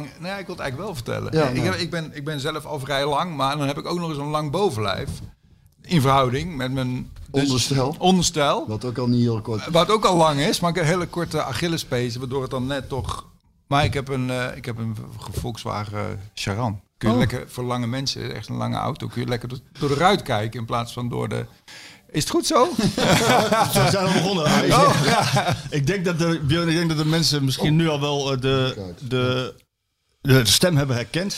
Lang... Nee, ik wil het eigenlijk wel vertellen. Ja, ik, heb, ik, ben, ik ben zelf al vrij lang, maar dan heb ik ook nog eens een lang bovenlijf. In verhouding met mijn... dus- Onderstel. Onderstel. Wat ook al niet heel kort. Wat ook al lang is, maar ik heb een hele korte Achillespees, waardoor het dan net toch... Maar ik heb een, eh, ik heb een Volkswagen Charan. Kun je Oh. lekker, voor lange mensen, echt een lange auto, kun je lekker door, de ruit kijken in plaats van door de... Is het goed zo? We zijn al begonnen. Ik, Oh, ik, denk dat de, ik denk dat de mensen misschien nu al wel eh, de, de, de stem hebben herkend.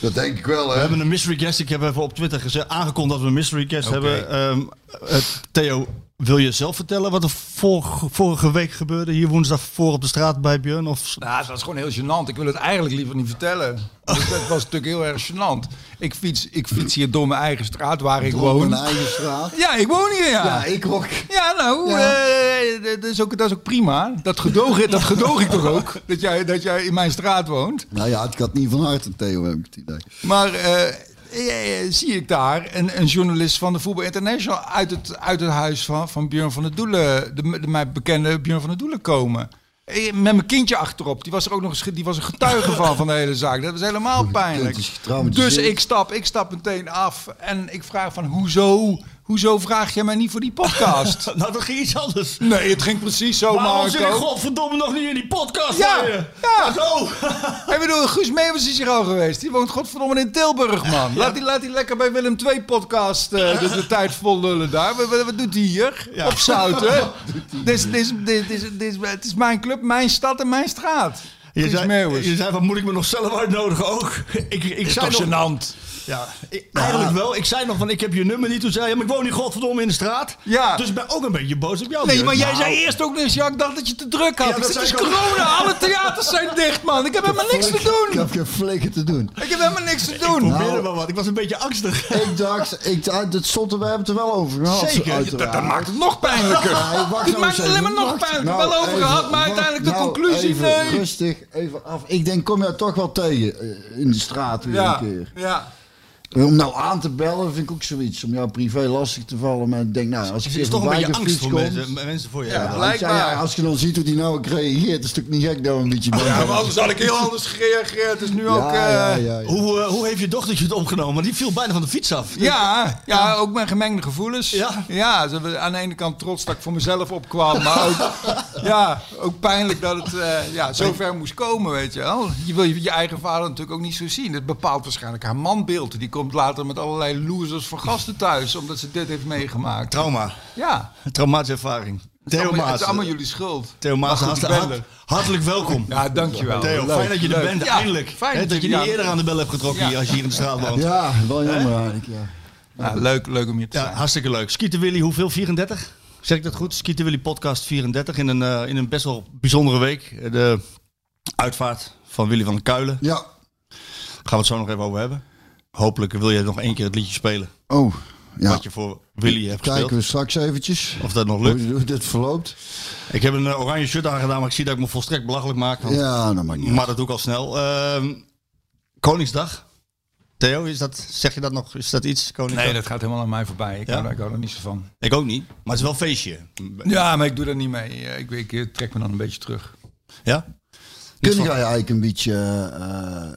Dat denk ik wel, We hè? hebben een mystery guest. Ik heb even op Twitter gezegd, aangekondigd dat we een mystery guest hebben. Ehm, eh, Theo, wil je zelf vertellen wat er vorige, vorige week gebeurde? Hier woensdag voor op de straat bij Björn? Of... Nou, het was gewoon heel gênant. Ik wil het eigenlijk liever niet vertellen. Dus dat was natuurlijk heel erg gênant. Ik fiets, ik fiets hier door mijn eigen straat waar ik Door woon. mijn eigen straat. Ja, ik woon hier, ja. Ja, ik ook. Ja, nou, Ja. eh, dat, is ook, dat is ook prima. Dat gedoog, dat gedoog ik toch ook, dat jij, dat jij in mijn straat woont. Nou ja, het gaat niet van harte, Theo, heb ik het idee. Maar eh, eh, zie ik daar een, een journalist van de Voetbal International uit het, uit het huis van, van Björn van der Doelen, de, de mij bekende Björn van der Doelen komen. Eh, Met mijn kindje achterop. Die was er ook nog eens, die was een getuige van, van de hele zaak. Dat was helemaal pijnlijk. is getraumatiseerd. Dus ik stap, ik stap meteen af en ik vraag van hoezo, hoezo vraag jij mij niet voor die podcast? Nou, dat ging iets anders. Nee, het ging precies zo, Waarom zit ik Marco. godverdomme nog niet in die podcast? Ja, je? ja. Zo. Ik bedoel, Guus Meeuwis is hier al geweest. Die woont godverdomme in Tilburg, man. Laat die, laat die lekker bij Willem II podcast eh, de, de tijd vol lullen daar. Wat, wat, wat doet hij hier? Ja. Op Zouten. Dit dit dit dit het is mijn club, mijn stad en mijn straat. Je Guus zei, Meeuwis. je zei van, moet ik me nog zelf uitnodigen ook? Ik, ik is zei toch nog, gênant? Ja, ik- eigenlijk wel. Ik zei nog van, ik heb je nummer niet. Toen zei je, maar ik woon hier godverdomme in de straat. Ja. Dus ik ben ook een beetje boos op jou. Nee, maar jij Nou, zei eerst ook eens, ja, ik dacht dat je te druk had. Ja, ik dat het is ik ook. corona, alle theaters zijn dicht, man. Ik heb helemaal niks te Ik doen. heb geen flikker te doen. Ik heb helemaal niks te Ik doen. probeerde Nou. wel wat. Ik was een beetje angstig. Ik dacht, ik, dat stond we hebben het er wel over gehad. Zeker. Dat, dat maakt het nog pijnlijker. Ja, nou maakt eens het alleen maar nog pijnlijker. Nou, wel over even, gehad, maar uiteindelijk de conclusie, even nee. Rustig, even af. Ik denk, kom jij toch wel tegen eh, in de straat weer Ja, een keer. ja. Om nou aan te bellen vind ik ook zoiets. Om jou privé lastig te vallen. Maar ik denk, nou, als ik Er is toch een beetje angst voor kom... mensen, mensen voor je. Ja, blijkbaar. ja, als je dan ziet hoe die nou reageert, is het natuurlijk niet gek dat we een beetje Ja, maar anders had ik heel anders gereageerd. Het is nu ook... ja, eh, ja, ja, ja. Hoe, eh, hoe heeft je dochtertje het opgenomen? Want die viel bijna van de fiets af. Ja, ja, ook mijn gemengde gevoelens. Ja? ja aan de ene kant trots dat ik voor mezelf opkwam, maar ook, ja, ook pijnlijk dat het eh, ja, zo ver moest komen, weet je wel. Je wil je, je eigen vader natuurlijk ook niet zo zien. Dat bepaalt waarschijnlijk haar manbeeld. Die komt later met allerlei losers van gasten thuis, omdat ze dit heeft meegemaakt. Trauma. Ja, Een traumatische ervaring. het is, Theo allemaal, het is allemaal jullie schuld. Theo Maas, Maar goed, hart- ik ben hart- hartelijk welkom. Ja, dankjewel. Theo, Leuk, fijn dat je er leuk. bent, Ja, eindelijk. fijn Hè, dat dat je je- niet eerder aan de bel hebt getrokken Ja. hier, als je hier in de straat woont. Ja, wel jammer eigenlijk, ja. Ja, leuk, leuk om hier te Ja, zijn. hartstikke leuk. Skeeter Willy, hoeveel? 34? Zeg ik dat goed? Skeeter Willy podcast 34 in een, eh, in een best wel bijzondere week. De uitvaart van Willy van der Kuilen. Ja. Gaan we het zo nog even over hebben. Hopelijk wil je nog één keer het liedje spelen. Oh, ja. Wat je voor Willy hebt Kijken gespeeld. we straks eventjes Of dat nog lukt. hoe dit verloopt. Ik heb een eh, oranje shirt aangedaan, maar ik zie dat ik me volstrekt belachelijk maak. want- Ja, dat maakt niet Maar dat doe ik al snel. Ehm, Koningsdag. Theo, is dat, zeg je dat nog? Is dat iets? Koningsdag? Nee, dat gaat helemaal aan mij voorbij. Ik, Ja? hou, daar- ik hou er niet zo van. Ik ook niet. Maar het is wel een feestje. Ja, maar ik doe daar niet mee. Eh, Ik, ik, ik trek me dan een beetje terug. Ja? Kun jij eigenlijk een beetje eh,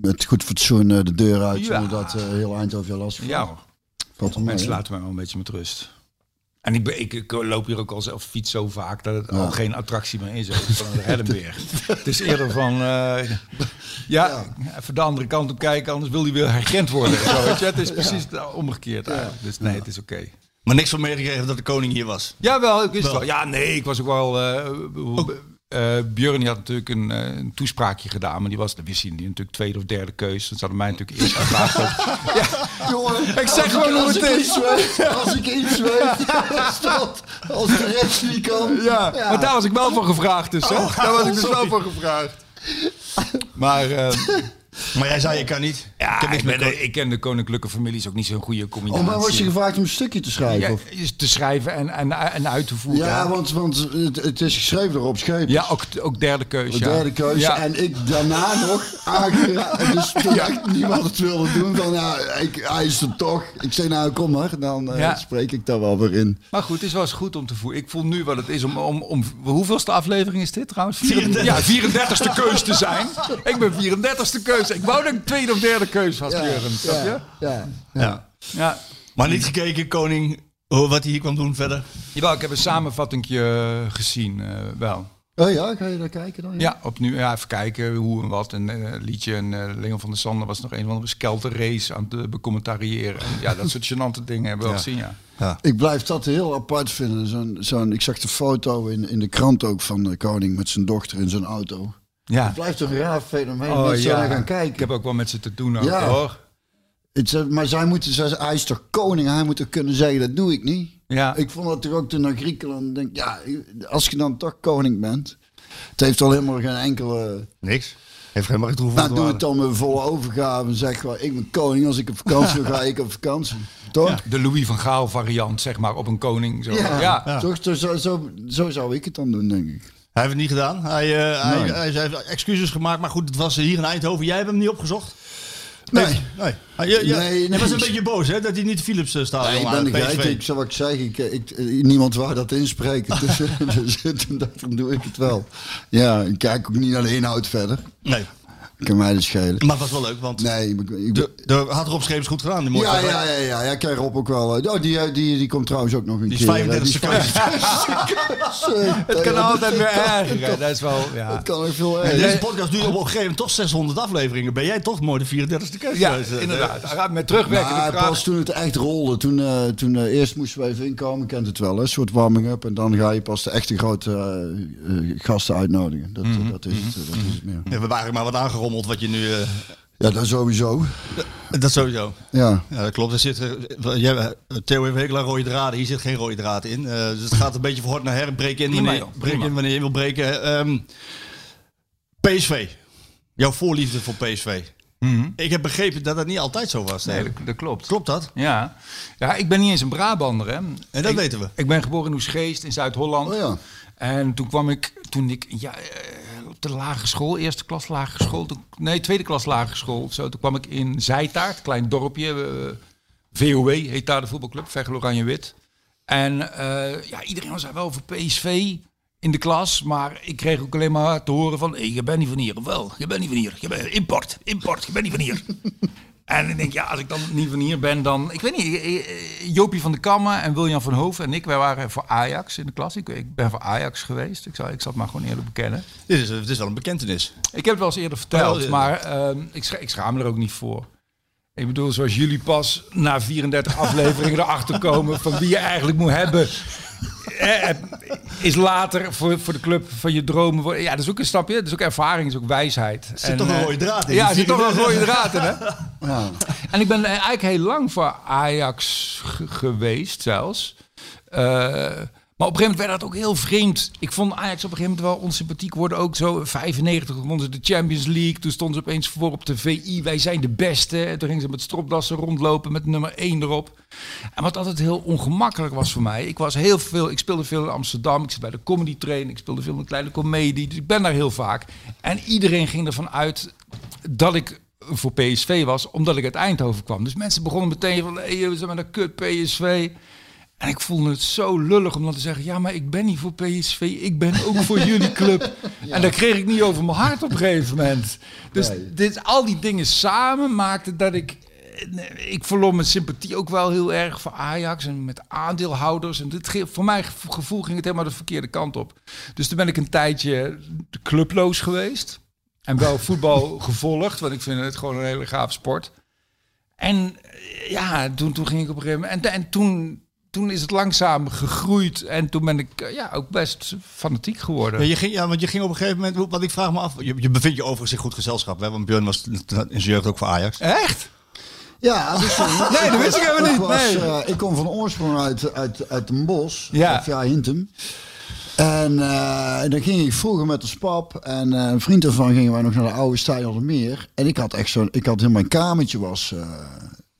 met goed fatsoen eh, de deur uit, Ja. zonder dat eh, heel Eindhoven je last van? Ja hoor. Valt Mensen laten mij wel een beetje met rust. En ik, ben, ik, ik loop hier ook al zelf fiets zo vaak dat het al geen attractie meer is. Van. Het is eerder van, eh, ja, even de andere kant op kijken, anders wil hij weer herkend worden. Zo, weet je? Het is precies omgekeerd eigenlijk. Dus nee, het is oké. Maar niks van meegekregen dat de koning hier was. Ja, wel, ik wist Wel. wel. Ja, nee, ik was ook wel... eh hoe- eh, Björn die had natuurlijk een, eh, een toespraakje gedaan, maar die was, dat wist hij niet, natuurlijk tweede of derde keus. Dan hadden mij natuurlijk eerst gevraagd. ja, Jongen, Ik zeg gewoon hoe als het ik is. als ik iets weet, is dat als de rest niet kan. ja, maar daar was ik wel voor gevraagd dus. Hè? daar was ik dus wel voor gevraagd. Maar eh, Maar jij zei, je kan niet. ja, ik, ik ken de koninklijke familie is ook niet zo'n goede combinatie. Oh, maar was je gevraagd om een stukje te schrijven? ja, te schrijven en, en, en uit te voeren. Ja, want, want het, het is geschreven erop schepen. ja ook, ook derde keus. De ja. derde keuze. Ja. En ik daarna nog aangeraden. Dus toen echt niemand het wilde doen. Van ja, ik, hij is er toch. Ik zei nou kom maar. Dan eh, spreek ik daar wel weer in. Maar goed, het is wel eens goed om te voelen. Ik voel nu wat het is om... om, om hoeveelste aflevering is dit trouwens? 34. Ja, 34ste keus te zijn. Ik ben 34ste keus. Ik wou dat ik tweede of derde keus was, Jurgen. Snap je? ja, ja. Ja. Ja. Maar niet gekeken, koning, oh, wat hij hier kwam doen verder. Jawel, ik heb een samenvatting gezien, eh, wel. Oh ja, ga je daar kijken dan? Ja, opnieuw. Ja, even kijken hoe en wat. En eh, liedje en eh Leon van der Sande was nog een van de skelter race aan het becommentariëren. En ja, dat soort gênante dingen hebben we wel gezien, ja. Ik blijf dat heel apart vinden. Zo'n, zo'n, ik zag de foto in, in de krant ook van de koning met zijn dochter in zijn auto. Ja. Het blijft toch een raar fenomeen. Oh, Mensen ja. gaan kijken. Ik heb ook wel met ze te doen ook, Ja. hoor. Het, is- maar zij moeten, zij, hij is toch koning? Hij moet toch kunnen zeggen, dat doe ik niet. Ja. Ik vond dat toch ook toen naar Griekenland. Denk, ja, als je dan toch koning bent. Het heeft al helemaal geen enkele... Niks. Heeft helemaal geen toevoeging. Nou, doe het dan met volle overgave. En zeg gewoon, ik ben koning. Als ik op vakantie wil, ga ik op vakantie. Toch? De Louis van Gaal variant, zeg maar, op een koning. Zo. Ja, ja. Toch, zo, zo, zo zou ik het dan doen, denk ik. Hij heeft het niet gedaan. Hij, eh, hij, Nee. hij, heeft excuses gemaakt, maar goed, het was hier in Eindhoven. Jij hebt hem niet opgezocht? Nee. nee. Ah, je, je, Nee, nee. was een beetje boos, hè, dat hij niet Philips uh, stadion Nee, ik aan ben de PSV. geit. Ik wat ik zeg. Ik, ik, eh, niemand wou dat inspreken. Dus, dus toen dacht ik, dan doe ik het wel. Ja, ik kijk ook niet naar de inhoud verder. Nee, Kan mij dat schelen. maar het was wel leuk, want Nee, ik, ik, de, de had Rob Scheepers goed gedaan. Die mooie ja, ja, ja, ja, ja, kijk Rob ook wel. eh, Oh, die, eh, die, die komt trouwens ook nog een Die keer. eh, 35 die is seconden. Het kan altijd weer erger. Dat is wel, ja. Het kan ook veel erger. deze podcast duurt op een gegeven moment toch 600 afleveringen. Ben jij toch mooi de 34ste keus Ja, eh, inderdaad. Gaat Met terugwerkende kracht. pas toen het echt rolde, toen, eh, toen eh, eerst moesten we even inkomen, kent het wel, hè, een soort warming-up. En dan ga je pas de echte grote eh, eh, gasten uitnodigen. Dat, Mhm. dat, is, het, eh, dat is het meer. Ja, we waren maar wat aangerommeld wat je nu... eh, Ja, dat sowieso. dat sowieso. Ja. Ja, dat klopt. Er zit, eh, jij, eh, Theo heeft hele rode draden. Hier zit geen rode draad in. Eh, dus het gaat een beetje van hort naar her. Breek in, Prima, wanneer, joh. breek Prima. in wanneer je wil breken. Ehm, PSV. Jouw voorliefde voor PSV. Ik heb begrepen dat dat niet altijd zo was. Mhm. Nee, hè? dat, dat klopt. Klopt dat? Ja. ja, ik ben niet eens een Brabander. Hè. En dat Ik- weten we. Ik ben geboren in Oesgeest in Zuid-Holland. Oh ja. En toen kwam ik, toen ik ja, eh, op de lagere school, eerste klas lagere school, nee, tweede klas lagere school, zo, toen kwam ik in Zijtaart, klein dorpje, eh, VOW heet daar de voetbalclub, Veghel Oranje Wit. En eh, ja, iedereen was daar wel voor PSV in de klas, maar ik kreeg ook alleen maar te horen van, je bent niet van hier, of wel, je bent niet van hier, je bent import, import, je bent niet van hier. En ik denk, ja, als ik dan niet van hier ben, dan... Ik weet niet, eh, eh, Jopie van de Kammen en William van Hoven en ik, wij waren voor Ajax in de klas. Ik, ik ben voor Ajax geweest. Ik zal, ik zal het maar gewoon eerlijk bekennen. Dit is, het is wel een bekentenis. Ik heb het wel eens eerder verteld, ja. maar ehm, ik, scha ik schaam er ook niet voor. Ik bedoel, zoals jullie pas na 34 afleveringen erachter komen van wie je eigenlijk moet hebben. eh, Is later voor, voor de club van je dromen. worden- Ja, dat is ook een stapje. Dat is ook ervaring, dat is ook wijsheid. Er zit toch een rode draad in. Ja, er zit toch een rode draad in, hè? Ja. En ik ben eigenlijk heel lang voor Ajax ge- geweest zelfs. Eh, maar op een gegeven moment werd dat ook heel vreemd. Ik vond Ajax op een gegeven moment wel onsympathiek worden. Ook zo in 95 wonnen ze de Champions League. Toen stonden ze opeens voor op de VI. Wij zijn de beste. En toen gingen ze met stropdassen rondlopen met nummer 1 erop. En wat altijd heel ongemakkelijk was voor mij. Ik was heel veel. Ik speelde veel in Amsterdam. Ik zat bij de comedy train. Ik speelde veel met kleine comedie. Dus ik ben daar heel vaak. En iedereen ging ervan uit dat ik voor PSV was, omdat ik uit Eindhoven kwam. Dus mensen begonnen meteen van, hey, we zijn met een kut PSV. En ik voelde het zo lullig om dan te zeggen, ja, maar ik ben niet voor PSV, ik ben ook voor jullie club. En daar kreeg ik niet over mijn hart op een gegeven moment. Dus Nee. dit, al die dingen samen maakten dat ik ik verloor mijn sympathie ook wel heel erg voor Ajax en met aandeelhouders. En dit, ge- voor mijn gevo- gevoel ging het helemaal de verkeerde kant op. Dus toen ben ik een tijdje clubloos geweest. En wel voetbal gevolgd, want ik vind het gewoon een hele gaaf sport. En ja, toen, toen ging ik op een gegeven moment. En, en toen, toen is het langzaam gegroeid. En toen ben ik eh, ja, ook best fanatiek geworden. Ja, je ging, ja, want je ging op een gegeven moment, wat ik vraag me af, je, je bevindt je overigens in goed gezelschap, hè? want Björn was in zijn jeugd ook voor Ajax. Echt? Ja, dus, Nee, dat wist ik helemaal niet, was, nee. eh, ik kom van oorsprong uit, uit, uit Den Bosch, Ja. of ja, Hintem. En eh, dan ging ik vroeger met de spap en een vriend ervan gingen wij nog naar de oude Stijl Meer. En ik had echt zo'n, ik had in mijn kamertje was, eh,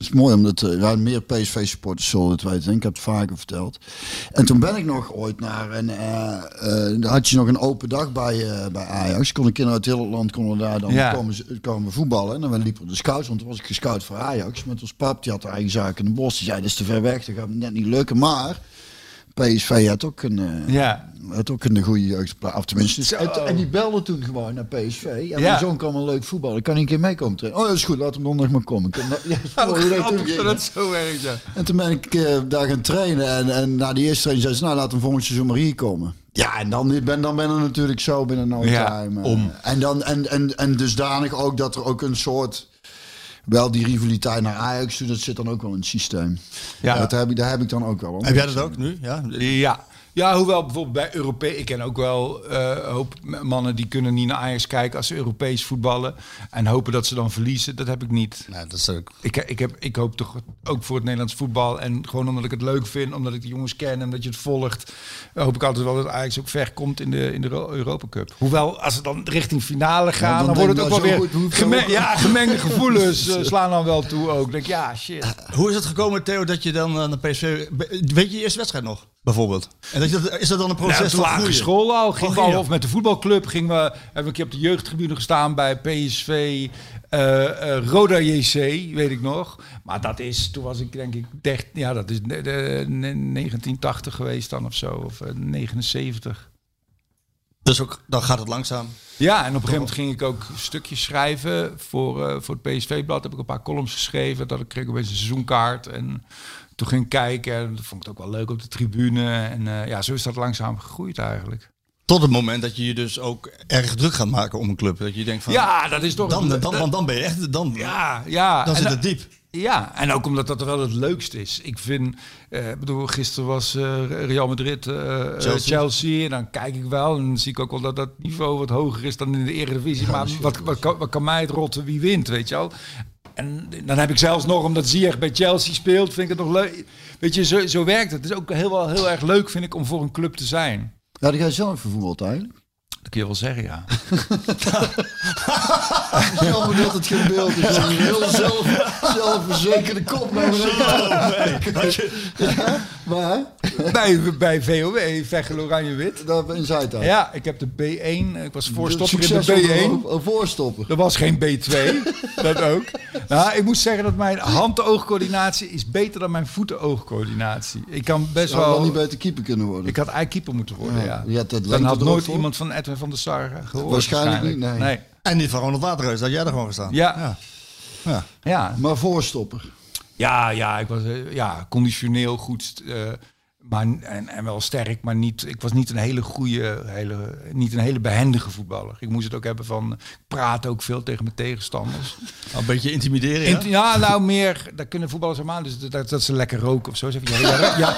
is mooi omdat uh, wij meer PSV supporters zullen het weten. Ik heb het vaker verteld. En toen ben ik nog ooit naar een, eh eh, dan had je nog een open dag bij, eh, bij Ajax. Konden kinderen uit heel het land konden daar dan Ja. komen, ze- komen voetballen. En dan liepen de scouts, want toen was ik gescout voor Ajax. Met ons pap, die had eigen zaak in de bos. Die zei, dat is te ver weg, dat gaat net niet lukken. Maar PSV had ook een, eh, Ja. had ook een goede jeugdplaats. Of tenminste, en, en die belde toen gewoon naar PSV. En Ja. mijn zoon kan wel leuk voetballen. Kan ik een keer meekomen trainen? Oh, dat is goed, laat hem donderdag maar komen. Kan- Ja, Oh, grappig dat het zo werkt, ja. En toen ben ik eh, daar gaan trainen. En, en na die eerste training zei ze, nou laat hem volgend seizoen maar hier komen. Ja, en dan ben, dan ben er natuurlijk zo binnen no Ja, time. eh. om. En, dan, en, en, en dusdanig ook dat er ook een soort... Wel die rivaliteit naar Ajax dat zit dan ook wel in het systeem. Ja. Ja. Dat heb ik, daar heb ik dan ook wel. Heb jij dat ook nu? Ja. Ja. Ja, hoewel bijvoorbeeld bij Europees... Ik ken ook wel een hoop mannen die kunnen niet naar Ajax kijken als ze Europees voetballen. En hopen dat ze dan verliezen. Dat heb ik niet. Nee, dat is ook. Ik, ik, heb, ik hoop toch ook voor het Nederlands voetbal. En gewoon omdat ik het leuk vind, omdat ik de jongens ken en dat je het volgt. Hoop ik altijd wel dat Ajax ook ver komt in de, in de Euro- Europa Cup. Hoewel, als het dan richting finale gaat, dan dan, wordt het ook wel nou, weer... goed, ja, gemengde gevoelens eh, slaan dan wel toe ook. Denk, ja, shit. Hoe is het gekomen, Theo, dat je dan eh, naar PSV... Weet je je eerste wedstrijd nog, bijvoorbeld? En dat is dat dan een Nou, proces de van groeien? school al. Ging Oh, we of met de voetbalclub gingen we, hebben we een keer op de jeugdtribune gestaan bij PSV. eh, eh, Roda JC, weet ik nog. Maar dat is, toen was ik denk ik, 13, ja, dat is de, de- ne- 1980 geweest dan of zo, of eh, 79. Dus ook, dan gaat het langzaam. Ja, en op een gegeven moment ging ik ook stukjes schrijven voor, eh, voor het PSV-blad. Heb ik een paar columns geschreven. Dat ik kreeg opeens een seizoenkaart. En toen ging kijken. En dat vond ik ook wel leuk op de tribune. En eh, ja, zo is dat langzaam gegroeid eigenlijk. Tot het moment dat je je dus ook erg druk gaat maken om een club. Dat je denkt van... Ja, dat is toch... Dan, dan, want dan ben je echt... Dan, Ja, ja. dan zit het diep. Ja, en ook omdat dat wel het leukste is. Ik vind, eh, bedoel, gisteren was eh, Real Madrid, eh, Chelsea. Chelsea. En dan kijk ik wel en dan zie ik ook wel dat dat niveau wat hoger is dan in de Eredivisie. maar wat, wat, kan, wat kan mij het rotten wie wint, weet je wel? En dan heb ik zelfs nog, omdat Ziyech bij Chelsea speelt, vind ik het nog leuk. Weet je, zo, zo werkt het. Het is ook heel, wel heel erg leuk, vind ik, om voor een club te zijn. Ga je zelf vervoerd eigenlijk. Dat kun je wel zeggen, ja. Jammer dat het geen beeld is. Een heel zelf, zelfverzekerde kop. Ja, waar? bij, bij VOW, Veghel Oranje Wit. Daar in Zuidhout. Ja, ik heb de B1, ik was voorstopper in de Succesvol B1. Een voorstopper. Er was geen B2, dat ook. Nou, ik moet zeggen dat mijn hand-oogcoördinatie is beter dan mijn voeten-oogcoördinatie. Ik kan best Zou wel wel... niet beter keeper kunnen worden. Ik had eigenlijk keeper moeten worden, Ja, ja. je had dat Dan had nooit voor. iemand van Edwin van der Sar eh, gehoord. Waarschijnlijk niet, nee. nee. En niet van Ronald Waterreus, dat jij er gewoon gestaan. Ja. ja. Ja. Ja. Maar voorstopper. Ja, ja, ik was eh, ja, conditioneel goed. eh, maar, en, en wel sterk, maar niet, ik was niet een hele goede, hele, niet een hele behendige voetballer. Ik moest het ook hebben van, ik praat ook veel tegen mijn tegenstanders. Een beetje intimideren, ja? Int- ja, nou meer, daar kunnen voetballers helemaal, dus dat, dat ze lekker roken of zo. Zeg je, ja, ja, ja.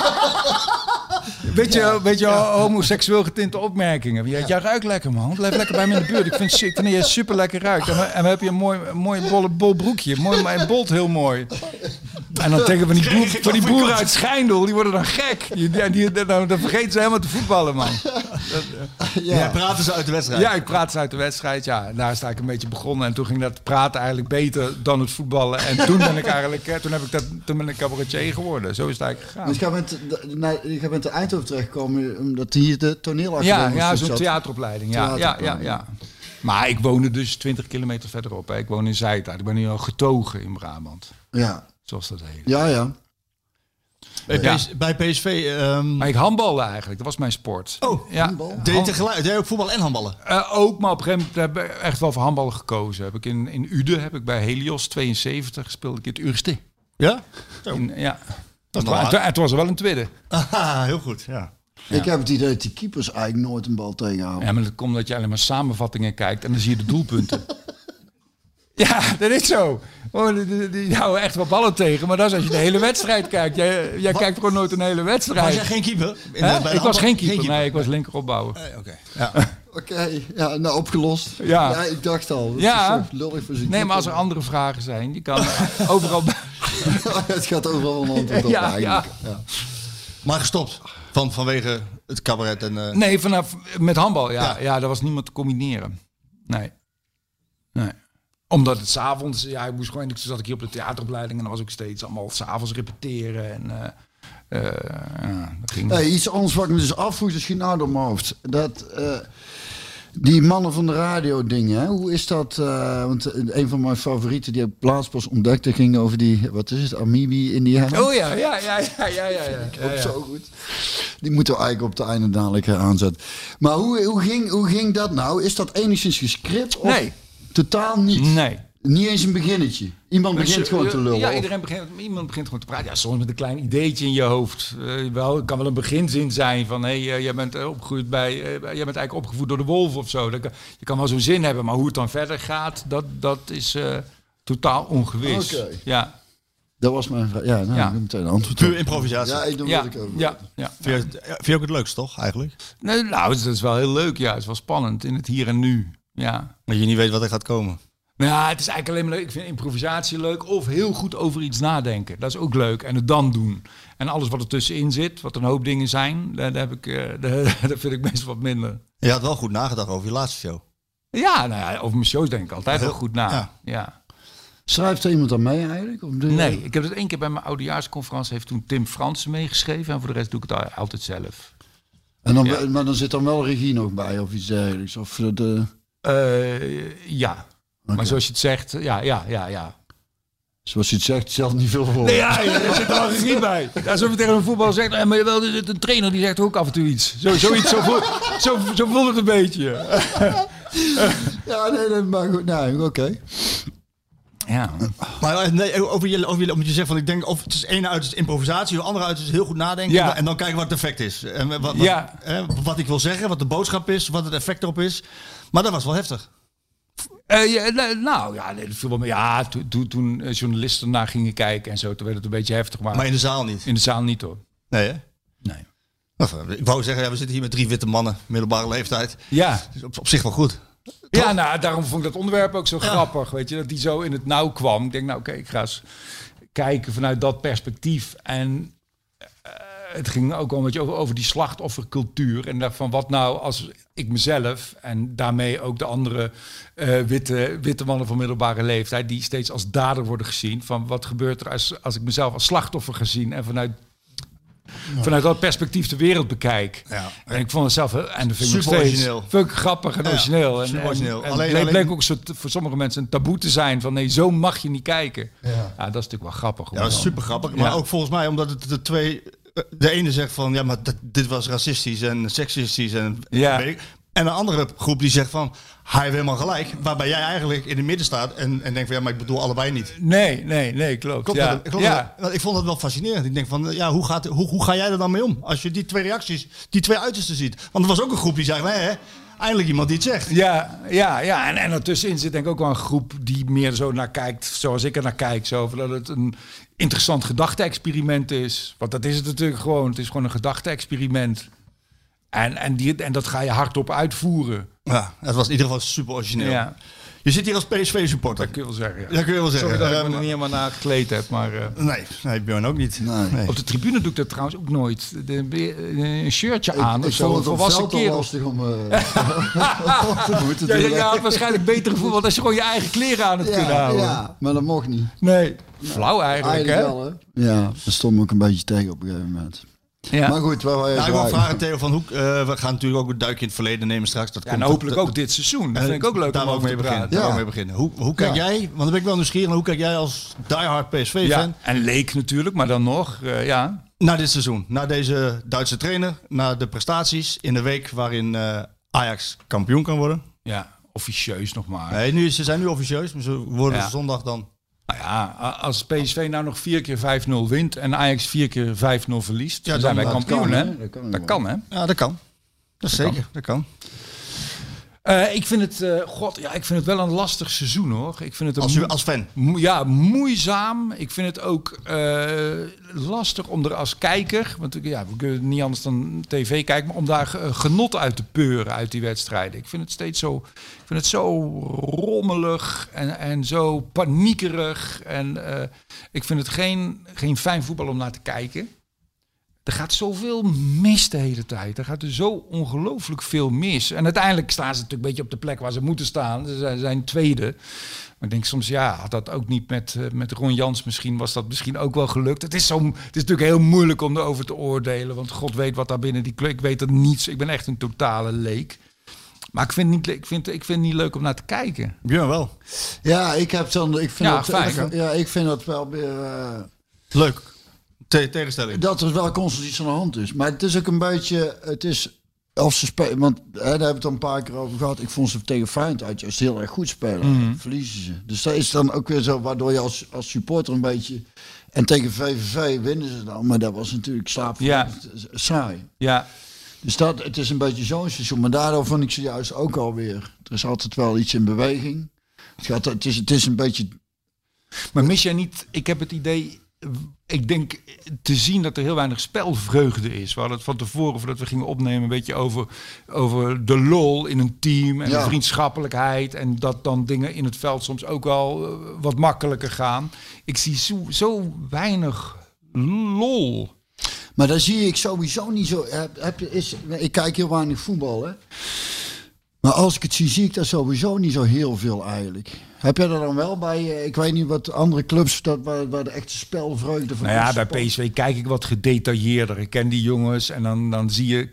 Weet je, weet je homoseksueel getinte opmerkingen. Ja, jij ruikt lekker man, blijf lekker bij me in de buurt. Ik vind, ik vind jij super lekker ruikt. En we, en we hebben je een mooi, mooi bolle, bol broekje. Mooi, maar bolt heel mooi. En dan tegen van die, boer, van die boeren uit Schijndel, die worden dan gek. Die, die, die- dan, dan vergeten ze helemaal te voetballen, man. Ja. praten ze uit de wedstrijd. Ja, ik praat ze uit de wedstrijd. Ja, en daar sta ik een beetje begonnen. En toen ging dat praten eigenlijk beter dan het voetballen. En toen ben ik eigenlijk, eh, toen heb ik dat, toen ben ik cabaretier geworden. Zo is het eigenlijk gegaan. Dus jij bent, naar, je bent in Eindhoven terechtgekomen omdat hier de toneelacademie Ja, ja zo'n theateropleiding. Ja, ja, ja. Maar ik woonde dus 20 kilometer verderop. Hè. Ik woon in Zijtaart. Ik ben nu al getogen in Brabant. Ja, Zoals dat heet. ja, ja. Bij, Ja. PS bij PSV... ehm Maar ik handbalde eigenlijk, dat was mijn sport. Oh, ja. deed je tegelijk, deed je ook voetbal en handballen? Eh, ook, maar op een gegeven moment heb ik echt wel voor handballen gekozen. Heb ik in, in Ude, heb ik bij Helios 72 gespeeld. Ik in het eerste. Ja? In, ja. Dat en toen was er wel een tweede. Ah, heel goed, ja. Ik heb het idee dat die keepers eigenlijk nooit een bal tegenhouden. Ja, maar dat komt dat je alleen maar samenvattingen kijkt en dan zie je de doelpunten. ja, dat is zo. Oh, die, die, die houden echt wel ballen tegen, maar dat is als je de hele wedstrijd kijkt. Jij, jij kijkt gewoon nooit een hele wedstrijd. Was jij geen keeper? In ik was geen keeper, nee, ik was linkeropbouwer. Eh, Oké. Ja. Oké, ja, nou opgelost. Ja. ik dacht al. dat Ja. is zo lullig voor Nee, maar als er andere vragen zijn, je kan overal... het gaat overal een antwoord op Ja, eigenlijk. ja. Ja. Maar gestopt van, vanwege het cabaret en... eh, Nee, vanaf met handbal, ja. Ja. Ja, daar was niemand te combineren. Nee. Nee. Omdat het s'avonds, ja, ik moest gewoon, toen zat ik hier op de theateropleiding en dan was ik steeds allemaal s'avonds repeteren. En eh, eh, ja, dat ging. Hey, iets anders wat ik me dus schiet nou door mijn hoofd. Dat, eh, die mannen van de radio dingen, hè? hoe is dat? eh, want een van mijn favorieten die ik laatst pas ontdekte ging over die, wat is het, Amibi Indiana. Oh ja, ja, ja, ja, ja, ja. ja. ja, zo goed. Die moeten we eigenlijk op het einde dadelijk aanzetten. Maar hoe, hoe, ging, hoe ging dat nou? Is dat enigszins gescript? Of Nee. Totaal niet. Nee. Niet eens een beginnetje. Iemand begint Dus, gewoon eh, te lullen. Ja, iedereen begint, iemand begint gewoon te praten. Ja, soms met een klein ideetje in je hoofd. Eh, wel, het kan wel een beginzin zijn van... hé, hey, jij bent eh, opgegroeid bij... eh, jij bent eigenlijk opgevoed door de wolf of zo. Dat kan, je kan wel zo'n zin hebben, maar hoe het dan verder gaat... dat, dat is eh, totaal ongewis. Oké. Ja, Dat was mijn vraag. Ja, nou, Ja. ik meteen een antwoord Puur improvisatie. Ja, ik doe ja, wat ik ook. ja, ja. Vind, je, vind je ook het leukst, toch, eigenlijk? Nee, nou, het is wel heel leuk. Ja, het is wel spannend in het hier en nu. Ja. Dat je niet weet wat er gaat komen. Ja, het is eigenlijk alleen maar leuk. Ik vind improvisatie leuk. Of heel goed over iets nadenken. Dat is ook leuk. En het dan doen. En alles wat er tussenin zit, wat een hoop dingen zijn, daar, heb ik, eh, daar, dat vind ik meestal wat minder. Je had wel goed nagedacht over je laatste show. Ja, nou ja, over mijn shows denk ik altijd heel goed na. Ja. Ja. Schrijft er iemand aan mee eigenlijk? Of doe je- Nee, ik heb het één keer bij mijn oudejaarsconferentie, heeft toen Tim Fransen meegeschreven. En voor de rest doe ik het al- altijd zelf. En dan, Ja. Maar dan zit dan wel regie nog bij of iets dergelijks. Of de... Eh, ja. Maar zoals je het zegt, ja, ja, ja, ja. Zoals je het zegt, zelf niet veel voor. Nee, ja, er zit er regie bij. Ja, Alsof je tegen een voetbal zegt, eh, maar wel, zit een trainer die zegt ook af en toe iets. Zo, zoiets, zo, voel, zo, zo voelt het een beetje. Ja, nee, nee maar goed. Nee, oké. Ja. Maar eh, nee, over je, over je, omdat je zegt van ik denk of het is ene uit is improvisatie, de andere uit is heel goed nadenken Ja. en dan kijken wat het effect is. En wat, wat, Ja. hè, wat ik wil zeggen, wat de boodschap is, wat het effect erop is. Maar dat was wel heftig. Eh, ja, nee, nou ja, nee, dat viel wel mee. Ja, toen, toen, toen eh, journalisten naar gingen kijken en zo, toen werd het een beetje heftig. Maar, Maar in de zaal niet. in de zaal niet hoor. Nee, hè? Nee. Eh, Ik wou zeggen, ja, we zitten hier met drie witte mannen, middelbare leeftijd. Ja. Dus op, op zich wel goed. Ja, nou, daarom vond ik dat onderwerp ook zo grappig. Weet je, dat die zo in het nauw kwam. Ik denk, nou, oké, ik ga eens kijken vanuit dat perspectief. En eh, het ging ook wel een beetje over, over die slachtoffercultuur. En daarvan wat nou als ik mezelf en daarmee ook de andere eh, witte, witte mannen van middelbare leeftijd, die steeds als dader worden gezien. Van wat gebeurt er als, als ik mezelf als slachtoffer gezien en vanuit. Vanuit dat perspectief de wereld bekijk. Ja. En ik vond het zelf, heel- en dat vind ik Super steeds grappig en origineel. En- origineel. en Alleen- het bleek, alleen- ook soort, voor sommige mensen een taboe te zijn van nee, zo mag je niet kijken. Ja, dat is natuurlijk wel grappig. Ja, dat is super grappig. Maar ook volgens mij omdat het de twee... De ene zegt van, ja, maar dit was racistisch en seksistisch. En, Ja. En een andere groep die zegt van, hij heeft helemaal gelijk. Waarbij jij eigenlijk in het midden staat en, en denkt van, ja, maar ik bedoel allebei niet. Nee, nee, nee, klopt. Klopt ja. dat? Klopt ja. dat? Ik vond het wel fascinerend. Ik denk van, ja, hoe, gaat, hoe, hoe ga jij er dan mee om? Als je die twee reacties, die twee uitersten ziet. Want er was ook een groep die zei, nee, hè, eindelijk iemand die het zegt. Ja, ja, ja. En, en ertussenin zit denk ik ook wel een groep die meer zo naar kijkt, zoals ik er naar kijk. Zo, dat het een interessant gedachte-experiment is. Want dat is het natuurlijk gewoon. Het is gewoon een gedachte-experiment. En, en, die, en dat ga je hardop uitvoeren. Ja, het was in ieder geval super origineel. Ja, Je zit hier als PSV-supporter. dat kun je wel zeggen. Ja. Dat kun je wel zeggen. Sorry dat ik Eh, me er niet helemaal naar gekleed heb, maar... eh, Nee, nee, Björn ook niet. Nee. Op de tribune doe ik dat trouwens ook nooit. De, de- een shirtje aan ik of zo. vond Een het op volwassen lastig om... eh, te Ja, ja, je had waarschijnlijk beter gevoel, want als je gewoon je eigen kleren aan het kunnen ja, houden. ja, maar dat mocht niet. Nee, flauw eigenlijk, Eigenlijk hè? wel, hè? Ja, daar stond me ook een beetje tegen op een gegeven moment. Ja. Maar goed, waar wij Nou, ik wil vragen, Theo, van hoe, eh, we gaan natuurlijk ook een duikje in het verleden nemen straks. Dat Ja, komt en hopelijk dat- ook dit seizoen. Dat en vind ik ook leuk daar om ook mee te beginnen. Daar Ja. mee beginnen. Hoe, hoe kijk Ja. jij, want dan ben ik wel nieuwsgierig, hoe kijk jij als diehard PSV-fan? Ja, en leek natuurlijk, maar dan nog, eh, ja. Na dit seizoen, na deze Duitse trainer, na de prestaties in de week waarin eh, Ajax kampioen kan worden. Ja, officieus nog maar. Nee, nu, ze zijn nu officieus, maar ze worden Ja. zondag dan. Nou ja, als PSV nou nog vier keer 5-0 wint en Ajax vier keer 5-0 verliest, Ja, dan zijn wij kampioen, hè? Dat kan Dat kan, hè? Ja, dat kan. Dat zeker, dat kan. Eh, ik vind het, eh, god, ja, ik vind het wel een lastig seizoen, hoor. Ik vind het Als, u- als fan. Mo- ja, moeizaam. Ik vind het ook eh, lastig om er als kijker, want ja, we kunnen niet anders dan tv kijken, maar om daar genot uit te peuren uit die wedstrijden. Ik vind het steeds zo, ik vind het zo rommelig en, en zo paniekerig. En ik vind het geen, geen fijn voetbal om naar te kijken. Er gaat zoveel mis de hele tijd. Er gaat er zo ongelooflijk veel mis. En uiteindelijk staan ze natuurlijk een beetje op de plek waar ze moeten staan. Ze zijn, zijn tweede. Maar ik denk soms, ja, had dat ook niet met, eh, met Ron Jans misschien, was dat misschien ook wel gelukt. Het is, zo, het is natuurlijk heel moeilijk om erover te oordelen. Want God weet wat daar binnen die club. Ik weet er niets. Ik ben echt een totale leek. Maar ik vind, het niet, ik, vind, ik vind het niet leuk om naar te kijken. Ja, wel. Ja, ik heb dan. Ik vind Ja, dat, fijn, ik- ja, ik vind dat wel weer. eh, Leuk. Te- tegenstelling. dat er wel constant iets aan de hand is. Maar het is ook een beetje. Het is. Als ze spelen. Want hè, daar hebben we het al een paar keer over gehad. Ik vond ze tegen Feyenoord uit juist heel erg goed spelen. Mhm. Verliezen ze. Dus dat is dan ook weer zo. Waardoor je als, als supporter een beetje. En tegen VVV winnen ze dan. Maar dat was natuurlijk slaap. Ja. Saai. Ja, Dus dat, het is een beetje zo'n seizoen. Maar daardoor vond ik ze juist ook alweer. Er is altijd wel iets in beweging. Het, gaat, het, is, het is een beetje. Maar mis jij niet, ik heb het idee, ik denk te zien dat er heel weinig spelvreugde is. We hadden het van tevoren, voordat we gingen opnemen, een beetje over, over de lol in een team en Ja. de vriendschappelijkheid. En dat dan dingen in het veld soms ook wel eh, wat makkelijker gaan. Ik zie zo, zo weinig lol. Maar daar zie ik sowieso niet zo. Heb, heb je, is, ik kijk heel weinig voetbal, hè. Maar als ik het zie, zie ik daar sowieso niet zo heel veel eigenlijk. Heb jij dat dan wel bij, eh, ik weet niet wat andere clubs, dat, waar, waar de echte spelvreugde van Nou ja, bij PSV kijk ik wat gedetailleerder. Ik ken die jongens en dan, dan zie je,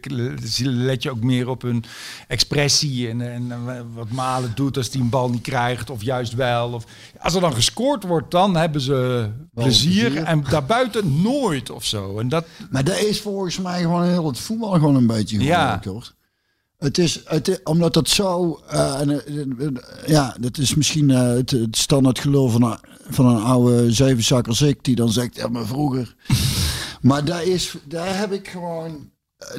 let je ook meer op hun expressie en, en wat Malen doet als die een bal niet krijgt of juist wel. Of, als er dan gescoord wordt, dan hebben ze plezier, plezier. en daarbuiten nooit of zo. En dat, Maar dat is volgens mij gewoon heel het voetbal gewoon een beetje Ja. hoor. Het is, het is- omdat dat zo, eh, en, eh, eh, ja, dat is misschien het, het standaard gelul van een, van een oude zevenzak als ik, die dan zegt, ja, maar vroeger. maar daar is, daar heb ik gewoon,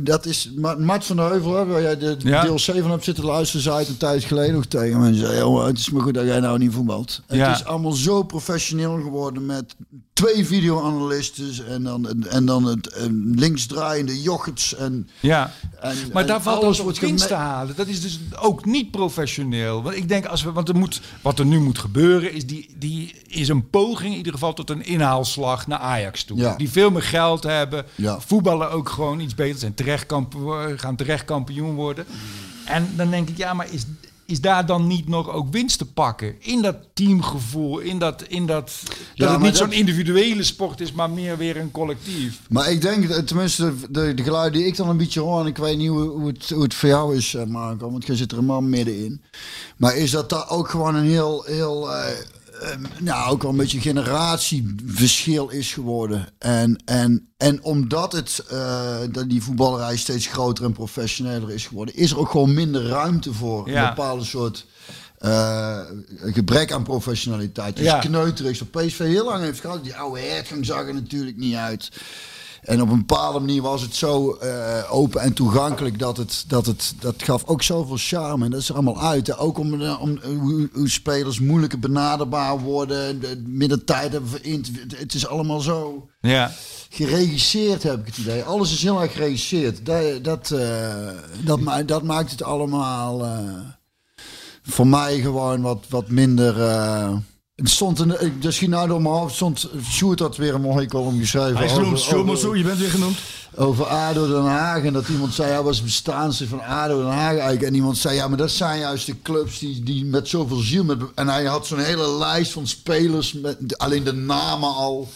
dat is, Ma- Mart van der Heuvel, waar jij de Ja. deel 7 hebt zitten luisteren, zei het een tijd geleden nog tegen me. En zei, het is maar goed dat jij nou niet voetbalt. Ja. Het is allemaal zo professioneel geworden met twee videoanalisten en dan, en, dan het eh, linksdraaiende jochets en... ja. En, Maar en daar valt alles wordt winst te halen. Dat is dus ook niet professioneel. Want ik denk als we, want er moet, wat er nu moet gebeuren, is die, die is een poging in ieder geval tot een inhaalslag naar Ajax toe. Ja. Die veel meer geld hebben, Ja. voetballen ook gewoon iets beter, zijn terecht gaan terecht kampioen worden. En dan denk ik, ja, maar is, is daar dan niet nog ook winst te pakken in dat teamgevoel, in dat, in dat, dat Ja, het niet zo'n individuele sport is, maar meer weer een collectief. Maar ik denk, eh, tenminste, de, de geluiden die ik dan een beetje hoor, en ik weet niet hoe, het, hoe het voor jou is, eh, Marco, want je zit er helemaal middenin. Maar is dat daar ook gewoon een heel, heel eh, eh, nou, ook wel een beetje generatieverschil is geworden. En, en, en omdat het, eh, dat die voetballerij steeds groter en professioneler is geworden, is er ook gewoon minder ruimte voor Ja. een bepaalde soort eh, gebrek aan professionaliteit. Dus Ja. kneuterig. Zo PSV heel lang heeft gehad. Die oude hertgang zag er natuurlijk niet uit. En op een bepaalde manier was het zo eh, open en toegankelijk dat het, dat het dat gaf ook zoveel charme. En dat is er allemaal uit. hè. Ook om, eh, om hoe, hoe spelers moeilijker benaderbaar worden. De middentijd hebben vereend. Het is allemaal zo Ja. geregisseerd, heb ik het idee. Alles is heel erg geregisseerd. Dat, dat, eh, dat, ma- dat maakt het allemaal eh, voor mij gewoon wat, wat minder. Het stond een, ik- dus ging nou door mijn hoofd stond Sjoerd had weer een mooie column geschreven. Hij is genoemd, Sjoerd Mansour, je bent weer genoemd. over ADO Den Haag. En dat iemand zei, ja, was het bestaanste van ADO Den Haag eigenlijk. En iemand zei, ja, maar dat zijn juist de clubs die, die met zoveel ziel... Met, en hij had zo'n hele lijst van spelers, met alleen de namen al.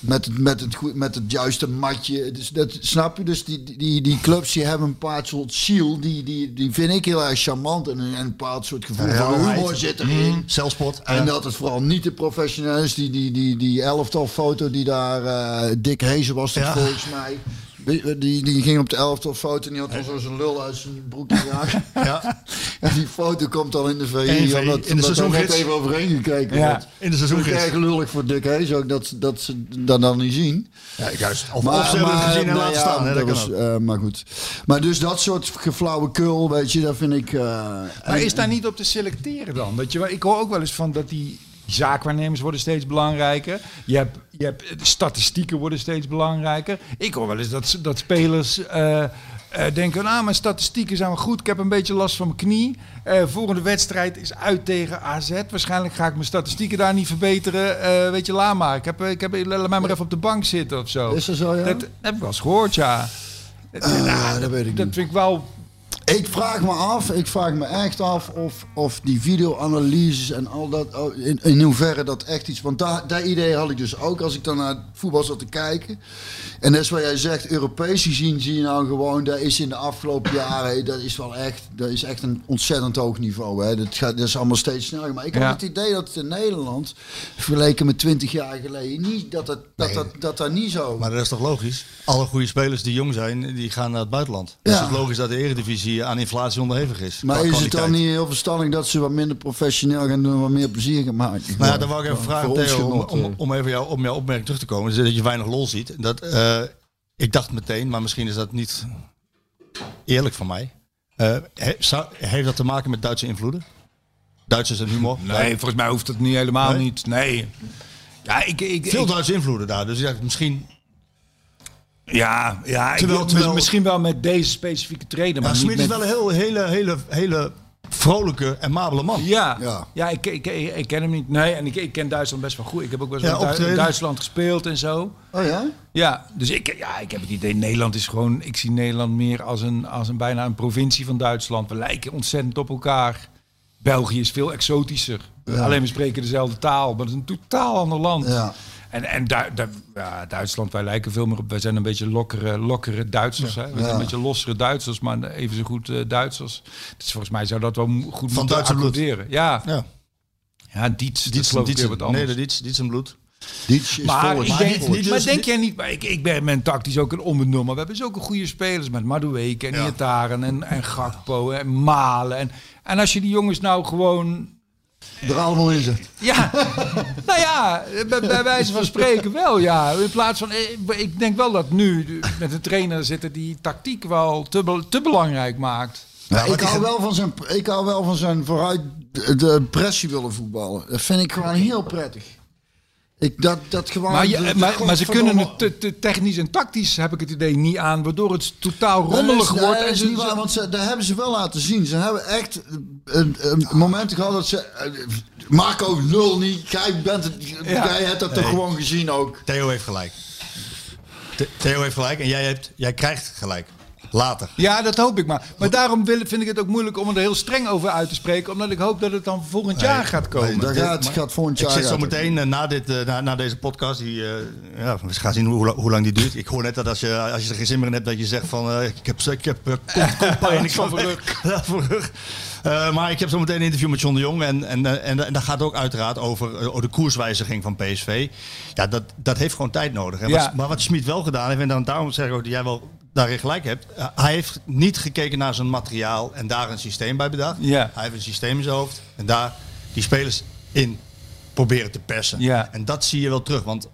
Met, het, met, het, met het juiste matje. Dus dat, snap je? Dus die, die, die clubs die hebben een bepaald soort ziel. Die, die, die vind ik heel erg charmant. En een, en een bepaald soort gevoel van Helderheid. humor zit erin. Celspot. En dat het vooral niet de professioneel is. Die, die, die, die elftal foto die daar... eh Dick Hezen was dat Ja. volgens mij. Die, die, die ging op de elftal foto en die had dan zo zijn lul uit zijn broek gejaagd. Ja. En die foto komt dan in de VI. In de VI, omdat, in de seizoengids. even overheen gekeken Ja. wordt. In de is seizoengids. erg lullig voor Dick Hees ook dat, dat ze dat dan niet zien. Ja, juist. Of, of ze hebben het gezien en nou laten ja, staan. Hè, dat was, ook. eh, maar goed. Maar dus dat soort geflauwekul, weet je, dat vind ik... eh, Maar en- is daar niet op te selecteren dan? Dat je, ik hoor ook wel eens van dat die zaakwaarnemers worden steeds belangrijker. Je hebt, je hebt statistieken worden steeds belangrijker. Ik hoor wel eens dat, dat spelers eh, eh, denken, nou, mijn statistieken zijn wel goed. Ik heb een beetje last van mijn knie. Eh volgende wedstrijd is uit tegen AZ. Waarschijnlijk ga ik mijn statistieken daar niet verbeteren. Weet je, laat maar. Ik heb, ik heb, laat mij maar even op de bank zitten of zo. Is dat zo, ja? Dat heb ik wel eens gehoord, ja. Ah, dat weet ik Dat niet. vind ik wel... Ik vraag me af, ik vraag me echt af of, of die videoanalyses en al dat, in, in hoeverre dat echt iets... Want daar, dat idee had ik dus ook als ik dan naar het voetbal zat te kijken. En dat is wat jij zegt, Europees gezien zie je nou gewoon, dat is in de afgelopen jaren, dat is wel echt, dat is echt een ontzettend hoog niveau. Hè. Dat, gaat, dat is allemaal steeds sneller. Maar ik heb Ja. het idee dat het in Nederland, vergeleken met 20 jaar geleden, niet, dat, het, dat, dat, dat, dat niet zo... Maar dat is toch logisch? Alle goede spelers die jong zijn, die gaan naar het buitenland. Ja. Dus het is logisch dat de eredivisie aan inflatie onderhevig is. Maar is het dan niet heel verstandig dat ze wat minder professioneel gaan doen en wat meer plezier gaan maken? Nou ja, dan wou ik even vragen, Theo, om, om, eh. om even jou, om jouw opmerking terug te komen. Dus dat je weinig lol ziet. Dat, eh, ik dacht meteen, maar misschien is dat niet eerlijk van mij. Eh, he- zou- heeft dat te maken met Duitse invloeden? Duitsers en humor? Nee, volgens mij hoeft het niet helemaal Nee? niet. Nee. Ja, ik, ik, Veel ik- Duitse invloeden daar. Dus ja, misschien... ja, ja Terwijl- mis- terwijl- misschien wel met deze specifieke trainer. Maar Smit niet is wel een heel, hele, hele, hele vrolijke en mabele man. Ja, Ja. ja. ik, ik, ik, ik ken hem niet. Nee, en ik, ik ken Duitsland best wel goed. Ik heb ook best Ja, wel in Du- in. Duitsland gespeeld en zo. Oh ja? Ja, dus ik, ja, ik heb het idee, Nederland is gewoon... Ik zie Nederland meer als een, als een bijna een provincie van Duitsland. We lijken ontzettend op elkaar. België is veel exotischer. Alleen we spreken dezelfde taal, maar het is een totaal ander land. Ja. En, en Du- Du- ja, Duitsland, wij lijken veel meer op... Wij zijn een beetje lokkere, lokkere Duitsers. Hè? We zijn een beetje lossere Duitsers, maar even zo goed eh, Duitsers. Dus volgens mij zou dat wel goed moeten Duitse bloed. accorderen. Ja, Ja. ja Dietz, Dietz, Dietz, weer wat anders. nee, Dietz, Dietz en bloed. Dietz is Maar, ik denk, maar dus- denk jij niet, maar ik, ik ben, ben tactisch ook een onbenul, maar we hebben zulke goede spelers met Madueke en Ja. Iataren en, en Gakpo en Malen. En, en als je die jongens nou gewoon, er allemaal in zit. ja, nou ja, bij, bij wijze van spreken wel, ja. In plaats van, eh, ik denk wel dat nu met een trainer zitten die tactiek wel te, be- te belangrijk maakt. Maar ik, hou wel van zijn, ik hou wel van zijn vooruit de pressie willen voetballen. Dat vind ik gewoon heel prettig. Ik, dat, dat gewoon, Maar, je, dat- maar, dat- maar ze kunnen het te, te technisch en tactisch, heb ik het idee, niet aan, waardoor het totaal Dat is- rommelig dat wordt. is en ze- niet waar, want ze, dat hebben ze wel laten zien. Ze hebben echt een, een momenten gehad dat ze... Marco, nul niet. Jij, bent het, jij hebt dat toch gewoon gezien ook. Theo heeft gelijk. The- Theo heeft gelijk en jij, hebt, jij krijgt gelijk. Later. Ja, dat hoop ik maar. Maar daarom wil, vind ik het ook moeilijk om er heel streng over uit te spreken. Omdat ik hoop dat het dan volgend jaar gaat komen. Dat gaat, gaat volgend jaar... Ik zit zo het. meteen eh, na, dit, eh, na, na deze podcast, die, eh, ja, we gaan zien hoe, hoe lang die duurt. Ik hoor net dat als je, als je er geen zin meer in hebt, dat je zegt van, eh, ik heb, ik heb uh, koppijn. ik Van. Ja, Verrug. Eh, maar ik heb zo meteen een interview met John de Jong. En, en, en, en dat gaat ook uiteraard over, over de koerswijziging van PSV. Ja, dat, dat heeft gewoon tijd nodig. En Ja. wat, maar wat Smit wel gedaan heeft, en dan daarom zeg ik ook dat jij wel daarin gelijk hebt. eh, hij heeft niet gekeken naar zijn materiaal en daar een systeem bij bedacht. Ja. Hij heeft een systeem in zijn hoofd en daar die spelers in proberen te persen. Ja. En dat zie je wel terug, want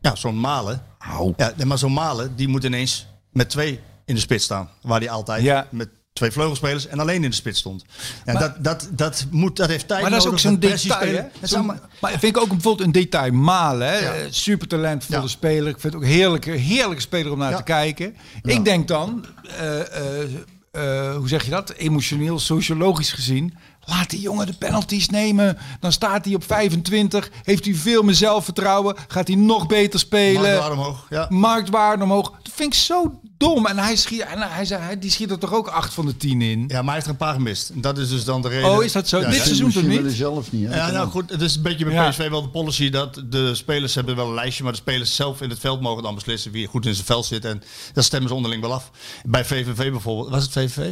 ja, zo'n Malen, Au. ja, maar zo'n Malen, die moet ineens met twee in de spits staan. Waar hij altijd Ja. met twee vleugelspelers en alleen in de spits stond. En dat, dat, dat, moet, dat heeft tijd Maar dat is ook zo'n dat detail. Hè? allemaal- maar vind ik ook bijvoorbeeld een detail. Malen, hè? Ja. Eh, super talentvolle Ja. speler. Ik vind het ook heerlijke, heerlijke speler om naar Ja. te kijken. Ik denk dan, eh, eh, hoe zeg je dat? Emotioneel, sociologisch gezien. Laat die jongen de penalties nemen. Dan staat hij op 25. Heeft hij veel meer zelfvertrouwen. Gaat hij nog beter spelen. Marktwaarde omhoog, ja. Marktwaarde omhoog. Dat vind ik zo dom. En hij schiet, en hij, zei, hij, die schiet er toch ook 8 van de 10 in. Ja, maar hij heeft er een paar gemist. En dat is dus dan de reden. Oh, is dat zo? Ja, Dit ja. seizoen toch niet? zelf niet. hè? Ja, nou goed, het is een beetje bij Ja. PSV wel de policy dat de spelers hebben wel een lijstje, maar de spelers zelf in het veld mogen dan beslissen wie goed in zijn veld zit. En dat stemmen ze onderling wel af. Bij VVV bijvoorbeeld, was het VVV?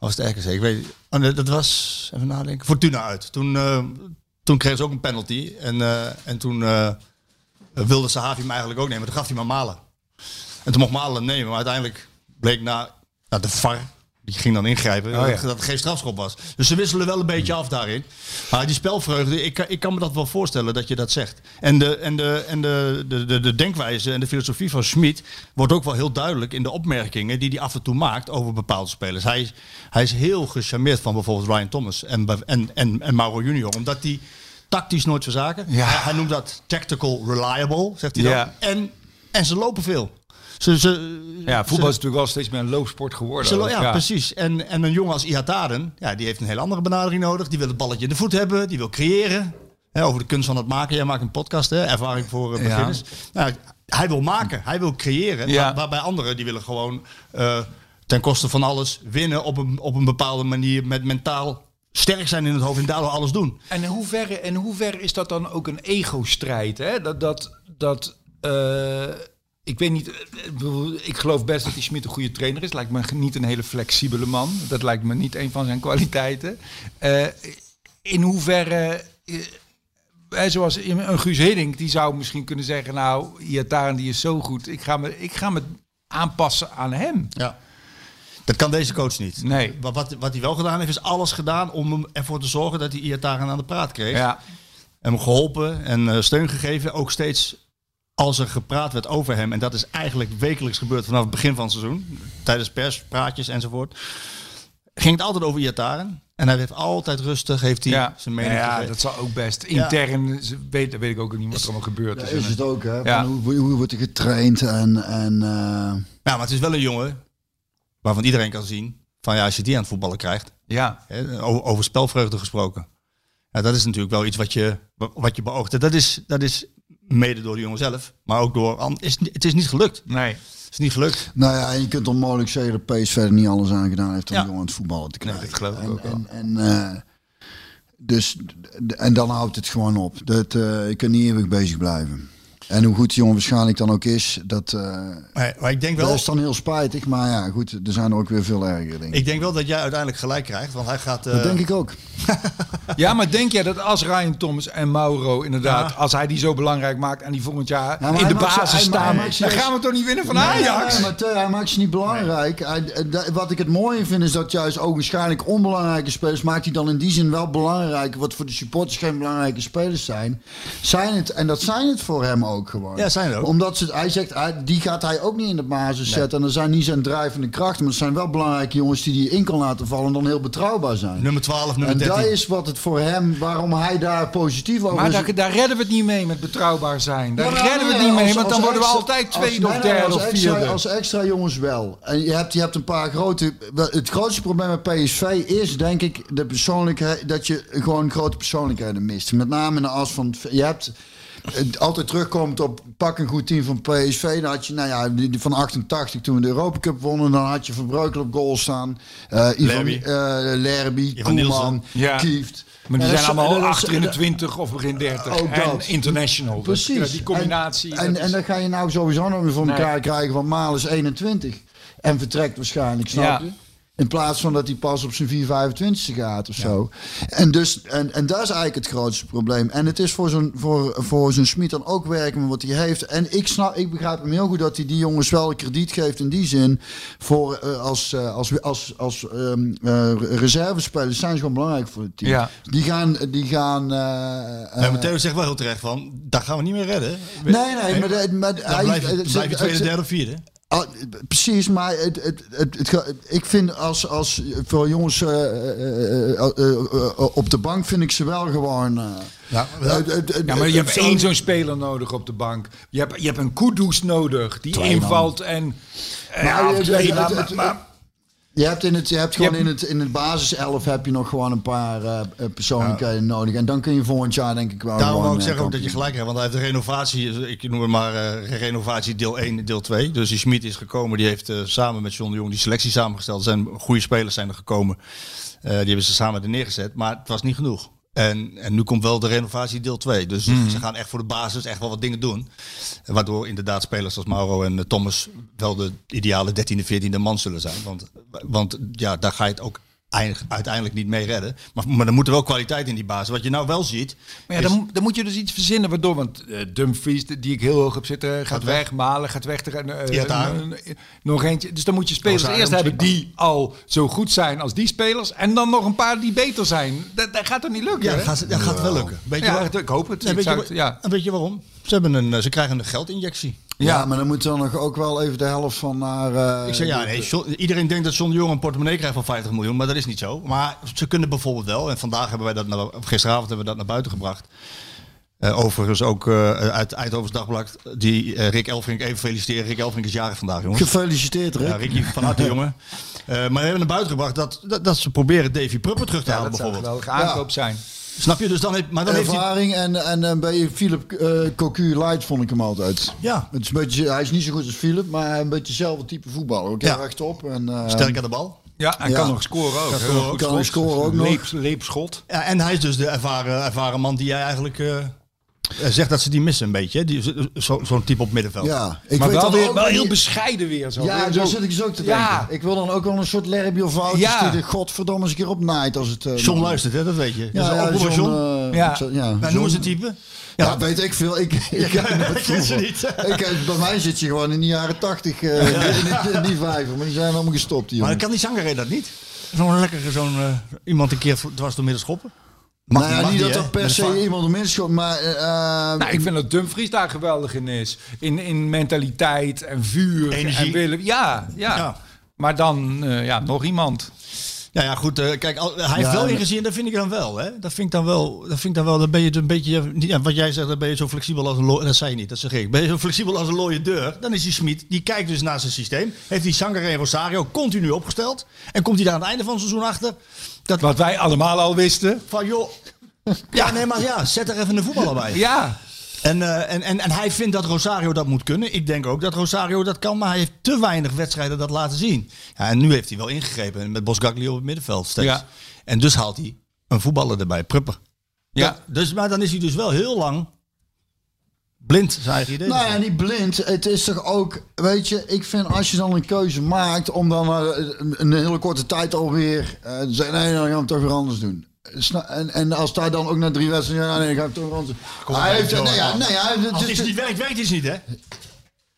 Was het RKC? Ik weet oh, dat was, even nadenken, Fortuna uit. Toen, eh, toen kregen ze ook een penalty en, eh, en toen eh, wilde Sahavi hem eigenlijk ook nemen. Toen gaf hij maar Malen. En toen mocht Malen nemen, maar uiteindelijk bleek na, na de VAR, die ging dan ingrijpen, Oh ja. dat, het geen strafschop was. Dus ze wisselen wel een beetje af daarin. Maar die spelvreugde, ik, kan- ik kan me dat wel voorstellen dat je dat zegt. En de, en de, en de, de, de, de denkwijze en de filosofie van Schmid wordt ook wel heel duidelijk in de opmerkingen die hij af en toe maakt over bepaalde spelers. Hij is, hij is heel gecharmeerd van bijvoorbeeld Ryan Thomas en, en, en, en Mauro Junior, omdat die tactisch nooit verzaken. Ja. Hij, hij noemt dat tactical reliable, zegt hij dan. Ja. En, en ze lopen veel. Ze, ze, Ja, voetbal ze- is natuurlijk wel steeds meer een loopsport geworden. Ja, precies. En, en een jongen als Ihataren, ja, die heeft een hele andere benadering nodig. Die wil het balletje in de voet hebben, die wil creëren. Hè, over de kunst van het maken. Jij maakt een podcast, hè? ervaring voor eh, Ja. beginners. Nou, hij wil maken, hij wil creëren. Ja. Waar, waarbij anderen, die willen gewoon eh, ten koste van alles winnen op een, op een bepaalde manier. Met mentaal sterk zijn in het hoofd en daardoor alles doen. En in hoeverre, in hoeverre is dat dan ook een ego-strijd? Hè? Dat, dat, dat eh, ik weet niet, eh, ik geloof best dat die Schmid een goede trainer is. Lijkt me niet een hele flexibele man. Dat lijkt me niet een van zijn kwaliteiten. Eh, in hoeverre, eh, zoals een Guus Hiddink, die zou misschien kunnen zeggen, nou, Iataren die is zo goed, ik ga me, ik ga me aanpassen aan hem. Ja. Dat kan deze coach niet. Nee. Wat, wat, wat hij wel gedaan heeft, is alles gedaan om hem ervoor te zorgen dat hij Iataren aan de praat kreeg. Ja, hem geholpen en steun gegeven. Ook steeds als er gepraat werd over hem. En dat is eigenlijk wekelijks gebeurd vanaf het begin van het seizoen. Tijdens perspraatjes enzovoort. Ging het altijd over Iataren. En hij heeft altijd rustig heeft hij ja. zijn mening ja, gegeven. dat zal ook best. Intern ze- weet, weet ik ook niet wat er allemaal gebeurd Dat is. is het ook, hè? Hoe, hoe wordt er getraind en... en eh, Ja, maar het is wel een jongen waarvan iedereen kan zien... van ja, als je die aan het voetballen krijgt... Ja, Hè, over, over spelvreugde gesproken. Ja, dat is natuurlijk wel iets wat je, wat je beoogt. En Dat is, dat is mede door de jongen zelf, maar ook door... Is, het is niet gelukt. nee. Het is niet gelukt. Nou ja, en je kunt onmogelijk zeggen dat PSV er niet alles aan gedaan heeft om Ja. die jongen aan het voetballen te krijgen. dat geloof ik en, ook wel. En, en, eh, dus, en dan houdt het gewoon op. Dat, eh je kunt niet eeuwig bezig blijven. En hoe goed die jongen waarschijnlijk dan ook is, dat, eh, Maar, maar ik denk dat wel... is dan heel spijtig. Maar ja, goed, er zijn er ook weer veel erger dingen. Ik denk wel dat jij uiteindelijk gelijk krijgt, want hij gaat. eh, dat denk ik ook. Ja, maar denk jij dat als Ryan Thomas en Mauro inderdaad, Ja. als hij die zo belangrijk maakt en die volgend jaar in de ze- basis staan, dan juist- gaan we toch niet winnen van Nee, Ajax? nee, maar hij maakt ze niet belangrijk. Hij, eh, wat ik het mooie vind is dat juist ook waarschijnlijk onbelangrijke spelers maakt hij dan in die zin wel belangrijk. Wat voor de supporters geen belangrijke spelers zijn. Zijn het, en dat zijn het voor hem ook gewoon. Ja, zijn ook. Omdat ze, hij zegt, hij, die gaat hij ook niet in de basis zetten. En dat zijn niet zijn drijvende krachten. Maar het zijn wel belangrijke jongens die hij in kan laten vallen. En dan heel betrouwbaar zijn. Nummer 12, nummer En 13. dat is wat het voor hem, waarom hij daar positief over Maar is. daar, daar redden we het niet mee met betrouwbaar zijn. Daar Ja, nou, redden we het niet mee, als- want dan worden we altijd tweede als- of derde als of extra, vierde. Als extra jongens wel. En je hebt, je hebt een paar grote... wel, Het grootste probleem met PSV is denk ik de persoonlijkheid... dat je gewoon grote persoonlijkheden mist. Met name in de as van... Je hebt altijd terugkomt op pak een goed team van PSV. Dan had je, nou ja, van 88 toen we de Europa Cup wonnen. Dan had je Van Breukelen op goal staan. eh Ivan Lerby. eh, Lerby, Ivan Koeman, Nielsen. Ja. Kieft. Maar die En zijn allemaal dat- achter in de en- 20 of begin 30. Ook en dat. international. Precies. ja, die combinatie. En, en, dan ga je nou sowieso nog weer voor Nee. elkaar krijgen van Maal is 21. En vertrekt waarschijnlijk, snap Ja. je? In plaats van dat hij pas op zijn 425ste gaat of zo. En, dus, en, en dat is eigenlijk het grootste probleem. En het is voor zo'n voor, voor zo'n Smit dan ook werken met wat hij heeft. En ik, snap, ik begrijp hem heel goed dat hij die jongens wel krediet geeft in die zin. Voor, eh, als eh, als, als, als ehm, eh, reservespelers zijn ze gewoon belangrijk voor het team. Ja. Die gaan... Die gaan eh, Ja, eh, maar Theo zegt wel heel terecht van, daar gaan we niet meer redden. Nee, nee, maar, de- maar Dan hij- blijf, je- het- blijf je het- tweede, derde of vierde. Ah, precies, maar het, het, ik vind als, als voor jongens eh, eh, eh, op de bank vind ik ze wel gewoon. Ja, Ja, maar je hebt één zo'n speler nodig op de bank. Je hebt, je hebt een Kudus nodig die Twee man. invalt en... Maar, ja, Je hebt, in het, je hebt gewoon hebt- in het, in het basiself heb je nog gewoon een paar eh, persoonlijkheden nodig. En dan kun je volgend jaar denk ik wel Daarom wou ik eh, zeggen ook dat je gelijk hebt. Want hij heeft de renovatie, ik noem het maar renovatie deel 1 en deel 2. Dus die Schmid is gekomen, die heeft samen met John de Jong die selectie samengesteld. Er zijn goede spelers zijn er gekomen. Die hebben ze samen er neergezet, maar het was niet genoeg. En, en nu komt wel de renovatie deel 2. Dus ze gaan echt voor de basis echt wel wat dingen doen. Waardoor inderdaad spelers als Mauro en eh, Thomas wel de ideale 13e, 14e man zullen zijn. Want, want ja, daar ga je het ook uiteindelijk niet mee redden. Maar, maar er moet er wel kwaliteit in die basis. Wat je nou wel ziet... Maar ja, is- dan, dan moet je dus iets verzinnen waardoor, want eh, Dumfries, die ik heel hoog heb zitten, gaat weg. weg. Malen gaat weg. Er, eh, Ja, daar. eh, nog eentje. Dus dan moet je spelers eerst hebben die al zo goed zijn als die spelers. En dan nog een paar die beter zijn. Dat, dat gaat toch niet lukken? Ja, hè? dat gaat, dat gaat wel lukken. Weet je Ja, waar- ik hoop het. Nee, Ik weet, je, ja. en weet je waarom? Ze, hebben een, eh, ze krijgen een geldinjectie. Ja, maar dan moet dan nog ook wel even de helft van naar... eh, Ik zeg ja, nee, John- iedereen denkt dat John de Jong een portemonnee krijgt van 50 miljoen, maar dat is niet zo. Maar ze kunnen bijvoorbeeld wel, en vandaag hebben wij dat, naar, of gisteravond hebben we dat naar buiten gebracht. Eh, overigens ook eh, uit Eindhovens Dagblad, die eh, Rick Elfrink even feliciteren. Rick Elfrink is jarig vandaag, jongens. Gefeliciteerd, Rick. Ja, Ricky, van harte jongen. Eh, maar we hebben naar buiten gebracht dat, dat, dat ze proberen Davy Prupper terug te Ja, halen dat zou een bijvoorbeeld. aankoop zijn. Snap je? Dus dan heeft, maar dan heeft hij... Ervaring en, en beetje Philip eh Cocu light vond ik hem altijd. Ja, Het is een beetje, hij is niet zo goed als Philip, maar een beetje hetzelfde type voetballer. Ook Ja. rechtop. En, eh, sterk aan de bal. Ja, hij Ja. kan nog scoren ook. Kan scoren ook. Kan schot. scoren ook nog. Leep, leepschot. Ja, en hij is dus de ervaren, ervaren man die jij eigenlijk eh, zegt dat ze die missen een beetje. Die- zo- zo- Zo'n type op middenveld. Ja, ik maar weet wel, weer, wel heel bescheiden weer. Zo. Ja, daar zo- zit ik dus ook te denken. Ja. Ik wil dan ook wel een soort Lerby of Wouters Ja. die de godverdomme eens een keer opnaait als het... eh, John luistert, hè? dat weet je. Ja, ja, John, John. eh, Ja. zou- ja, Nou, noemen ze type. Ja, weet ik veel. Ik, ik, Ik ken ze niet. ik, eh, bij mij zit je gewoon in de jaren tachtig uh, in, die- in die vijver. Maar die zijn allemaal gestopt, die Maar jongens. kan die zanger dat niet? Zo'n lekkere, zo'n eh, iemand een keer dwars door midden schoppen? Mag nou ja, mag niet dat er per se iemand om inschot, maar... eh, eh, Nou, ik vind dat Dumfries daar geweldig in is. In, in mentaliteit en vuur Energie. en willen. Ja, ja. Ja. Maar dan eh, ja, nog iemand. Ja, ja, goed. eh, kijk, al- hij heeft wel maar- ingezien, dat vind ik dan wel. Hè? Dat vind ik dan wel. Dat vind ik dan wel. Dan ben je een beetje. ja, wat jij zegt, dan ben je zo flexibel als een looie. Dat zei je niet, dat zeg ik. Ben je zo flexibel als een looie deur? Dan is die Smit, die kijkt dus naar zijn systeem. Heeft die Sanger en Rosario continu opgesteld. En komt hij daar aan het einde van het seizoen achter. Dat Wat wij allemaal al wisten. van joh. Ja, nee, maar ja, zet er even een voetballer bij. Ja. En, eh, en, en, en hij vindt dat Rosario dat moet kunnen. Ik denk ook dat Rosario dat kan, maar hij heeft te weinig wedstrijden dat laten zien. Ja, en nu heeft hij wel ingegrepen met Bosgagli op het middenveld steeds. Ja. En dus haalt hij een voetballer erbij, Prupper. Ja. Dat- dus, maar dan is hij dus wel heel lang blind, zijn eigen idee. Nou ja, niet blind. Het is toch ook, weet je, ik vind als je dan een keuze maakt om dan eh, een, een hele korte tijd alweer eh, te zeggen, nee, dan gaan we het toch weer anders doen. En, en als daar dan ook na drie wedstrijden, ja, nee, dan ga ik toch weer anders doen. Hij heeft, nee, ja, nee, hij heeft, Als het- iets niet werkt, werkt iets niet, hè?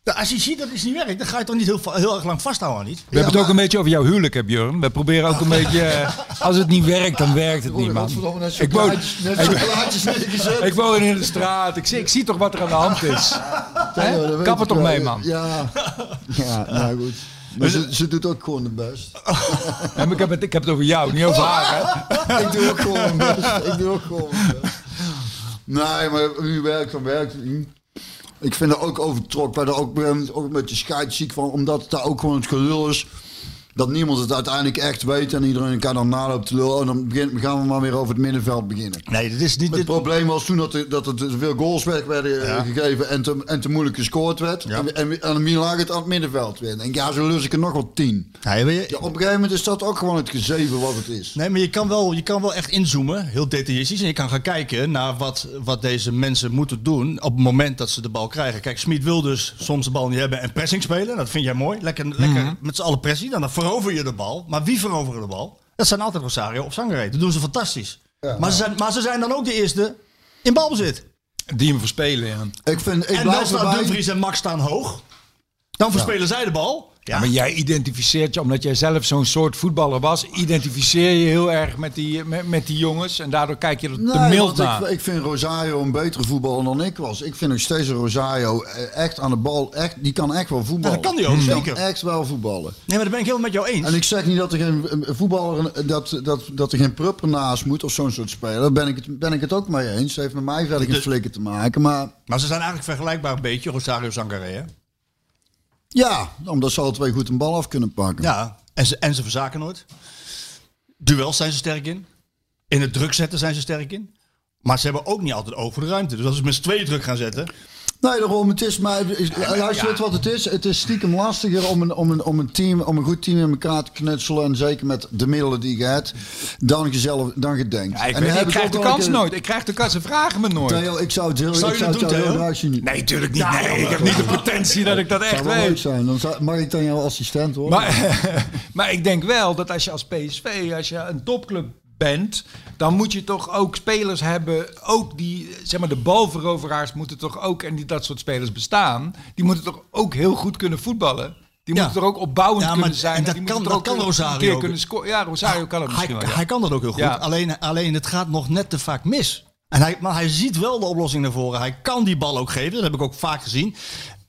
Als je ziet dat iets niet werkt, dan ga je toch niet heel, heel erg lang vasthouden aan iets. We hebben het ook een beetje over jouw huwelijk, hè, Björn. We proberen ook een beetje... eh, Als het niet werkt, dan werkt het niet, man. Ik woon, ik woon in de straat. Ik zie, ik zie toch wat er aan de hand is. Ja, Kap er ik toch mee, man. Ja, ja nou goed. Maar ze, ze doet ook gewoon de best. Ja, ik, heb het, ik heb het over jou, niet over haar. Hè? ik doe ook gewoon mijn best. Ik doe ook gewoon mijn best. Nee, maar wie werkt, dan werkt het niet. Ik vind er ook overtrokken. Ik ook, ben ook een beetje scheidsziek van. Omdat het daar ook gewoon het gelul is. Dat niemand het uiteindelijk echt weet. En iedereen elkaar dan naloopt te lullen. Oh, dan begin- gaan we maar weer over het middenveld beginnen. Nee, dit is niet... Het Dit, probleem was toen dat er, dat er veel goals weg werden Ja. gegeven en te, en te moeilijk gescoord werd. Ja. En, en, en wie lag het aan het middenveld weer? En ja, zo lus ik er nog wel tien. nee, weet je- Ja, op een gegeven moment is dat ook gewoon het gezeven wat het is. Nee, maar je kan, wel, je kan wel echt inzoomen, heel detailistisch. En je kan gaan kijken naar wat, wat deze mensen moeten doen op het moment dat ze de bal krijgen. Kijk, Smit wil dus soms de bal niet hebben en pressing spelen. Dat vind jij mooi. Lekker, lekker met z'n allen pressie. Dan, dan verover je de bal. Maar wie veroveren de bal? Dat zijn altijd Rosario of Sangaré. Dat doen ze fantastisch. maar, ze zijn, maar ze zijn dan ook de eerste in balbezit. Die hem verspelen, ja. Ik, vind, ik en blijf erbij. Dumfries en Max staan hoog. Dan verspelen zij de bal. Ja, Maar jij identificeert je, omdat jij zelf zo'n soort voetballer was, identificeer je heel erg met die, met, met die jongens. En daardoor kijk je er te Nee, mild want ik, naar. ik vind Rosario een betere voetballer dan ik was. Ik vind nog steeds een Rosario eh, echt aan de bal. Echt, die kan echt wel voetballen. Ja, dat kan die ook, Die zeker. kan echt wel voetballen. nee, maar dat ben ik helemaal met jou eens. En ik zeg niet dat er geen eh, voetballer, eh, dat, dat, dat er geen prupper naast moet of zo'n soort speler. Daar ben ik, het, ben ik het ook mee eens. Het heeft met mij verder geen De- flikken te maken. Maar Maar ze zijn eigenlijk vergelijkbaar een beetje, Rosario Sangaré. Hè? Ja, omdat ze alle twee goed een bal af kunnen pakken. Ja, En ze, en ze verzaken nooit. Duels zijn ze sterk in. In het druk zetten zijn ze sterk in. Maar ze hebben ook niet altijd over de ruimte. Dus als ze met z'n tweeën druk gaan zetten. Nee, daarom, het is maar, luister weet wat het is. Het is stiekem lastiger om een, om, een, om een team, om een goed team in elkaar te knutselen. En zeker met de middelen die je hebt, dan je zelf, dan je denkt. Ja, ik, en weet, ik krijg de kans keer- nooit. Ik krijg de kans, ze vragen me nooit. Theo, ik zou het heel, Zou ik zou doen, heel graag zien. Nee, natuurlijk niet. Nee, ik heb niet de potentie dat ik dat echt zou wel leuk weet. zijn. Dan mag ik dan jouw assistent worden? Maar, maar ik denk wel dat als je als PSV, als je een topclub bent, dan moet je toch ook spelers hebben, ook die, zeg maar, de balveroveraars moeten toch ook, en die, dat soort spelers bestaan, die moeten toch ook heel goed kunnen voetballen. Die Ja. moeten toch ook opbouwend Ja, maar- kunnen zijn. en dat die kan- dat kan ook Rosario keer ook. kunnen scoren. Ja, Rosario kan het hij, misschien wel. ja. hij kan dat ook heel goed. Alleen, alleen het gaat nog net te vaak mis. En hij, maar hij ziet wel de oplossing naar voren. Hij kan die bal ook geven. Dat heb ik ook vaak gezien.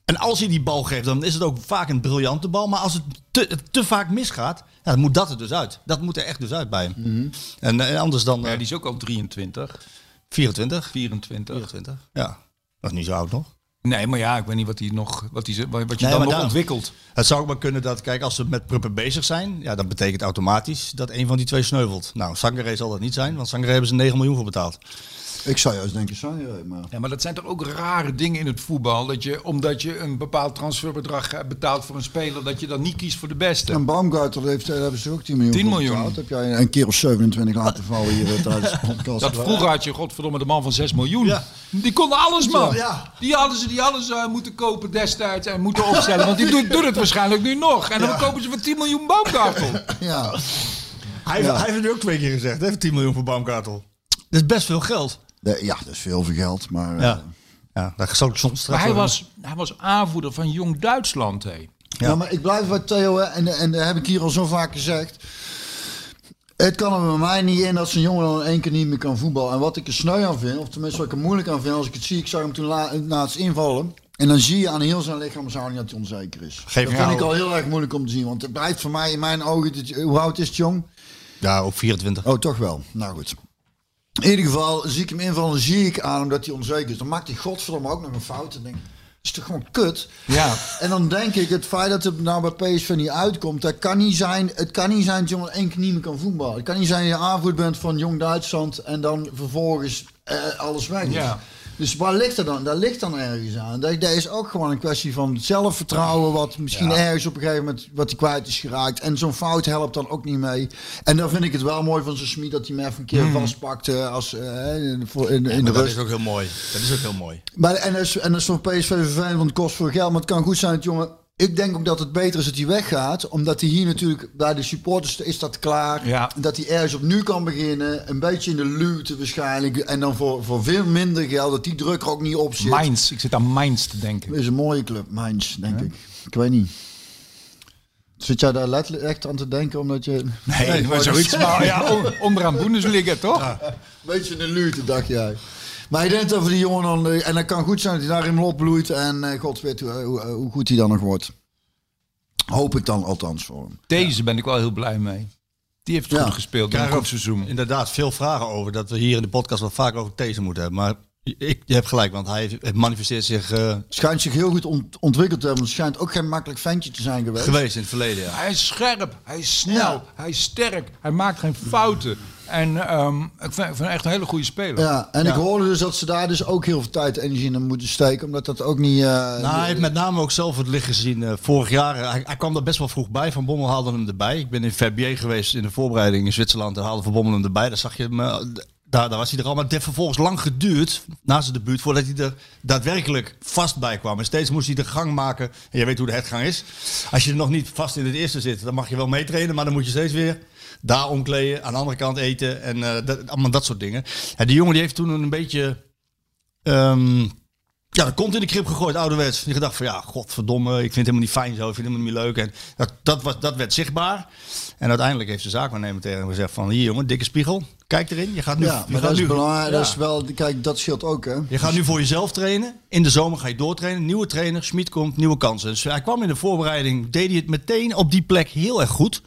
En als hij die bal geeft, dan is het ook vaak een briljante bal. Maar als het te, te vaak misgaat, ja, dan moet dat er dus uit. Dat moet er echt dus uit bij hem. Mhm. en, eh, anders dan eh, Ja, die is ook al 23, 24. 24. 24. Ja, dat is niet zo oud nog. Nee, maar ja, ik weet niet wat, hij nog, wat, hij, wat je Nee, dan maar nog ontwikkelt. Het zou ook maar kunnen dat, kijk, als ze met Pruppen bezig zijn, ja, dat betekent automatisch dat een van die twee sneuvelt. Nou, Sangaré zal dat niet zijn, want Sangaré hebben ze 9 miljoen voor betaald. Ik zou juist denken, Sangaré, maar... Ja, maar dat zijn toch ook rare dingen in het voetbal. Dat je, omdat je een bepaald transferbedrag eh, betaalt voor een speler, dat je dan niet kiest voor de beste. En Baumgartel heeft, daar hebben ze ook 10 miljoen 10 voor miljoen. betaald. Heb jij een keer of 27 laten vallen hier eh, tijdens de podcast. Dat vroeger had je, godverdomme, de man van 6 miljoen. Ja. Die konden alles, man. Ja. Die hadden ze die alles eh, moeten kopen destijds en moeten opstellen. Want die doet, doet het waarschijnlijk nu nog. En dan kopen ze voor 10 miljoen Baumgartel. Ja. Hij, hij heeft het nu ook twee keer gezegd, hè, 10 miljoen voor Baumgartel. Dat is best veel geld. Ja, dat is veel voor geld, maar... eh, Ja, ja daar zal ik soms Maar hij was, hij was aanvoerder van Jong Duitsland. Hé. Ja. maar ik blijf bij Theo, en, en dat heb ik hier al zo vaak gezegd. Het kan er bij mij niet in dat zo'n jongen dan in één keer niet meer kan voetballen. En wat ik er sneu aan vind, of tenminste wat ik er moeilijk aan vind, als ik het zie, ik zag hem toen la- laatst invallen. En dan zie je aan heel zijn lichaam niet dat hij onzeker is. Geef dat hem vind ik al heel erg moeilijk om te zien. Want het blijft voor mij in mijn ogen, hoe oud is het jong? Ja, ook 24. Oh, toch wel. Nou goed. In ieder geval zie ik hem invallen, zie ik aan hem dat hij onzeker is. Dan maakt hij godverdomme ook nog een fout. En denk is toch gewoon kut? Ja. En dan denk ik, het feit dat het nou bij PSV niet uitkomt, dat kan niet zijn, het kan niet zijn dat je maar één keer niet meer kan voetballen. Het kan niet zijn dat je aanvoerder bent van Jong Duitsland en dan vervolgens eh, alles weg is. Ja. Dus waar ligt dat dan? Daar ligt dan ergens aan. Dat, dat is ook gewoon een kwestie van zelfvertrouwen, wat misschien ergens op een gegeven moment wat hij kwijt is geraakt. En zo'n fout helpt dan ook niet mee. En dan vind ik het wel mooi van zijn Smit dat hij hem even een keer vastpakte als, eh, in, in, in de dat rust. is ook heel mooi. Dat is ook heel mooi. Maar, en, en dat is voor PSV vervelend, want het kost veel geld. Maar het kan goed zijn dat jongen... Ik denk ook dat het beter is dat hij weggaat. Omdat hij hier natuurlijk... Bij de supporters is dat klaar. Ja. Dat hij ergens opnieuw kan beginnen. Een beetje in de luwte waarschijnlijk. En dan voor, voor veel minder geld. Dat die druk er ook niet op zit. Mainz. Ik zit aan Mainz te denken. is een mooie club, Mainz, denk ik. Ik weet niet. Zit jij daar letterlijk echt aan te denken omdat je... Nee, maar zoiets. Maar ja, on- onderaan Bundesliga, toch? Beetje in de luwte, dacht jij. Maar ik denk dat voor die jongen dan... eh, En dat kan goed zijn dat hij daar helemaal opbloeit. En eh, god weet hoe, hoe, hoe goed hij dan nog wordt. Hoop ik dan althans voor hem. Deze ben ik wel heel blij mee. Die heeft Ja. goed gespeeld in goed seizoen. Inderdaad, veel vragen over dat we hier in de podcast wat vaker over deze moeten hebben. Maar ik, je hebt gelijk, want hij heeft- manifesteert zich eh, Schijnt zich heel goed ont- ontwikkeld te hebben. Het schijnt ook geen makkelijk ventje te zijn geweest. geweest in het verleden. Ja. Hij is scherp, hij is snel, Ja. hij is sterk, hij maakt geen fouten. En ehm, ik, vind, ik vind hem echt een hele goede speler. Ja, en ik hoorde dus dat ze daar dus ook heel veel tijd en energie in moeten steken. Omdat dat ook niet... eh, Nou, hij heeft met name ook zelf het licht gezien. eh, vorig jaar, hij, hij kwam er best wel vroeg bij. Van Bommel haalde hem erbij. Ik ben in Verbier geweest in de voorbereiding in Zwitserland. En haalde Van Bommel hem erbij. Daar zag je hem... eh, daar, daar was hij er al. Maar het heeft vervolgens lang geduurd, na zijn debuut, voordat hij er daadwerkelijk vast bij kwam. En steeds moest hij de gang maken. En je weet hoe de hetgang is. Als je er nog niet vast in het eerste zit, dan mag je wel meetrainen. Maar dan moet je steeds weer daar omkleden, aan de andere kant eten. En eh, dat, allemaal dat soort dingen. En die jongen die heeft toen een beetje... ehm, ja, de kont in de krip gegooid, ouderwets. Die gedacht van ja, godverdomme, ik vind het helemaal niet fijn zo, ik vind het helemaal niet leuk. En dat, dat, was, dat werd zichtbaar. En uiteindelijk heeft de zaakwaarnemer tegen hem gezegd van hier jongen, dikke spiegel, kijk erin. Je gaat nu, ja, je maar gaat dat is belangrijk. Ja. Dat is wel, kijk, dat scheelt ook, hè. Je gaat nu voor jezelf trainen. In de zomer ga je doortrainen. Nieuwe trainer, Schmid komt, nieuwe kansen. Dus hij kwam in de voorbereiding, deed hij het meteen op die plek heel erg goed.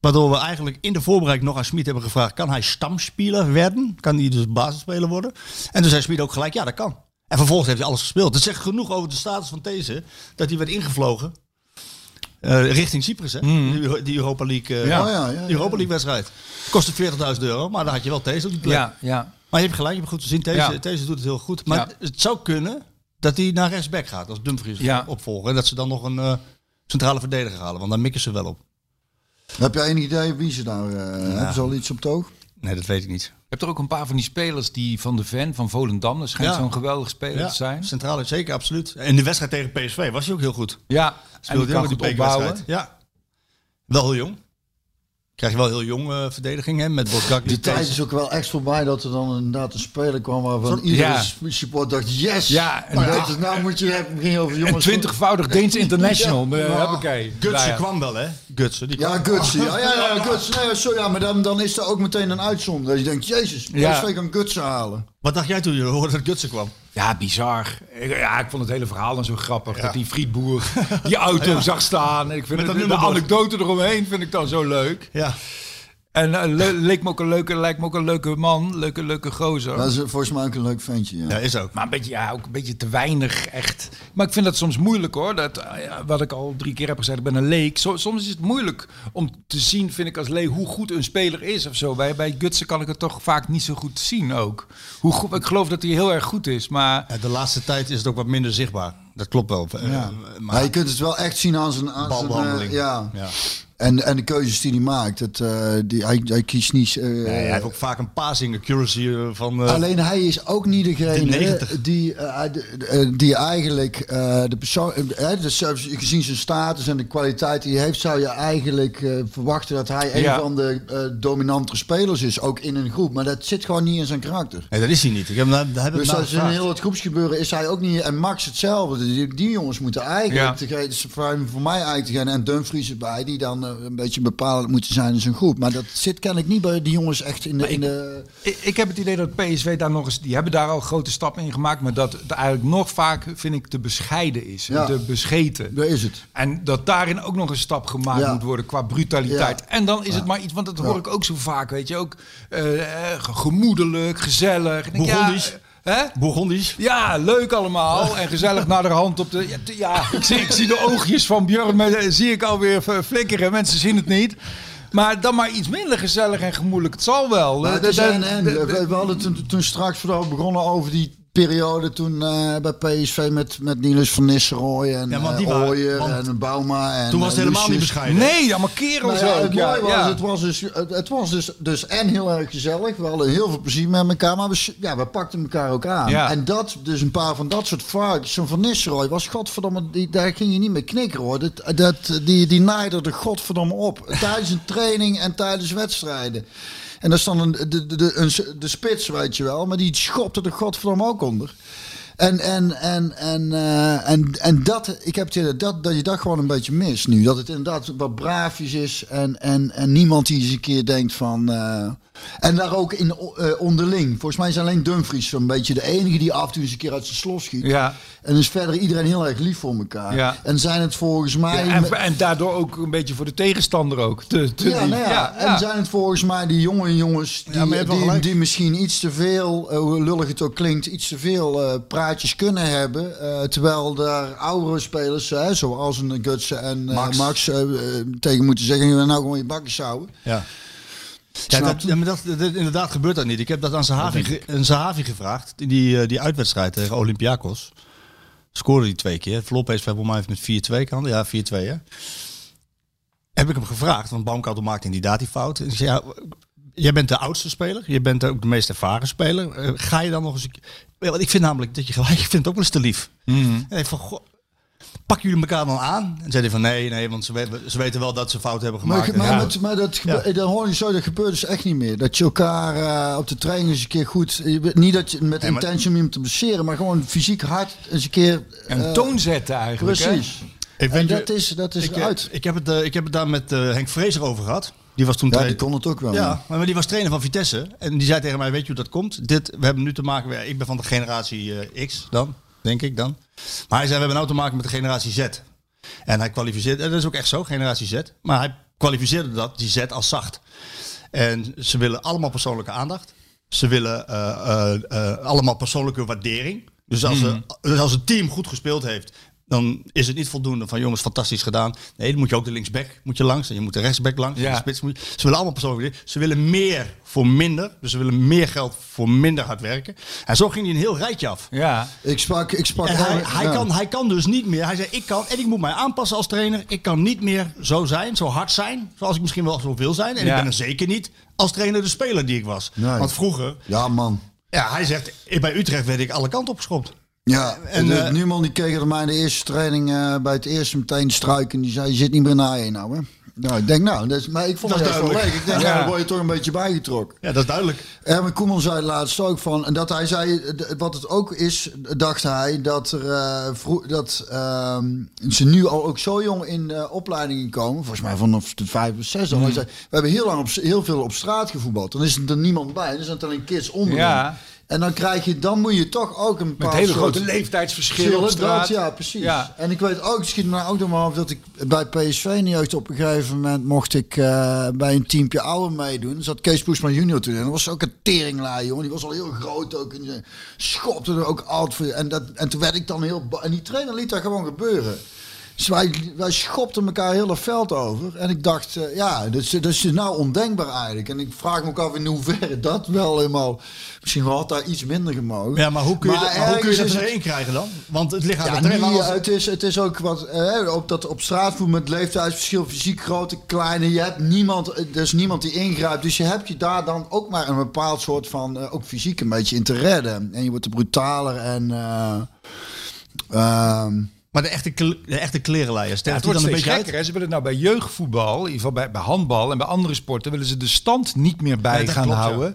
Waardoor we eigenlijk in de voorbereiding nog aan Schmid hebben gevraagd: kan hij stamspeler werden? Kan hij dus basisspeler worden? En toen zei Schmid ook gelijk: ja, dat kan. En vervolgens heeft hij alles gespeeld. Dat zegt genoeg over de status van deze, dat hij werd ingevlogen. Eh, richting Cyprus, hè? Die, die Europa League, Ja. Ja, ja, ja. die Europa League wedstrijd. Kostte 40.000 euro, maar dan had je wel Thees op die plek. Ja, ja. Maar je hebt gelijk, je hebt goed gezien. Thees doet het heel goed. Maar Ja. het zou kunnen dat hij naar rechtsback gaat als Dumfries Ja. opvolger. En dat ze dan nog een eh, centrale verdediger halen, want daar mikken ze wel op. Heb jij enig idee wie ze daar... eh Hebben ze al iets op het oog? Nee, dat weet ik niet. Je hebt er ook een paar van die spelers die van de Ven, van Volendam, dat schijnt Ja. zo'n geweldig speler te zijn. centrale zeker, absoluut. En in de wedstrijd tegen PSV was hij ook heel goed. Ja, en Speelde die heel kan goed opbouwen. Ja. Wel heel jong. Krijg je wel heel jong eh, verdediging hè, met Bosgak. Die tijd is ook wel echt voorbij dat er dan inderdaad een speler kwam waarvan Zo- iedere ja. support dacht, yes! Ja, en- en je, nou moet je het beginnen over En jongens. twintigvoudig Deens International. Ja. Ja. Ja. Hoppakee. Gutsen Nou ja. kwam wel, hè? Gutsen. Die Ja. Gutsen. Ja, ja, ja, Gutsen. Nee, sorry, ja, maar dan, dan is er ook meteen een uitzondering. Dat je denkt, jezus, Ja. PSV kan Gutsen halen. Wat dacht jij toen je hoorde dat Gutsen kwam? Ja, bizar. Ik, ja, ik vond het hele verhaal dan zo grappig. Dat die frietboer die auto zag staan. Ik vind Met het, de anekdote eromheen vind ik dan zo leuk. Ja. En eh, le- leek me ook een leuke, lijkt me ook een leuke man. Leuke, leuke gozer. Dat is eh, volgens mij ook een leuk ventje. Ja. ja, is ook. Maar een beetje, ja, ook een beetje te weinig echt. Maar ik vind dat soms moeilijk hoor. Dat, eh, ja, wat ik al drie keer heb gezegd, ik ben een leek. Zo- soms is het moeilijk om te zien, vind ik als leek, hoe goed een speler is of zo. Bij, bij Gutsen kan ik het toch vaak niet zo goed zien ook. Hoe goed, ik geloof dat hij heel erg goed is, maar... Ja, de laatste tijd is het ook wat minder zichtbaar. Dat klopt wel. Eh, Ja. Maar je kunt het wel echt zien aan zijn... Aan zijn balbehandeling. eh, ja. ja. En, en de keuzes die hij maakt. Het, eh, die, hij, hij kiest niet... eh, Nee, hij heeft ook vaak een passing accuracy van... eh, Alleen hij is ook niet De degene 90. die, de- de- die eigenlijk eh, de persoon, dus gezien zijn status en de kwaliteit die hij heeft, zou je eigenlijk eh, verwachten dat hij een Ja. van de eh dominantere spelers is, ook in een groep. Maar dat zit gewoon niet in zijn karakter. Nee, dat is hij niet. Ik heb daar heb ik Dus in heel het groepsgebeuren is hij ook niet. En Max hetzelfde. Die, die jongens moeten eigenlijk. Ja. degene- voor, mij eigenlijk degene. En Dumfries erbij. Die dan eh, een beetje bepalend moeten zijn in zijn groep. Maar dat zit kennelijk niet bij die jongens echt in de. In de Ik, ik heb het idee dat PSV daar nog eens, die hebben daar al grote stappen in gemaakt, maar dat het eigenlijk nog vaak, vind ik, te bescheiden is, Ja. te bescheten. daar is het. En dat daarin ook nog een stap gemaakt Ja. moet worden qua brutaliteit. Ja. En dan is het maar iets, want dat hoor ik ook zo vaak, weet je, ook eh, eh, gemoedelijk, gezellig. Ik ja, hè? Bourgondisch. Ja, leuk allemaal. En gezellig naar de hand op de. Ja, ja ik, zie, ik zie de oogjes van Björn, maar eh, zie ik alweer flikkeren. Mensen zien het niet. Maar dan maar iets minder gezellig en gemoedelijk. Het zal wel. Maar De- het is de- en, en, de- de- we, we hadden toen, toen straks vooral begonnen over die periode toen eh, bij PSV met, met Niels van Nistelrooy en Ja, want ja, die waren- Ooyer want en Bauma. En, Toen was het eh, helemaal niet bescheiden. Nee, kerels Nou ja, ook. het Ja, mooie was, ja. het was, dus, het, het was dus, dus en heel erg gezellig. We hadden heel veel plezier met elkaar, maar we, ja, we pakten elkaar ook aan. Ja. En dat, dus een paar van dat soort varkens. Zo'n Van Nistelrooy was godverdomme, die, daar ging je niet mee knikken hoor. Dat, dat, die, die naaide er godverdomme op. Tijdens een training en tijdens wedstrijden. En daar stond een, de, de, de, een, de spits, weet je wel, maar die schopte er godverdomme ook onder. En, en, en, en, eh, en, en dat, ik heb het dat, dat je dat gewoon een beetje mist nu. Dat het inderdaad wat braafjes is en, en, en niemand die eens een keer denkt van... eh, en daar ook in eh, onderling. Volgens mij is alleen Dumfries zo'n beetje de enige die af en toe eens een keer uit zijn slof schiet. Ja. En is verder iedereen heel erg lief voor elkaar. Ja. En zijn het volgens mij... Ja, en, en daardoor ook een beetje voor de tegenstander ook. Te, te Ja, nou ja. Ja, en zijn het volgens mij die jonge jongens die, die, misschien iets te veel, eh, hoe lullig het ook klinkt, iets te veel eh, praatjes kunnen hebben. eh, terwijl daar oudere spelers, zoals een Gutsen en eh, Max. Max, tegen moeten zeggen, je nou gewoon je bakjes houden. Ja. Ja, dat, maar dat, dat- inderdaad gebeurt dat niet. Ik heb dat aan Zahavi, aan gevraagd. in Die, eh, die uitwedstrijd tegen Olympiakos. Scoorde hij twee keer. Verloor PSV voor mij met 4-2 kan. Ja, 4-2 hè. Heb ik hem gevraagd, want Baumkartel maakte inderdaad die fout. En ik zei, ja, jij bent de oudste speler. Je bent ook de meest ervaren speler. Eh, ga je dan nog eens... een keer- Ja, want ik vind namelijk dat je gelijk... Ik vind het ook wel eens te lief. En ik van, goh, pakken jullie elkaar dan aan? En zei hij van nee, nee, want ze weten, ze weten wel dat ze fout hebben gemaakt. maar, Ja. met- maar dat, gebe- dan hoor je zo, dat gebeurt dus echt niet meer. Dat je elkaar eh, op de training eens een keer goed... je Niet dat je met Nee, intentie om iemand te blesseren, maar gewoon fysiek hard eens een keer... Een eh, toon zetten eigenlijk. hè? Precies. Ik En je- dat is, dat is ik, eh, eruit. ik, heb het, ik heb het daar met eh, Henk Vrezer over gehad. Die was toen Ja, die kon het ook wel. Ja, maar die was trainer van Vitesse. En die zei tegen mij, weet je hoe dat komt? Dit, we hebben nu te maken, ik ben van de generatie eh, X dan, denk ik dan. Maar hij zei, we hebben nou te maken met de generatie Z. En hij kwalificeerde, en dat is ook echt zo, generatie Z. Maar hij kwalificeerde dat, die Z, als zacht. En ze willen allemaal persoonlijke aandacht. Ze willen eh, eh, eh, allemaal persoonlijke waardering. Dus als, ze- dus als een team goed gespeeld heeft, dan is het niet voldoende van jongens, fantastisch gedaan. Nee, dan moet je ook de linksback moet je langs en je moet de rechtsback langs. en Ja. De spits moet je- ze willen allemaal persoonlijk. Ze willen meer voor minder. Dus ze willen meer geld voor minder hard werken. En zo ging hij een heel rijtje af. Ja. Ik sprak, ik sprak hij, eigenlijk- hij, ja. kan, hij kan dus niet meer. Hij zei, ik kan en ik moet mij aanpassen als trainer. Ik kan niet meer zo zijn, zo hard zijn, zoals ik misschien wel zo wil zijn. En Ja. ik ben er zeker niet als trainer de speler die ik was. Nee. Want vroeger, Ja, man. ja, hij zegt, bij Utrecht werd ik alle kanten opgeschopt. Ja, En, en eh, uh, Numan die keek er mij in de eerste training eh, bij het eerste meteen struiken. Die zei, je zit niet meer na je nou hè. Nou, ik denk nou, dat is, maar ik vond Dat het wel leuk. duidelijk. Ik denk, Ja. ja. dan word je toch een beetje bijgetrokken. Ja, dat is duidelijk. Erwin Koeman zei laatst ook van, en dat hij zei, eh, wat het ook is, dacht hij, dat, er, eh, vroeg, dat ehm, ze nu al ook zo jong in eh, opleidingen komen, volgens mij vanaf de vijf of zes al. Hij zei, we hebben heel lang op, heel veel op straat gevoetbald. Dan is er niemand bij, dan zijn er alleen kids onder. Ja. En dan krijg je, dan moet je toch ook een Met paar hele grote leeftijdsverschillen op straat. ja, precies. Ja. En ik weet ook, het schiet me ook door mijn hoofd dat ik bij PSV in de jeugd op een gegeven moment mocht ik eh, bij een teampje ouder meedoen. Zat Kees Poesman junior toen in. Dat was ook een teringlijn, jongen. Die was al heel groot ook. En die schopte er ook oud voor. En, dat, en toen werd ik dan heel... En die trainer liet dat gewoon gebeuren. Dus wij, wij schopten elkaar heel het veld over. En ik dacht, eh, ja, dat is, dat is nou ondenkbaar eigenlijk. En ik vraag me ook af in hoeverre dat wel helemaal... Misschien had daar iets minder gemogen. Ja, maar hoe kun je, Maar dat, maar hoe kun je dat ergens is erin krijgen dan? Want het ligt aan ja, de trainer. als- het, is, het is ook wat eh, op, dat, op straatvoet met leeftijdsverschil, fysiek grote, kleine. Je hebt niemand, er is niemand die ingrijpt. Dus je hebt je daar dan ook maar een bepaald soort van, eh, ook fysiek een beetje in te redden. En je wordt er brutaler en. eh, ehm, Maar de echte, de echte klerenleier, Ja, het wordt dan een steeds beetje gekker. uit? Hè? Ze willen nou bij jeugdvoetbal, in ieder geval bij, bij handbal en bij andere sporten, willen ze de stand niet meer bij Ja, gaan klopt, ja. houden.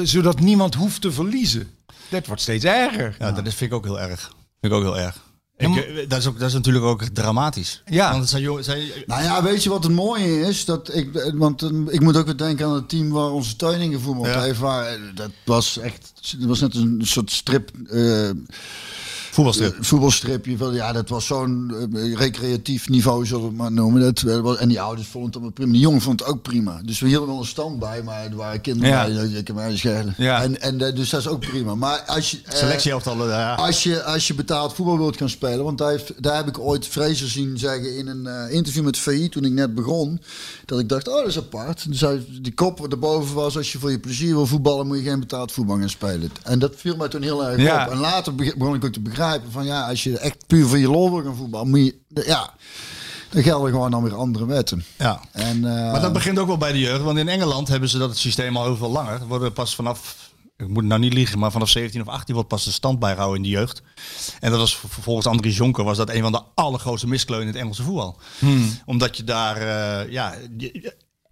eh, zodat niemand hoeft te verliezen. Dat wordt steeds erger. Ja, dat is, vind ik ook heel erg. Vind ik ook heel erg. Ik, eh, dat, is ook, dat is natuurlijk ook dramatisch. Ja. Want het zijn jongen, zijn, nou ja, weet je wat het mooie is? Dat ik, eh, want ik moet ook weer denken aan het team waar onze training gevoetbald Ja. heeft. Waar, dat was echt, dat was net een soort strip. eh, voetbalstrip. Eh, voetbalstripje. Van, ja, dat was zo'n eh, recreatief niveau, zullen we het maar noemen. Dat, eh, en die ouders vonden het allemaal prima. Die jongen vond het ook prima. Dus we hielden wel een stand bij, maar er waren kinderen Ja. bij. Ik heb mij schelen. Ja. En, en dus dat is ook prima. Maar als je, ja. als je, als je betaald voetbal wilt gaan spelen, want daar, heeft, daar heb ik ooit Fraser zien zeggen in een interview met VI toen ik net begon, dat ik dacht, oh dat is apart. Dus die kop erboven was, als je voor je plezier wil voetballen, moet je geen betaald voetbal gaan spelen. En dat viel mij toen heel erg Ja. op. En later beg- begon ik ook te begrijpen van ja, als je echt puur voor je lol wil gaan voetballen, moet je, ja, dan gelden gewoon dan weer andere wetten. ja. En, eh, Maar dat begint ook wel bij de jeugd. Want in Engeland hebben ze dat het systeem al heel veel langer. Er worden pas vanaf, ik moet nou niet liegen, maar vanaf 17 of 18 wordt pas de stand bijgehouden in de jeugd. En dat was volgens Andries Jonker was dat een van de allergrootste miskleunen in het Engelse voetbal. Omdat je daar, eh, ja,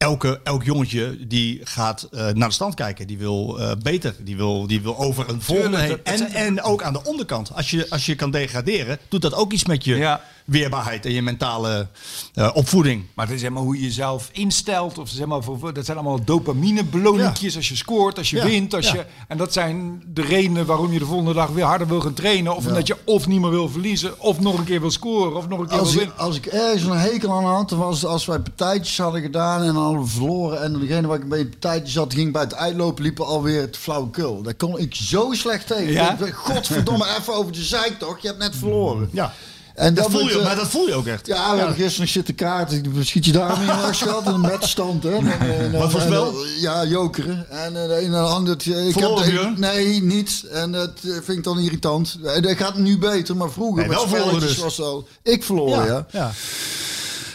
elke, elk jongetje die gaat eh, naar de stand kijken. Die wil eh, beter. Die wil, die wil over een volgende heen. En, en ook aan de onderkant. Als je, als je kan degraderen, doet dat ook iets met je Ja. Weerbaarheid en je mentale eh, opvoeding. Maar het is helemaal hoe je jezelf instelt. Of zeg maar, voor, dat zijn allemaal dopamine beloningjes als je scoort, als je Ja, wint. Als ja. je, en dat zijn de redenen waarom je de volgende dag weer harder wil gaan trainen. Of omdat je of niet meer wil verliezen, of nog een keer wil scoren, of nog een keer Als wil ik, winnen. als ik ergens een hekel aan had, was als wij partijtjes hadden gedaan en dan hadden we verloren. En degene waar ik bij partijtjes zat, ging bij het uitlopen, liepen alweer het flauwekul. Daar kon ik zo slecht tegen. Ja? Ik Godverdomme, even over de zeik toch, je hebt net verloren. Ja. En Dat voel je, eh, maar dat voel je ook echt. Ja, we hebben gisteren zitten kaarten. Schiet je daar in schat? Een matchstand, hè? En, en, Wat voor en, spel? en, Ja, jokeren. En eh, de een en de ander... Ik heb? Nee, niet. En dat eh, vind ik dan irritant. Eh, Dat gaat nu beter, maar vroeger Nee, met dus. was zo... Ik verloor, ja. ja.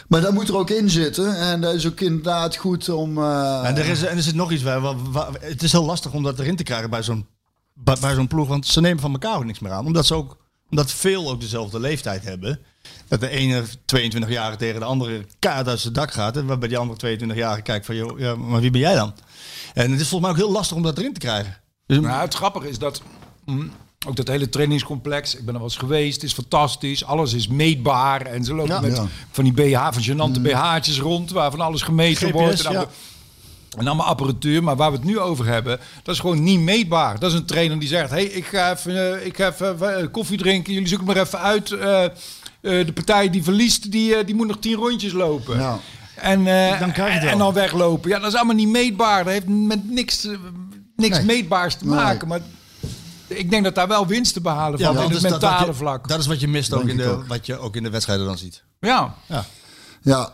Maar dat moet er ook in zitten. En dat is ook inderdaad goed om... eh, En er, is, en er zit nog iets bij. wa- wa- het is heel lastig om dat erin te krijgen bij zo'n, bij, bij zo'n ploeg. Want ze nemen van elkaar ook niks meer aan. Omdat ze ook omdat veel ook dezelfde leeftijd hebben. Dat de ene 22-jarige tegen de andere kaart uit zijn dak gaat. En waarbij die andere 22-jarige kijkt van... Joh, ja, maar wie ben jij dan? En het is volgens mij ook heel lastig om dat erin te krijgen. Dus, Nou, het grappige is dat mm, ook dat hele trainingscomplex, ik ben er wel eens geweest, is fantastisch. Alles is meetbaar en ze lopen Ja. met Ja. van die BH, van gênante BH'tjes rond, waar van alles gemeten GPS, wordt. En ja. En allemaal apparatuur, maar waar we het nu over hebben, dat is gewoon niet meetbaar. Dat is een trainer die zegt, hey, ik ga even, eh, ik ga even eh, koffie drinken, jullie zoeken maar even uit. eh, de partij die verliest, die, die moet nog tien rondjes lopen. Ja. En, Dan krijg je het en wel. dan weglopen. Ja, dat is allemaal niet meetbaar. Dat heeft met niks, niks Nee. meetbaars te Nee. maken. Maar ik denk dat daar wel winst te behalen valt in het dat dat mentale je- vlak. Dat is wat je mist ook in de, ook. wat je ook in de wedstrijden dan ziet. ja. Ja,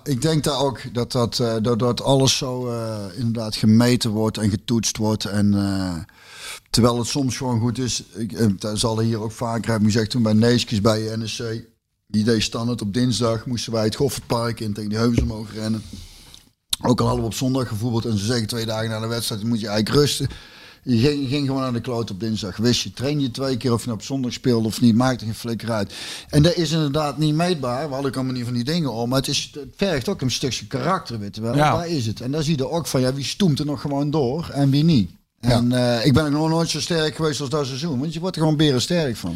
ik denk daar ook dat, dat, eh, dat, dat alles zo eh, inderdaad gemeten wordt en getoetst wordt. En, eh, terwijl het soms gewoon goed is. Ik, dat zal hier ook vaker hebben gezegd toen bij Neeskens bij NEC. Die deed standaard op dinsdag. Moesten wij het Goffertpark in tegen die heuvels omhoog rennen. Ook al hadden we op zondag gevoetbald en ze zeggen twee dagen na de wedstrijd moet je eigenlijk rusten. Je ging, gewoon aan de kloot op dinsdag. Wist je, train je twee keer of je nou op zondag speelde of niet, maakt er geen flikker uit. En dat is inderdaad niet meetbaar. We hadden ook allemaal niet van die dingen om. Maar het, is, het vergt ook een stukje karakter, weet je wel. Ja. Daar is het. En daar zie je ook van, ja, wie stoemt er nog gewoon door en wie niet. En eh, ik ben ook nog nooit zo sterk geweest als dat seizoen. Want je wordt er gewoon beren sterk van.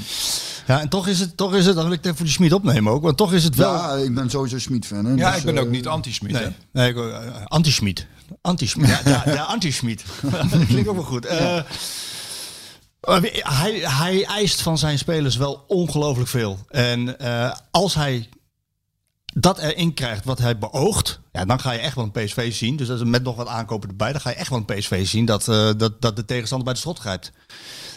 Ja, en toch is het, toch is het, dan wil ik het even voor die Schmid opnemen ook, want toch is het wel... Ja, ik ben sowieso Smit-fan. hè. ja, Dus, ik ben eh, ook niet anti-Smit. Nee, nee ik, Anti-Schmid. Ja, anti-Schmid. dat klinkt ook wel goed. Eh, hij, hij eist van zijn spelers wel ongelooflijk veel. En eh, als hij dat erin krijgt wat hij beoogt, ja, dan ga je echt wel een PSV zien. Dus dat is met nog wat aankopen erbij, dan ga je echt wel een PSV zien dat, eh, dat, dat de tegenstander bij de schot grijpt.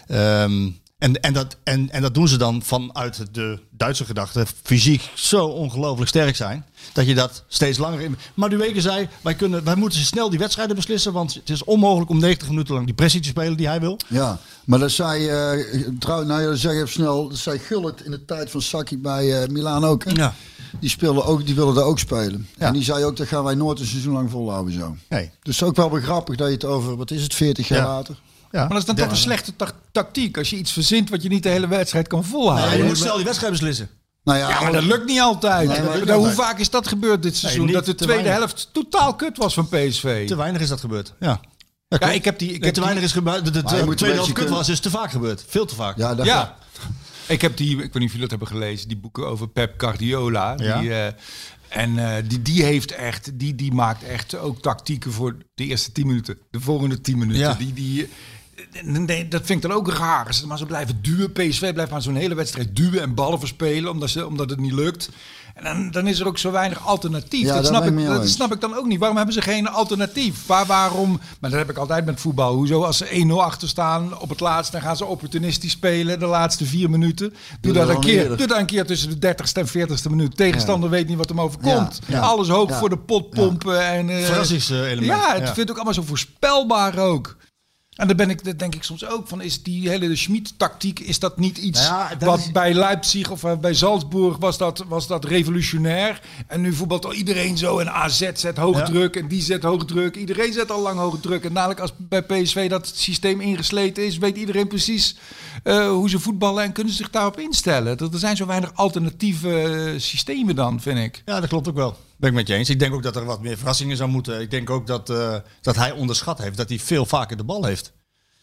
Ehm, en, en, dat, en, en dat doen ze dan vanuit de Duitse gedachte. Fysiek zo ongelooflijk sterk zijn. Dat je dat steeds langer in. Maar Duweke zei: wij, kunnen, wij moeten snel die wedstrijden beslissen. Want het is onmogelijk om 90 minuten lang die pressie te spelen die hij wil. Ja, maar dat zei, eh trouw, nou ja, dat zeg even snel, dat zei Gullit in de tijd van Saki bij eh Milaan ook. hè? Ja. Die, speelden ook, die wilden daar ook spelen. Ja. En die zei ook, dat gaan wij nooit een seizoen lang volhouden zo. Nee. Dus ook wel weer grappig dat je het over, wat is het, 40 jaar Ja. later? Ja. Maar dat is dan toch een slechte ta- tactiek als je iets verzint wat je niet de hele wedstrijd kan volhouden. Ja, je moet snel die wedstrijd beslissen. Nou ja, maar dat lukt niet altijd. Nee, maar- Nou, hoe vaak is dat gebeurd dit seizoen? dat de tweede weinig. helft totaal kut was van PSV. Te weinig is dat gebeurd. Ja. Ja, ik heb die. Ik Nee, heb te die- weinig is gebeurd. De, tweede helft kut was, is te vaak gebeurd. Veel te vaak. ja, dat Ja. Ik heb die, ik weet niet of jullie dat hebben gelezen, die boeken over Pep Guardiola. Ja. Die, eh, en eh, die, die heeft echt, die, die maakt echt ook tactieken voor de eerste 10 minuten, de volgende 10 minuten. Ja. Die, die, nee, dat vind ik dan ook raar. Ze maar zo blijven duwen. PSV blijft maar zo'n hele wedstrijd duwen en ballen verspelen, omdat, ze, omdat het niet lukt. En dan, dan is er ook zo weinig alternatief. Ja, dat, snap ik, dat snap ik dan ook niet. Waarom hebben ze geen alternatief? Waar, waarom? Maar dat heb ik altijd met voetbal. Hoezo als ze 1-0 achter staan op het laatst, dan gaan ze opportunistisch spelen de laatste vier minuten. Doe, Doe dat dat een keer. Doe dat een keer tussen de 30ste en 40ste minuut. Tegenstander weet niet wat hem overkomt. Ja, ja. Alles hoog Ja. voor de pot pompen. En, eh, Verrassingselement. Ja, het Ja. vind ik ook allemaal zo voorspelbaar ook. En dan ben ik, dat denk ik soms ook van, is die hele Schmid-tactiek, is dat niet iets Nou ja, dat wat is- bij Leipzig of eh, bij Salzburg was dat, was dat revolutionair. En nu voetbalt al iedereen zo en AZ zet hoge Ja. druk en die zet hoge druk. Iedereen zet al lang hoge druk. En dadelijk als bij PSV dat systeem ingesleten is, weet iedereen precies eh, hoe ze voetballen en kunnen ze zich daarop instellen. Dat er zijn zo weinig alternatieve eh, systemen dan, vind ik. Ja, dat klopt ook wel. Ben ik met je eens. Ik denk ook dat er wat meer verrassingen zou moeten. Ik denk ook dat, eh, dat hij onderschat heeft dat hij veel vaker de bal heeft.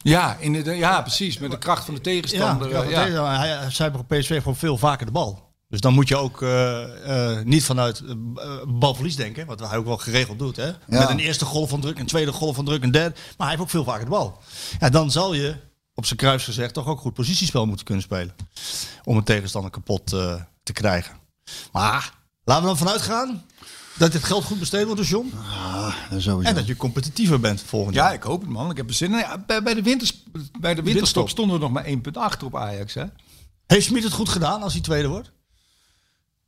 Ja, in de, ja, precies. Met de kracht van de tegenstander. ja, eh, ja. ja. Hij, hij zei bij PSV gewoon veel vaker de bal. Dus dan moet je ook eh, eh, niet vanuit eh, eh, balverlies denken. Wat hij ook wel geregeld doet. Hè? Met een eerste golf van druk, een tweede golf van druk, een derde. Maar hij heeft ook veel vaker de bal. Ja, dan zal je, op zijn kruis gezegd, toch ook goed positiespel moeten kunnen spelen. Om een tegenstander kapot eh, te krijgen. Maar laten we dan vanuit gaan dat dit geld goed besteed wordt door John. dat sowieso. En dat je competitiever bent volgend Ja, jaar. ik hoop het man. Ik heb er zin in. Ja, bij, bij, de winters, bij de winterstop stonden we nog maar één punt achter op Ajax. Hè? Heeft Smit het goed gedaan als hij tweede wordt?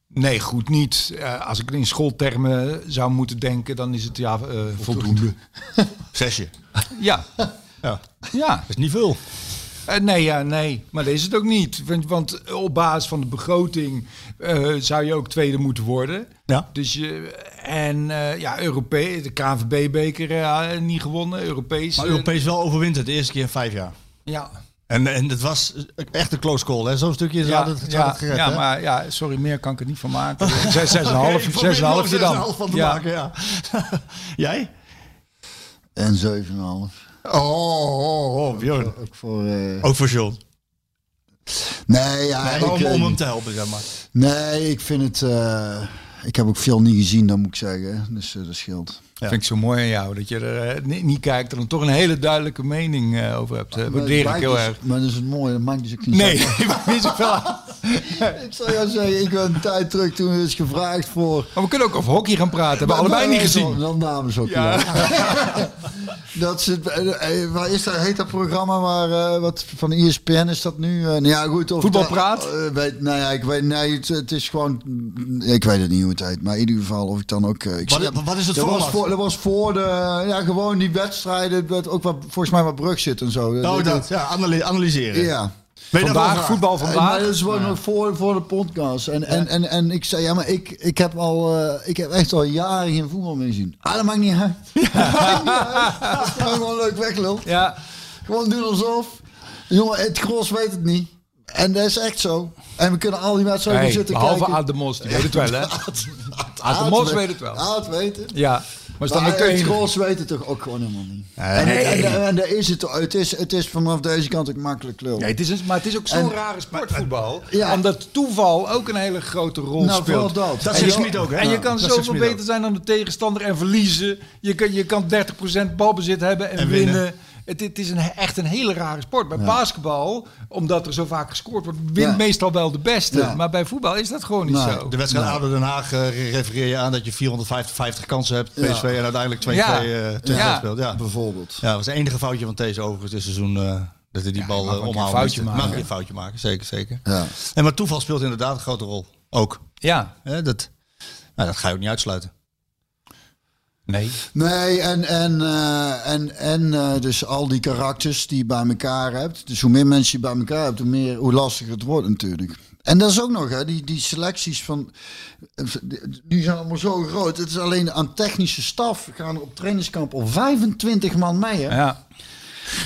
Nee, goed niet. Eh, als ik in schooltermen zou moeten denken, dan is het ja eh, voldoende. Zesje. Ja, Ja, ja. dat is niet veel. Eh, nee, ja, nee. Maar dat is het ook niet. Want, want op basis van de begroting eh, zou je ook tweede moeten worden. Ja. Dus je, en eh, ja, Europees, de KNVB-beker eh, niet gewonnen, Europees. Maar Europees wel overwinterd de eerste keer in vijf jaar. ja. En, en het was echt een close call, hè? Zo'n stukje is Ja, is ja, altijd gered, ja, hè? maar ja, sorry, meer kan ik er niet van maken. Zes, zes en half, zes en nog dan. 6,5 van te ja. maken, ja. Jij? En 7,5. Oh, oh, oh, Bjorn. Ook voor... eh, Ook voor John. Nee, ja, Nee, ik, om, eh, om hem te helpen, zeg maar. nee, ik vind het... eh, ik heb ook veel niet gezien, dan moet ik zeggen. Dus eh, dat scheelt. Vind ik zo mooi aan jou. Dat je er eh, niet, niet kijkt en dan toch een hele duidelijke mening eh, over hebt. Uh, waardeer ik heel Maar- erg. Maar dat is het mooie, dat maakt dus ook niet Nee, ik niet zoveel aan. Ik zal jou zeggen, ik ben een tijd terug toen is gevraagd voor... Maar we kunnen ook over hockey gaan praten. Hebben we allebei niet gezien. Dan dames ook. Ja. Ja. dat zit, eh, eh, waar is dat, heet dat programma waar, eh, wat van ESPN is dat nu? Eh, nou ja, goed. Of Voetbalpraat? dat- eh, weet, nou ja, ik weet, nee, het, het is gewoon, ik weet het niet hoe het heet, maar in ieder geval of ik dan ook. eh, ik Wat- wat is het dat voor? Dat was voor de, ja, gewoon die wedstrijden, wat ook wat, volgens mij wat brug zit en zo. Oh, dat. Ja, analy- analyseren. Ja. Vandaag, voetbal vandaag. Dat is gewoon voor, voor de podcast. En, en, en, en ik zei, ja, maar ik, ik heb al, eh, ik heb echt al jaren geen voetbal meer gezien. Ah, dat maakt niet uit. Dat maakt niet uit. Dat is gewoon, leuk weglul. Ja, Gewoon doen alsof. Jongen, het gros weet het niet. En dat is echt zo. En we kunnen al die wedstrijden hey, zitten behalve kijken. Aad de Mos, die weet het wel hè. Aad de Mos weet het wel. Aad weet het. Ja, maar is dan Maar ook gros weet het toch ook gewoon helemaal niet. En, en, en, daar is het, het, is, het is vanaf deze kant ook makkelijk lul. Nee, het is een, maar het is ook zo'n rare sportvoetbal. Ja. Omdat toeval ook een hele grote rol Nou, speelt. vooral dat. Dat je- Smit ook, hè? En je kan zoveel beter ook. zijn dan de tegenstander en verliezen. Je kan, je kan 30% balbezit hebben en, En winnen. Het, het is een, echt een hele rare sport. Bij basketbal, omdat er zo vaak gescoord wordt, wint Ja. meestal wel de beste. Ja. Maar bij voetbal is dat gewoon niet Nee. zo. De wedstrijd ADO Den Haag eh, refereer je aan dat je 450 kansen hebt. Ja. PSV en uiteindelijk 2-2 Ja. eh, twee Ja. speelt. Ja. Bijvoorbeeld. ja, dat was het enige foutje van deze overigens dit seizoen. eh, dat hij die Ja, bal mag uh, een keer een foutje Mag maken. een foutje maken, zeker, zeker. Ja. En maar toeval speelt inderdaad een grote rol. Ook. Ja, Hè, dat, nou, dat ga je ook niet uitsluiten. Nee. Nee, en, en, eh, en, en eh, dus al die karakters die je bij elkaar hebt. Dus hoe meer mensen je bij elkaar hebt, hoe, meer, hoe lastiger het wordt natuurlijk. En dat is ook nog, hè, die, die selecties van... Die zijn allemaal zo groot. Het is alleen aan technische staf gaan op trainingskamp al 25 man mee. Hè? Ja.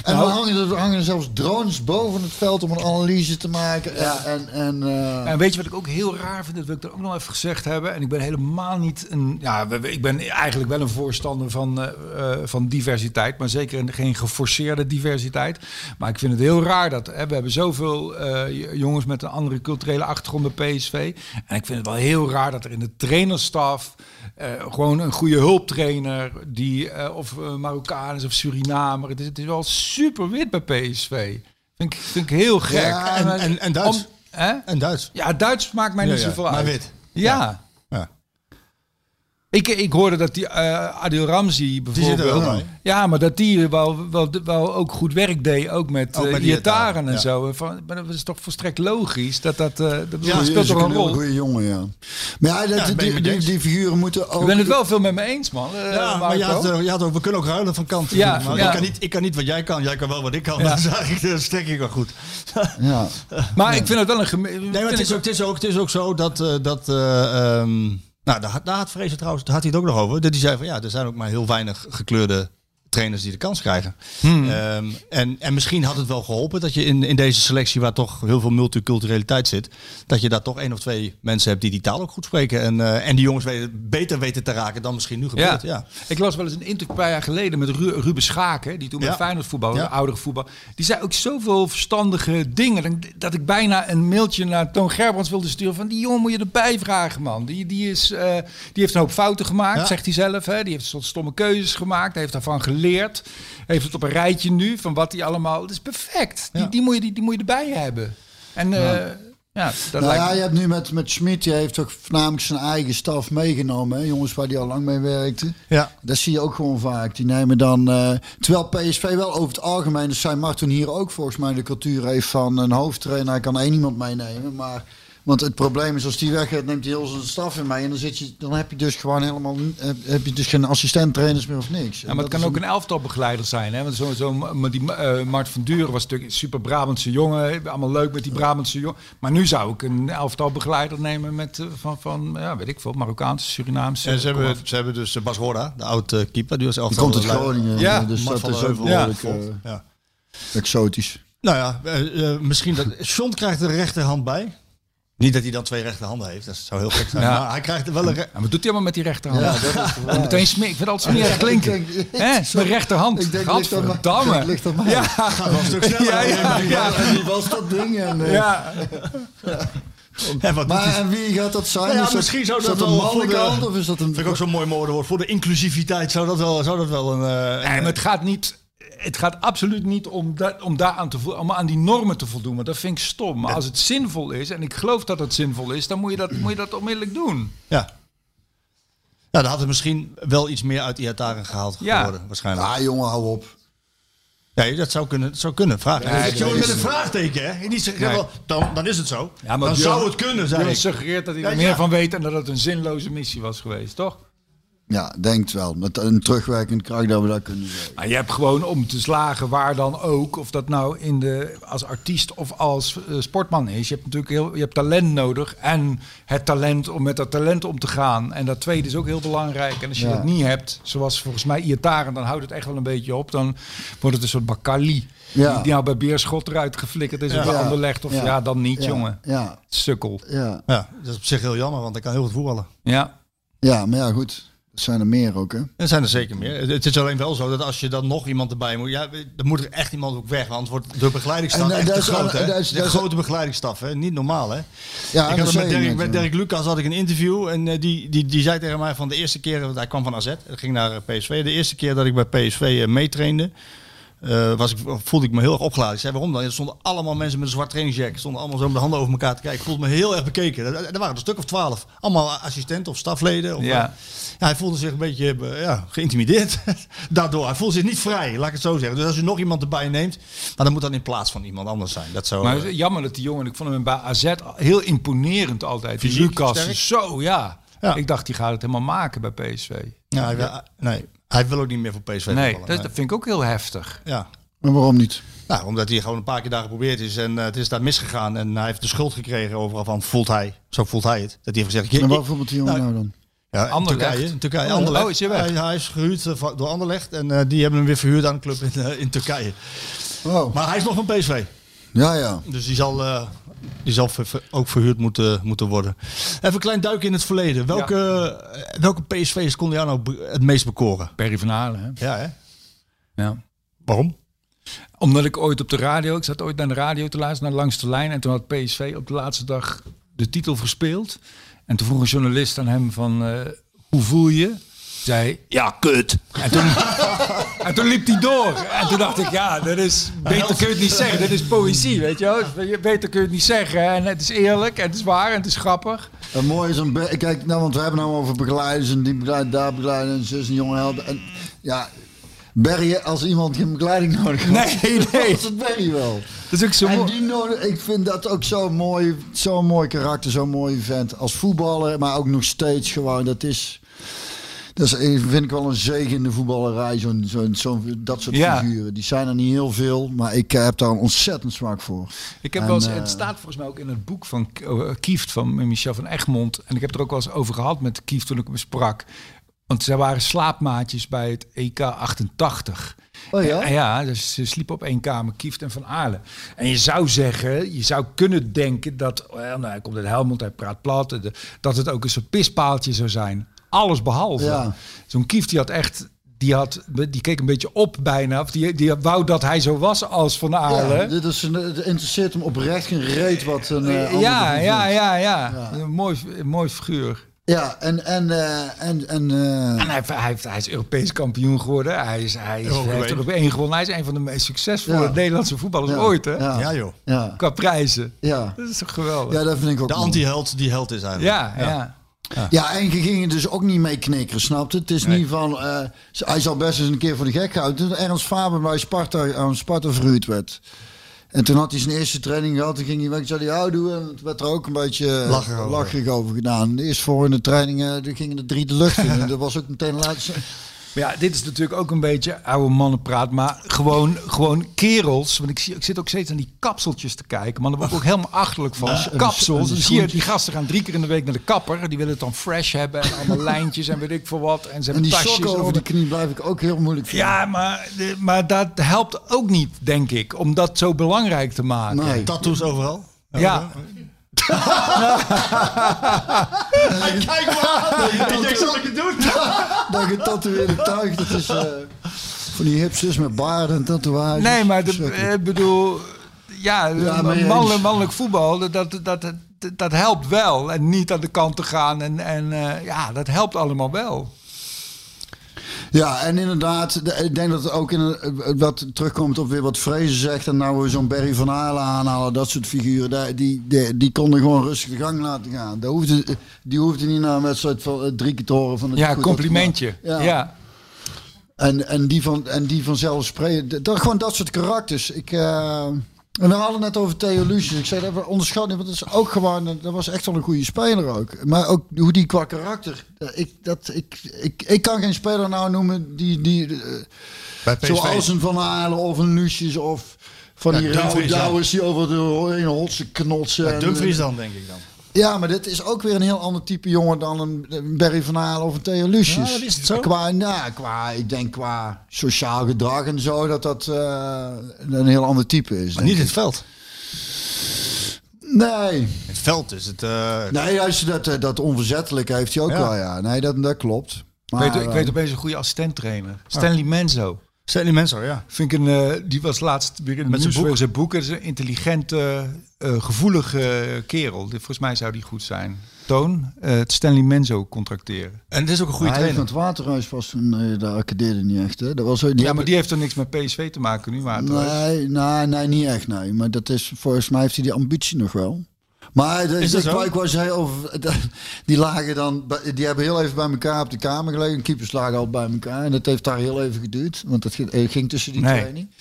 En Nou- dan hangen er, hangen er zelfs drones boven het veld om een analyse te maken. En, en, en, eh, En weet je wat ik ook heel raar vind? Dat wil ik er ook nog even gezegd hebben. En ik ben helemaal niet een. Ja, we- we- ik ben eigenlijk wel een voorstander van, eh, eh, van diversiteit. Maar zeker een- geen geforceerde diversiteit. Maar ik vind het heel raar dat. Hè, we hebben zoveel jongens met een andere culturele achtergrond bij PSV. En ik vind het wel heel raar dat er in de trainerstaf. Eh, gewoon een goede hulptrainer. die eh, of eh, Marokkaan is of Surinamer. Het is, het is wel super wit bij PSV. Vind ik, vind ik heel gek. Ja, en- en- en Duits. Om- hè? En Duits. Ja, Duits maakt mij Ja, niet ja, zoveel maar uit. wit. Ja. Ik, ik hoorde dat die eh Adil Ramzi bijvoorbeeld... zit er wel bij. Ja, maar dat die wel, wel, wel ook goed werk deed, ook met, eh Iataren en ja. zo. Van, maar dat is toch volstrekt logisch? Dat, dat, eh, dat Ja, speelt is toch een rol? goede jongen, ja. Maar ja, dat, Ja, die, die, figuren moeten ook... Ik ben het wel veel met me eens, man. eh, Ja, maar je had, je had ook, we kunnen ook ruilen van kant. Ja. Ik, kan niet, ik kan niet wat jij kan, jij kan wel wat ik kan. Ja. Dat is eigenlijk de strekking wel goed. Ja. maar ik vind het wel een... geme- Nee, maar het is, ook, het, is ook, het is ook zo dat... eh, dat eh, ehm, nou, daar, had- Vrezen trouwens, daar had hij het ook nog over. Dat hij zei van ja, er zijn ook maar heel weinig gekleurde trainers die de kans krijgen. Hmm. Ehm, en, en misschien had het wel geholpen dat je in, in deze selectie, waar toch heel veel multiculturaliteit zit, dat je daar toch één of twee mensen hebt die die taal ook goed spreken. En, eh, en die jongens weten, beter weten te raken dan misschien nu gebeurt. Ja. Ik las wel eens een interview een paar jaar geleden met Ru Ruben Schaken, die toen Ja. met Feyenoord voetbal, Ja. de oudere voetbal. Die zei ook zoveel verstandige dingen dat- dat ik bijna een mailtje naar Toon Gerbrands wilde sturen van die jongen moet je erbij vragen man. Die, die, is, eh, die heeft een hoop fouten gemaakt, zegt hij zelf. Hè? Die heeft soort stomme keuzes gemaakt, hij heeft daarvan geleerd. Heeft het op een rijtje nu van wat hij allemaal. Dat is perfect. Die, die, moet, je, die, die moet je erbij hebben. En eh, ja, dat Nou lijkt ja, je hebt nu met, met Schmid, die heeft toch voornamelijk zijn eigen staf meegenomen. Hè? Jongens waar die al lang mee werkte. Ja. Dat zie je ook gewoon vaak. Die nemen dan. eh, terwijl PSV wel over het algemeen, dus zijn Martin hier ook volgens mij de cultuur heeft van een hoofdtrainer. Hij kan één iemand meenemen. Maar, want het probleem is, als die weggaat, neemt hij heel zijn staf in mee. En dan, zit je, dan heb je dus gewoon helemaal. Heb, heb je dus geen assistent-trainers meer of niks. Ja, maar het kan ook een elftalbegeleider zijn. Hè? Want zo, zo, maar die eh, Mart van Duren was natuurlijk een super Brabantse jongen. Allemaal leuk met die Brabantse jongen. Maar nu zou ik een elftalbegeleider nemen met eh, van, van ja, weet ik veel, Marokkaanse, Surinaamse. En ze hebben, af. ze hebben dus eh, Bas Horda, de oud keeper, die was elftal. Die komt uit. Groningen. Ja, dus Mart dat is ook behoorlijk Ja. Ja. exotisch. Nou ja, misschien dat. Sean krijgt er de rechterhand bij. Niet dat hij dan twee rechterhanden heeft, dat zou heel gek zijn. Ja. Maar hij krijgt er wel een. wat doet hij allemaal met die rechterhand? Ja, dat is En meteen smeer. Ik vind het altijd smerig klinken. Hè? Mijn rechterhand. Ik denk, ligt aan mij. Ligt aan mij. Ja. Gaat wel een stuk sneller. Ja, ja, ja. En die was dat ding. En, eh, Ja. En wat doet Maar en wie gaat dat zijn? Nou ja, misschien zou dat dat wel een mannelijke hand of is dat een... Vind ik ook zo'n mooi woordenwoord. Voor de inclusiviteit zou dat wel, zou dat wel een... eh, Nee, maar het gaat niet. Het gaat absoluut niet om, da om, daaraan te om aan die normen te voldoen. Want dat vind ik stom. Maar als het zinvol is, en ik geloof dat het zinvol is, dan moet je dat, moet je dat onmiddellijk doen. Ja. Ja, dan had het misschien wel iets meer uit Iataren gehaald Ja. geworden, waarschijnlijk. Ah, jongen, hou op. Ja, dat zou kunnen. Dat zou kunnen. Vraag. Nee, Ja, dat met een vraagteken, hè? Niet zeggen, Nee. wel, dan, dan is het zo. Ja, maar dan Björn- zou het kunnen, zei Björn ik. suggereert dat hij er Ja, meer ja. van weet en dat het een zinloze missie was geweest, toch? Ja, denkt wel. Met een terugwerkend kracht dat we dat kunnen zeggen. Maar je hebt gewoon om te slagen waar dan ook, of dat nou in de, als artiest of als eh, sportman is. Je hebt natuurlijk heel, je hebt talent nodig en het talent om met dat talent om te gaan. En dat tweede is ook heel belangrijk. En als je Ja. dat niet hebt, zoals volgens mij Iataren, dan houdt het echt wel een beetje op. Dan wordt het een soort Bakali. Ja. Die, nou bij Beerschot eruit geflikkerd is Ja. of Ja. Anderlecht. Of ja. Ja. dan niet, Ja. jongen. Ja, Sukkel. ja. Ja, dat is op zich heel jammer, want hij kan heel goed voetballen. Ja. ja, maar ja, goed. Er zijn er meer ook, hè? Er zijn er zeker meer. Het is alleen wel zo dat als je dan nog iemand erbij moet, ja, dan moet er echt iemand ook weg. Want wordt de begeleidingsstaf En, eh, echt te is- groot. hè? dat is- de is- grote begeleidingsstaf, hè? niet normaal. Hè? Ja, ik had met Dirk, net, met. Dirk Lucas had ik een interview en eh, die, die, die zei tegen mij van de eerste keer, want hij kwam van AZ, ging naar eh, PSV. De eerste keer dat ik bij PSV eh, meetrainde, eh, was ik, voelde ik me heel erg opgeladen. Ik zei waarom dan? Er stonden allemaal mensen met een zwart trainingsjack, stonden allemaal zo met de handen over elkaar te kijken. Ik voelde me heel erg bekeken. Er, er waren een stuk of twaalf, allemaal assistenten of stafleden. Of, Ja. eh, ja, hij voelde zich een beetje eh, ja, geïntimideerd daardoor. Hij voelde zich niet vrij, laat ik het zo zeggen. Dus als je nog iemand erbij neemt, maar dan moet dat in plaats van iemand anders zijn. Dat zou, Maar jammer dat die jongen, ik vond hem bij AZ heel imponerend altijd. Fysiek, Lucas, sterk. zo ja. Ja. Ik dacht, die gaat het helemaal maken bij PSV. ja, nee, hij wil ook niet meer voor PSV Nee, voetballen, dat, dat vind ik ook heel heftig. Ja. Maar waarom niet? Nou, omdat hij gewoon een paar keer daar geprobeerd is en eh, het is daar misgegaan en hij heeft de schuld gekregen overal van voelt hij. Zo voelt hij het. Dat hij heeft gezegd, En wat voelt die jongen Nou, nou dan? ja, in Anderlecht. Turkije, in Turkije, Oh, Anderlecht. oh, is hij weg? Hij, hij is gehuurd eh, door Anderlecht en eh, die hebben hem weer verhuurd aan een club in, in Turkije. Oh, Maar hij is nog van PSV, ja, ja. dus die zal, eh, die zal ver- ver- ook verhuurd moeten, moeten worden. Even een klein duik in het verleden. Welke, eh, welke PSV's kon jou nou het meest bekoren? Perry van Halen, hè? Ja, hè? Ja. Waarom? Omdat ik ooit op de radio, ik zat ooit naar de radio te luisteren, naar Langs de Lijn. En toen had PSV op de laatste dag de titel verspeeld. En toen vroeg een journalist aan hem van, eh, hoe voel je? Zei, ja, kut. En toen, en toen liep hij door. En toen dacht ik, ja, dat is, beter kun je het niet zeggen. Dit is poëzie, weet je wel. Beter kun je het niet zeggen. En het is eerlijk, en het is waar, en het is grappig. En mooi is een... Kijk, nou, want we hebben nou over begeleiders en die begeleiden, daar begeleiden en zus en jonge helden. En ja, Berry, als iemand geen begeleiding nodig had, Nee, nee. was het Berry wel. Dat is ook zo En mooi. nodig, ik vind dat ook zo'n mooi, zo'n mooi karakter, zo'n mooi vent. Als voetballer, maar ook nog steeds gewoon, dat is... Dat is, vind ik wel een zegen in de voetballerij, zo'n, zo'n, zo'n, dat soort Ja. figuren. Die zijn er niet heel veel, maar ik eh, heb daar een ontzettend zwak voor. Ik heb En, wel eens, eh, het staat volgens mij ook in het boek van uh, Kieft van Michel van Egmond. En ik heb er ook wel eens over gehad met Kieft toen ik hem sprak. Want zij waren slaapmaatjes bij het EK 88. Oh ja? En ja, dus ze sliepen op één kamer, Kieft en Van Aarle. En je zou zeggen, je zou kunnen denken dat, well, nou, hij komt uit Helmond, hij praat plat, dat het ook een soort pispaaltje zou zijn. Alles behalve. Ja. Zo'n Kieft die had echt, die, had, die keek een beetje op bijna. Of die, die wou dat hij zo was als Van Aarle. Ja, dit is een, het interesseert hem oprecht geen reet wat een eh, ander ja, ja, ja, ja, Ja. Een mooi, een mooi figuur. Ja, en, en, eh, en, en eh, En hij, hij, heeft, hij is Europees kampioen geworden. Hij, is, hij, is, Ook hij heeft geweest. er op één gewonnen. Hij is een van de meest succesvolle Ja. Nederlandse voetballers ja, ooit, hè? Ja, Ja, joh. ja, Qua prijzen. ja. Dat is toch geweldig? Ja, dat vind ik ook De anti-held die held is eigenlijk. ja, ja. Ja, en je ging er dus ook niet mee knikkeren, snap je? Het is niet van... eh, hij zal best eens een keer voor de gek houden. Toen Ernst Faber bij Sparta, aan Sparta verhuurd werd. En toen had hij zijn eerste training gehad. Toen ging hij weg en zei hij, houdoe. En het werd er ook een beetje eh, Lacherig over. lacherig over gedaan. De eerste volgende training eh, er gingen er drie de lucht in. En dat was ook meteen de laatste... Maar ja, dit is natuurlijk ook een beetje oude mannenpraat. Maar gewoon, gewoon kerels. Want ik, zie, ik zit ook steeds aan die kapseltjes te kijken. Maar daar word ik ook helemaal achterlijk van. Kapsels. en Dan die zie je, die gasten gaan drie keer in de week naar de kapper. Die willen het dan fresh hebben. En allemaal lijntjes en weet ik veel wat. En ze En hebben die tasjes sokken over de knie blijf ik ook heel moeilijk vinden. Ja, maar, de- maar dat helpt ook niet, denk ik. Om dat zo belangrijk te maken. Nee. Tattoos overal. Ja, Kijk maar! Ik denk, zal ik het doen? Dat getatoeëerde tuig, dat is... eh, van die hipsters met baarden en tatoeages. nee, maar ik bedoel, ja, eens. mannelijk, mannelijk voetbal, dat, dat, dat, dat, dat helpt wel. En niet aan de kant te gaan. En, en eh, ja, dat helpt allemaal wel. Ja, en inderdaad, de- ik denk dat het ook in wat terugkomt op weer wat Vrezen zegt. En nou we zo'n Barry van Halen aanhalen, dat soort figuren. Die, die, die konden gewoon rustig de gang laten gaan. Dat hoefde, die hoefde niet naar een wedstrijd van eh, drie keer te horen van het Ja, complimentje. Ja. Ja. En, en die van, en die vanzelf spreken. Dat, gewoon dat soort karakters. Ik, eh, en we hadden het net over Theo Lucius. Ik zei dat we onderschatten, want dat is ook gewoon, dat was echt wel een goede speler ook. Maar ook hoe die qua karakter. eh, Ik, dat, ik, ik, ik kan geen speler nou noemen die, die eh, Bij PSV. zoals een Van Halen of een Lucius of van Ja, die rauwe douwers die over de ene hotse knotsen. Ja, Dumfries dan, denk ik dan. Ja, maar dit is ook weer een heel ander type jongen dan een, een Barry van Halen of een Theo Lucius. Ja, is het zo? Qua, nou, qua, ik denk qua sociaal gedrag en zo, dat dat eh, een heel ander type is. Maar niet ik. het veld. Nee, het veld is het... eh, nee juist dat, eh, dat onverzettelijke heeft hij ook Ja. wel, ja. Nee, dat, dat klopt. Ik weet, Maar, ik weet opeens een goede assistenttrainer. Stanley Menzo. Stanley Menzo, ja. Vind ik een, eh, die was laatst weer in Met zijn nieuws boek. voor zijn boek. Het is een intelligente, eh, gevoelige kerel. Volgens mij zou die goed zijn. Toon, eh, het Stanley Menzo contracteren. En het is ook een goede hij heeft trainer. met Waterhuis was toen, eh, daar accadeerde niet echt. Hè. Dat was, die Ja, hebben- maar die heeft er niks met PSV te maken nu. Maar Nee, nee, nee, niet echt, nee. Maar dat is, volgens mij heeft hij die ambitie nog wel. Maar de, Is dat de- zo? ik was heel over, de- die lagen dan, die hebben heel even bij elkaar op de kamer gelegen. Keepers lagen al bij elkaar en dat heeft daar heel even geduurd, want het ging, eh, ging tussen die Nee. twee niet.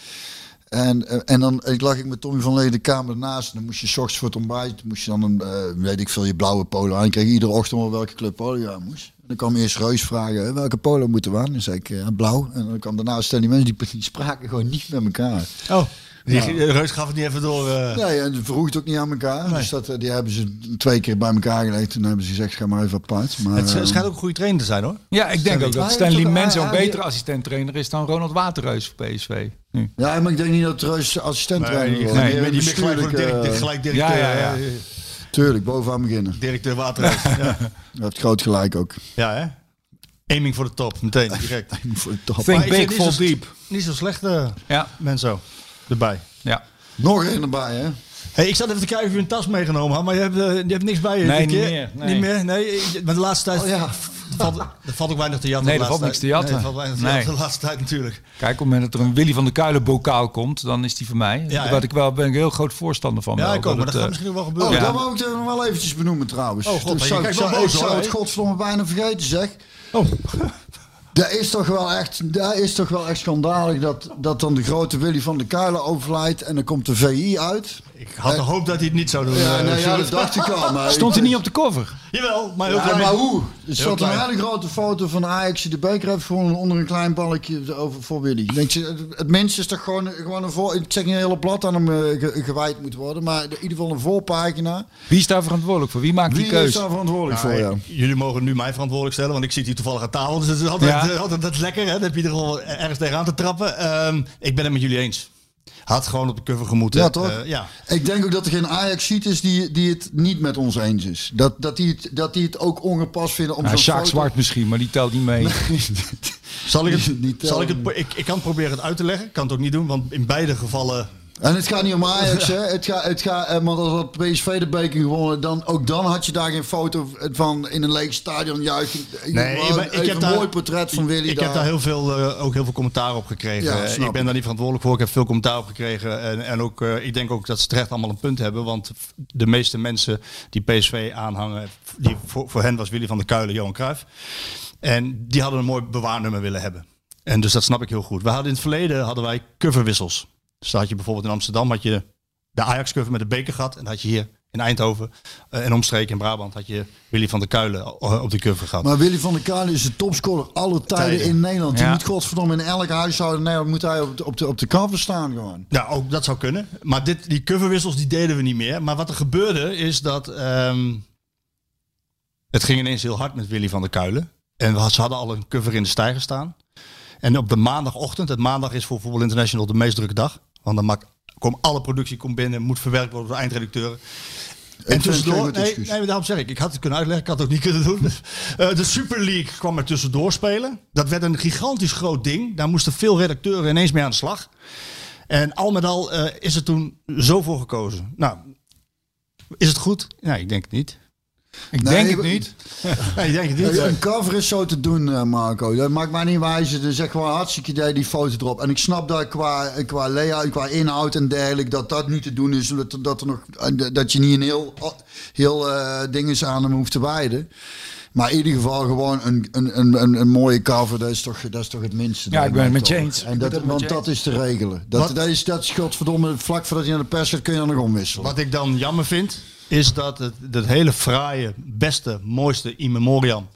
En, eh, en dan ik lag ik met Tommy van Lee de kamer ernaast. En dan moest je 's ochtends voor het ontbijt, moest je dan een, eh, weet ik veel, je blauwe polo aan. Ik kreeg iedere ochtend wel welke kleur polo je aan moest. En dan kwam eerst Reus vragen, "Hè, welke polo moeten we aan? Dan zei ik, blauw. En dan kwam daarna Stanley mensen, die, die spraken gewoon niet met elkaar. Oh, die, de Reus gaf het niet even door. eh. Nee, en het ook niet aan elkaar. Dus dat, eh, die hebben ze twee keer bij elkaar gelegd. Toen hebben ze gezegd, ga maar even apart. Maar, het eh, schijnt ook een goede trainer te zijn, hoor. Ja, ik denk ook dat heeft Stanley toch- Menzo een betere assistent-trainer is dan Ronald Waterreus voor PSV. Nu. Ja, maar ik denk niet dat Reus assistent Nee, trainer die, wordt. nee, die, gelijk, gelijk directeur, Ja, ja, ja. Tuurlijk, bovenaan beginnen. directeur Waterhuis. ja. Je hebt groot gelijk ook. ja, hè? Aiming voor de top, meteen, direct. Voor de top. Think big, niet fall zo- deep. Niet zo slecht, eh Ja, Menzo. Erbij. ja. Nog één erbij, hè? Hey, ik zat even te kijken of je een tas meegenomen had, maar je hebt, eh, je hebt niks bij je. Nee, dit niet meer, nee. Niet meer? Nee, maar de laatste tijd Oh ja. valt, er valt ook weinig te jatten. Nee, er valt niks te jatten. Nee, er valt weinig te Nee. jatten de laatste tijd natuurlijk. Kijk, op het moment dat er een Willy van der Kuilen bokaal komt, dan is die voor mij. Ja? Wat ik wel ben ik een heel groot voorstander van. Ja, wel, ik ook, maar het, dat gaat eh, misschien wel Oh, gebeuren. Ja. dat wou ik nog wel eventjes benoemen trouwens. Oh, god, Toen je zou, kijkt ik- wel zou, ik het godverdomme bijna vergeten zeg. Oh, Dat is toch wel echt, dat is toch wel echt schandalig dat, dat dan de grote Willy van der Kuilen overlijdt en dan komt de VI uit. ik had gehoopt dat hij het niet zou doen. Ja, eh, nee, ja Sjoerd. dat dacht ik al. Maar Stond hij niet op de cover? Jawel, maar heel Ja, klein maar hoe? Er staat een hele grote foto van Ajax die de beker heeft gewoon onder een klein balkje over voor Willy. Denk je, het- het minste is toch gewoon, gewoon een voor. Ik zeg niet een hele blad aan hem eh, ge- gewijd moet worden, maar in ieder geval een voorpagina. Wie is daar verantwoordelijk voor? Wie maakt die Wie is keuze? daar verantwoordelijk Nou, voor? Ja. Jullie mogen nu mij verantwoordelijk stellen, want ik zit hier toevallig aan tafel. Dus het is altijd, Ja. eh, altijd dat is lekker. Hè? Dan heb je er al ergens tegenaan te trappen. Ehm, ik ben het met jullie eens. Had gewoon op de cover gemoeten. Ja, toch? Eh, ja. Ik denk ook dat er geen Ajax ziet is die, die het niet met ons eens is. Dat, dat, die het, dat die het ook ongepast vinden om Ja, zo'n Sjaak foto... Zwart misschien, maar die telt niet mee. Zal ik het, Niet- zal ik, het, ik, ik kan proberen het uit te leggen. Ik kan het ook niet doen, want in beide gevallen... En het gaat niet om Ajax, hè. Het gaat, het gaat, eh, want als had PSV de beker gewonnen, dan, ook dan had je daar geen foto van in een leeg stadion juichen. Nee, maar ik heb een daar- mooi portret van Willy Ik daar. heb daar heel veel, eh, ook heel veel commentaar op gekregen. Ja, Eh, ik ben daar niet verantwoordelijk voor. Ik heb veel commentaar op gekregen. En, en ook, eh, ik denk ook dat ze terecht allemaal een punt hebben. Want de meeste mensen die PSV aanhangen, die, voor, voor hen was Willy van der Kuilen, Johan Cruijff. En die hadden een mooi bewaarnummer willen hebben. En dus dat snap ik heel goed. We hadden in het verleden hadden wij coverwissels. Dus had je bijvoorbeeld in Amsterdam had je de Ajax-cover met de beker gehad. En dan had je hier in Eindhoven eh, en omstreken in Brabant had je Willy van der Kuilen eh, op de cover gehad. Maar Willy van der Kuilen is de topscorer alle tijden, Tijden. in Nederland. Die Ja. moet godverdomme in elk huishouden in Nederland moet hij op de, op de, op de cover staan gewoon. Ja, ook dat zou kunnen. Maar dit, die coverwissels die deden we niet meer. Maar wat er gebeurde is dat ehm, het ging ineens heel hard met Willy van der Kuilen. En we ze hadden al een cover in de stijger staan. En op de maandagochtend, het maandag is voor Voetbal International de meest drukke dag. Want dan maakt, komt alle productie komt binnen, moet verwerkt worden door de eindredacteuren. En tussendoor, nee, nee, daarom zeg ik, ik had het kunnen uitleggen, ik had het ook niet kunnen doen. Eh, de Super League kwam er tussendoor spelen. Dat werd een gigantisch groot ding. Daar moesten veel redacteuren ineens mee aan de slag. En al met al eh, is er toen zo voor gekozen. Nou, Is het goed? Ja, ik denk het niet. Ik Nee, denk het niet. Nee, ik denk het niet. Een cover is zo te doen, eh, Marco. Dat maakt mij niet wijzen. Dus echt gewoon hartstikke idee die foto erop. En ik snap dat qua, qua layout, qua inhoud en dergelijke, dat dat niet te doen is. Dat, dat, er nog, dat je niet een heel, heel eh dingen aan hem hoeft te wijden. Maar in ieder geval gewoon een, een, een, een, mooie cover, dat is toch, dat is toch het minste. Ja, ik ben het met je eens. En dat, want je dat is te regelen. Dat, Wat? dat, is, dat is godverdomme, vlak voordat hij naar de pers gaat, kun je dan nog omwisselen. Wat ik dan jammer vind, is dat het, hele fraaie, beste, mooiste in memoriam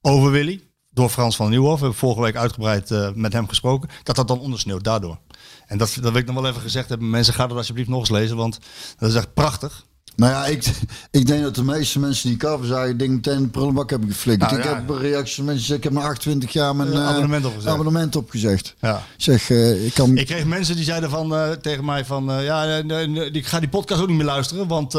over Willy, door Frans van Nieuwhof, we hebben vorige week uitgebreid eh, met hem gesproken, dat dat dan ondersneeuwt daardoor. En dat, dat wil ik nog wel even gezegd hebben. Mensen, gaan dat alsjeblieft nog eens lezen, want dat is echt prachtig. Nou ja, ik, ik denk dat de meeste mensen die cover zagen, ik denk meteen de prullenbak hebben geflikkerd. Nou, ik ja. heb reacties van mensen die zeggen, ik heb na 28 jaar mijn Eh, abonnement opgezegd. abonnement opgezegd. Ja. Zeg, eh, ik kan... Ik kreeg mensen die zeiden van, eh, tegen mij van, eh, ja, ik ga die podcast ook niet meer luisteren, want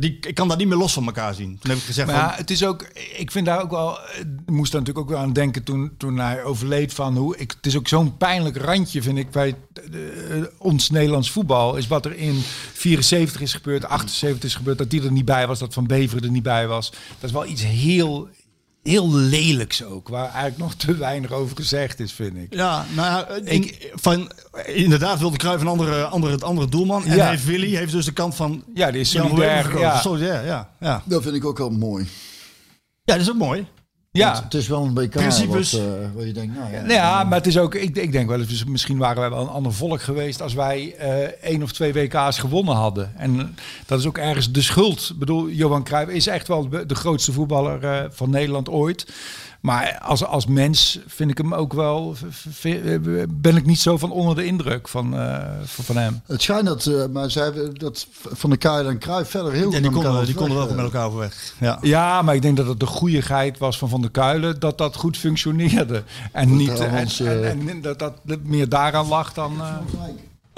die, ik kan dat niet meer los van elkaar zien. Toen heb ik gezegd Maar van, ja, het is ook, ik vind daar ook wel, ik moest daar natuurlijk ook wel aan denken toen, toen hij overleed van hoe, ik, het is ook zo'n pijnlijk randje vind ik bij ons Nederlands voetbal, is wat er in 74 is gebeurd, 78 is gebeurd, dat die er niet bij was, dat Van Beveren er niet bij was. Dat is wel iets heel, heel lelijks ook, waar eigenlijk nog te weinig over gezegd is, vind ik. Ja, nou ja, ik, van, inderdaad wilde Cruijff een andere, andere, andere doelman. En Ja. heeft Willy heeft dus de kant van Ja, die is solidair, ja. Solidair, ja. Ja. Dat vind ik ook wel mooi. ja, dat is ook mooi. Ja. Het is wel een BK Principes. wat, eh, waar je denkt, nou ja. Nou ja, maar het is ook, ik, ik denk wel eens, misschien waren wij wel een ander volk geweest als wij eh één of twee WK's gewonnen hadden. En dat is ook ergens de schuld. Ik bedoel, Johan Cruijff is echt wel de grootste voetballer eh, van Nederland ooit. Maar als, als mens vind ik hem ook wel, ben ik niet zo van onder de indruk van, eh, van, hem. Het schijnt dat, eh, maar zij hebben dat Van de Kuil en Cruijff verder heel goed die met elkaar konden, die konden wel met elkaar overweg. Ja. Ja, maar ik denk dat het de goeieheid was van Van der Kuilen, dat dat goed functioneerde. En, niet, Ja, en, en, eh, en dat dat meer daaraan lag dan...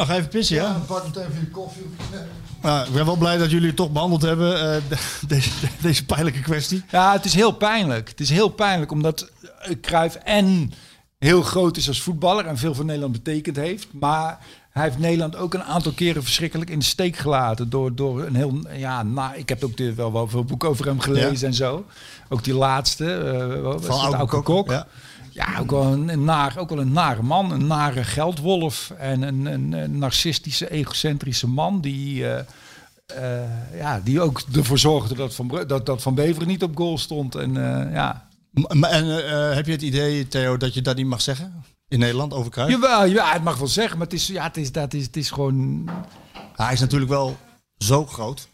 Mag even pissen, ja? Ja, pak meteen even de koffie. Nou, ik ben wel blij dat jullie het toch behandeld hebben, eh, de- deze, deze pijnlijke kwestie. Ja, het is heel pijnlijk. Het is heel pijnlijk omdat eh, Cruijff en heel groot is als voetballer en veel voor Nederland betekend heeft. Maar hij heeft Nederland ook een aantal keren verschrikkelijk in de steek gelaten. Door, door een heel, ja, nou, ik heb ook de, wel, wel veel boeken over hem gelezen Ja. en zo. Ook die laatste, eh, Van? Auke Kok. ja. Ja, ook wel een, een naar, ook wel een nare man, een nare geldwolf en een, een, een narcistische, egocentrische man die, eh, eh, ja, die ook ervoor zorgde dat Van, dat, dat van Beveren niet op goal stond. En eh, ja, En heb je het idee, Theo, dat je dat niet mag zeggen in Nederland over Cruijff? jawel, ja, het mag wel zeggen, maar het is, ja, het is, dat is, het is gewoon... Hij is natuurlijk wel zo groot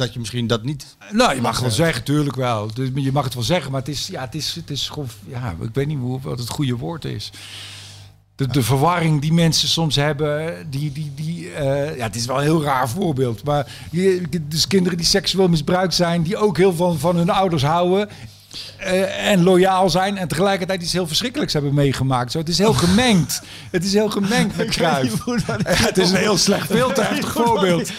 dat je misschien dat niet... Nou, je mag wel zeggen, tuurlijk wel. Dus je mag het wel zeggen, maar het is, ja, het is, het is gewoon, ja, ik weet niet hoe, wat het goede woord is. De, de verwarring die mensen soms hebben, die, die, die, eh, ja, het is wel een heel raar voorbeeld. Maar je, dus kinderen die seksueel misbruikt zijn, die ook heel veel van hun ouders houden. eh, en loyaal zijn en tegelijkertijd iets heel verschrikkelijks hebben meegemaakt. Zo, het is heel gemengd. Het is heel gemengd met Cruijff. Het is een heel slecht, veel te voorbeeld.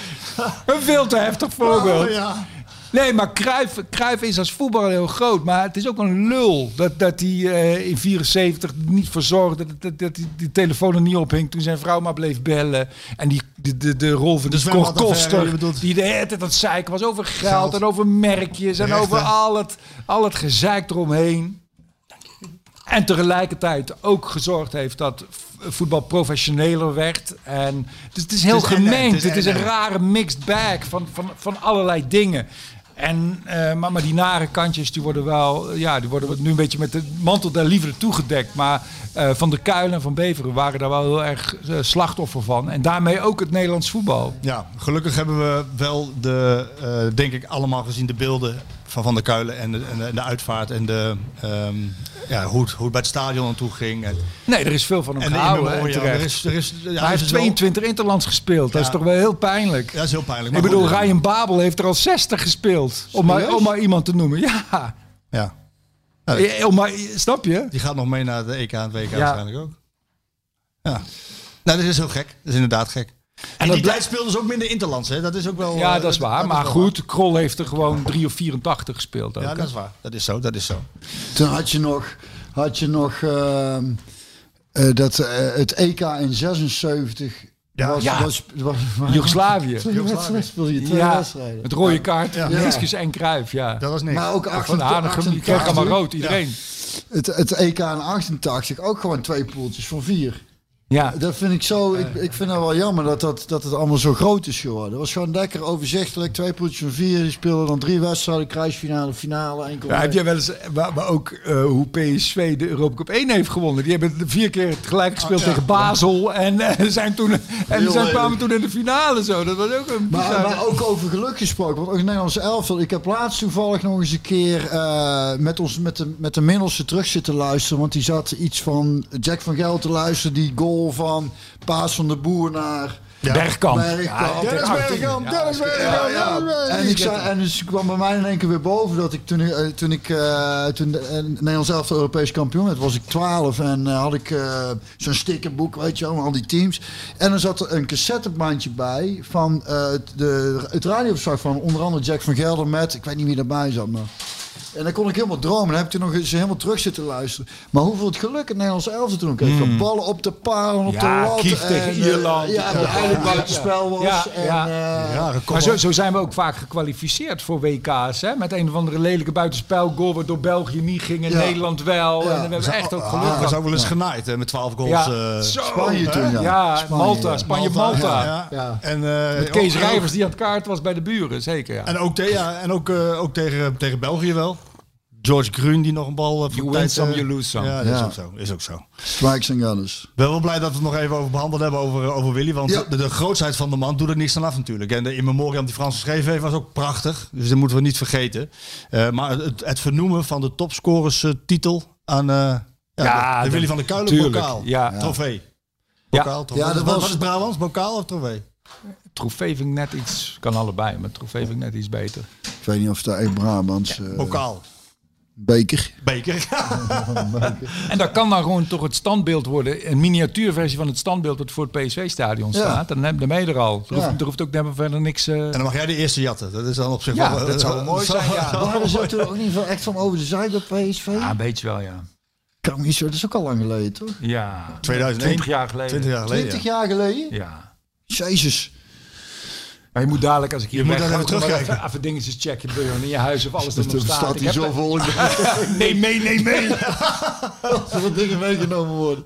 Een veel te heftig voorbeeld. Oh, ja. Nee, maar Cruijff, Cruijff is als voetballer heel groot. Maar het is ook een lul dat, dat hij eh, in 74 niet voor zorgde dat, dat, dat die, die telefoon er niet ophing toen zijn vrouw maar bleef bellen. En die, de, de, de rol van Dus die Koster, die de hele tijd aan het zeiken was over geld, Geld. en over merkjes en over al het, al het gezeik eromheen. En tegelijkertijd ook gezorgd heeft dat voetbal professioneler werd. En dus het is heel Het is en- gemengd. het is Het is en- een rare mixed bag van, van, van allerlei dingen. En, eh, maar, maar die nare kantjes die worden wel, ja, die worden nu een beetje met de mantel der liefde toegedekt. Maar eh, Van der Kuilen en Van Beveren waren daar wel heel erg eh, slachtoffer van. En daarmee ook het Nederlands voetbal. Ja, gelukkig hebben we wel de, eh, denk ik, allemaal gezien de beelden van Van der Kuilen en de, en de, en de uitvaart en de, ehm, ja, hoe, het, hoe het bij het stadion aan toe ging. En, Nee, er is veel van hem en de gehouden. en Immemoria, terecht. er is, er is, ja, hij heeft is wel- 22 interlands gespeeld. Dat is Ja. toch wel heel pijnlijk. Ja, dat is heel pijnlijk. Ik bedoel, Ryan Babel heeft er al 60 gespeeld. Om maar, om maar iemand te noemen. Ja. Ja, Eh, Om maar, snap je? die gaat nog mee naar de EK en het WK Ja. waarschijnlijk ook. Ja. Nou, dat is heel gek. Dat is inderdaad gek. En, dat die tijd speelden ze ook minder interlands, hè? Dat is ook wel... Ja, eh, dat is waar. Maar goed, Krol heeft er gewoon 3 of 84 gespeeld. Ook, waar. Ja, hè? dat is waar. Dat is zo, dat is zo. Toen had je nog, had je nog ehm, eh, dat, eh, het EK in 76 Ja, was, Ja. was, was, was, Joegoslavië. Twee wedstrijden speelde je, twee Ja, wedstrijden. met rode kaart, Ja. En Kruif, ja. Dat was niks. Maar ook Van Hanegem, die kreeg allemaal rood, iedereen. Het, het EK in 88 ook gewoon twee poeltjes van vier. Ja, Dat vind ik zo. Ik, ik vind het wel jammer dat, dat, dat het allemaal zo groot is geworden. Het was gewoon lekker overzichtelijk. Twee poeltjes van vier. Die speelden dan drie wedstrijden. Kruisfinale, finale. Enkel. Ja, heb jij wel eens, maar, maar ook eh, hoe PSV de Europa Cup 1 heeft gewonnen. Die hebben vier keer tegelijk gespeeld tegen Basel en eh, zijn toen en zijn kwamen toen in de finale zo. Dat was ook een Maar, bizarre- maar ook over geluk gesproken. Want ook in Nederlands elftal. Ik heb laatst toevallig nog eens een keer eh, met, ons, met, de, met de Middelste terug zitten luisteren. Want die zat iets van Jack van Gel te luisteren. Die goal van Paas van de Boer naar... Bergkamp. Bergkamp. Ja, Dennis 18. Bergkamp, Ja, Dennis Bergkamp. Dennis Bergkamp. En, ik zei, en dus kwam bij mij in één keer weer boven dat ik toen, ik, eh, toen ik eh, toen eh, Nederlands elftal Europees kampioen werd, was ik 12 en had ik zo'n stickerboek, weet je wel, al die teams. En dan zat er een cassettebandje bij van het- de, het radioverslag van onder andere Jack van Gelder met, ik weet niet wie erbij zat, maar... En dan kon ik helemaal dromen. Dan heb ik toen nog eens helemaal terug zitten luisteren. Maar hoeveel het geluk het Nederlands elftal toen ook heeft. Van ballen op de palen, op Hmm. Ja, de lat. Kief tegen en, eh, Ierland. Ja, dat eigenlijk buitenspel was. Ja, en, ja. eh. Maar zo, zo zijn we ook vaak gekwalificeerd voor WK's. Hè? Met een of andere lelijke buitenspelgoal waardoor België niet ging en Ja. Nederland wel. Ja. En we hebben echt ook geluk Ah, dat is gehad. ook wel eens genaaid hè, met 12 goals. Ja, eh, zo. Spanje toen, ja. Ja, Spanje, Malta, ja. Spanje-Malta. En, eh, Met Kees Rijvers die aan het kaart was bij de buren, zeker. Ja. En ook, ja, en ook, eh, ook tegen, tegen België wel. George Grun die nog een bal... eh, voor You de win tijd, some, eh, you lose some. Ja, dat is ook zo. Is ook zo. Strikes and gunners. Ik ben wel blij dat we het nog even over behandeld hebben over, over Willy. Want Ja. de, de grootheid van de man doet er niks aan af natuurlijk. En de in memoriam die Frans geschreven heeft was ook prachtig. Dus dat moeten we niet vergeten. Eh, maar het, het vernoemen van de topscorers eh, titel aan eh, ja, de, de Willy van der Kuilen tuurlijk, bokaal. ja. Trofee. Ja. Bokaal, trofee. Ja, dat Wat- was- Wat is Brabants? Bokaal of trofee? Trofee vind ik net iets, kan allebei, maar trofee vind ik net iets beter. Ik weet niet of dat echt Brabants eh, Bokaal. Beker. Beker. En dat kan dan gewoon toch het standbeeld worden, een miniatuurversie van het standbeeld wat voor het PSV-stadion Ja. staat. Dan heb- dan ben je er al. Er, Ja. hoeft, er hoeft ook helemaal verder niks... eh, En dan mag jij de eerste jatten. Dat is dan op zich Ja, wel... dat zou mooi zijn, ja. Waren ze toen ook niet echt van over de zijde bij PSV? Ja, een beetje wel, ja. Kan niet zo, dat is ook al lang geleden, toch? Ja, 2001. 20 jaar geleden. 20 jaar geleden. 20 jaar geleden? Ja. Jezus. Maar je moet dadelijk, als ik hier Je moet weg dan ga, even terugkijken. Even, even dingetjes checken Björn, in je huis of alles er nog Er staat. staat Ik hier heb zo vol. Nee, mee, nee, mee. Dat er dingen meegenomen worden.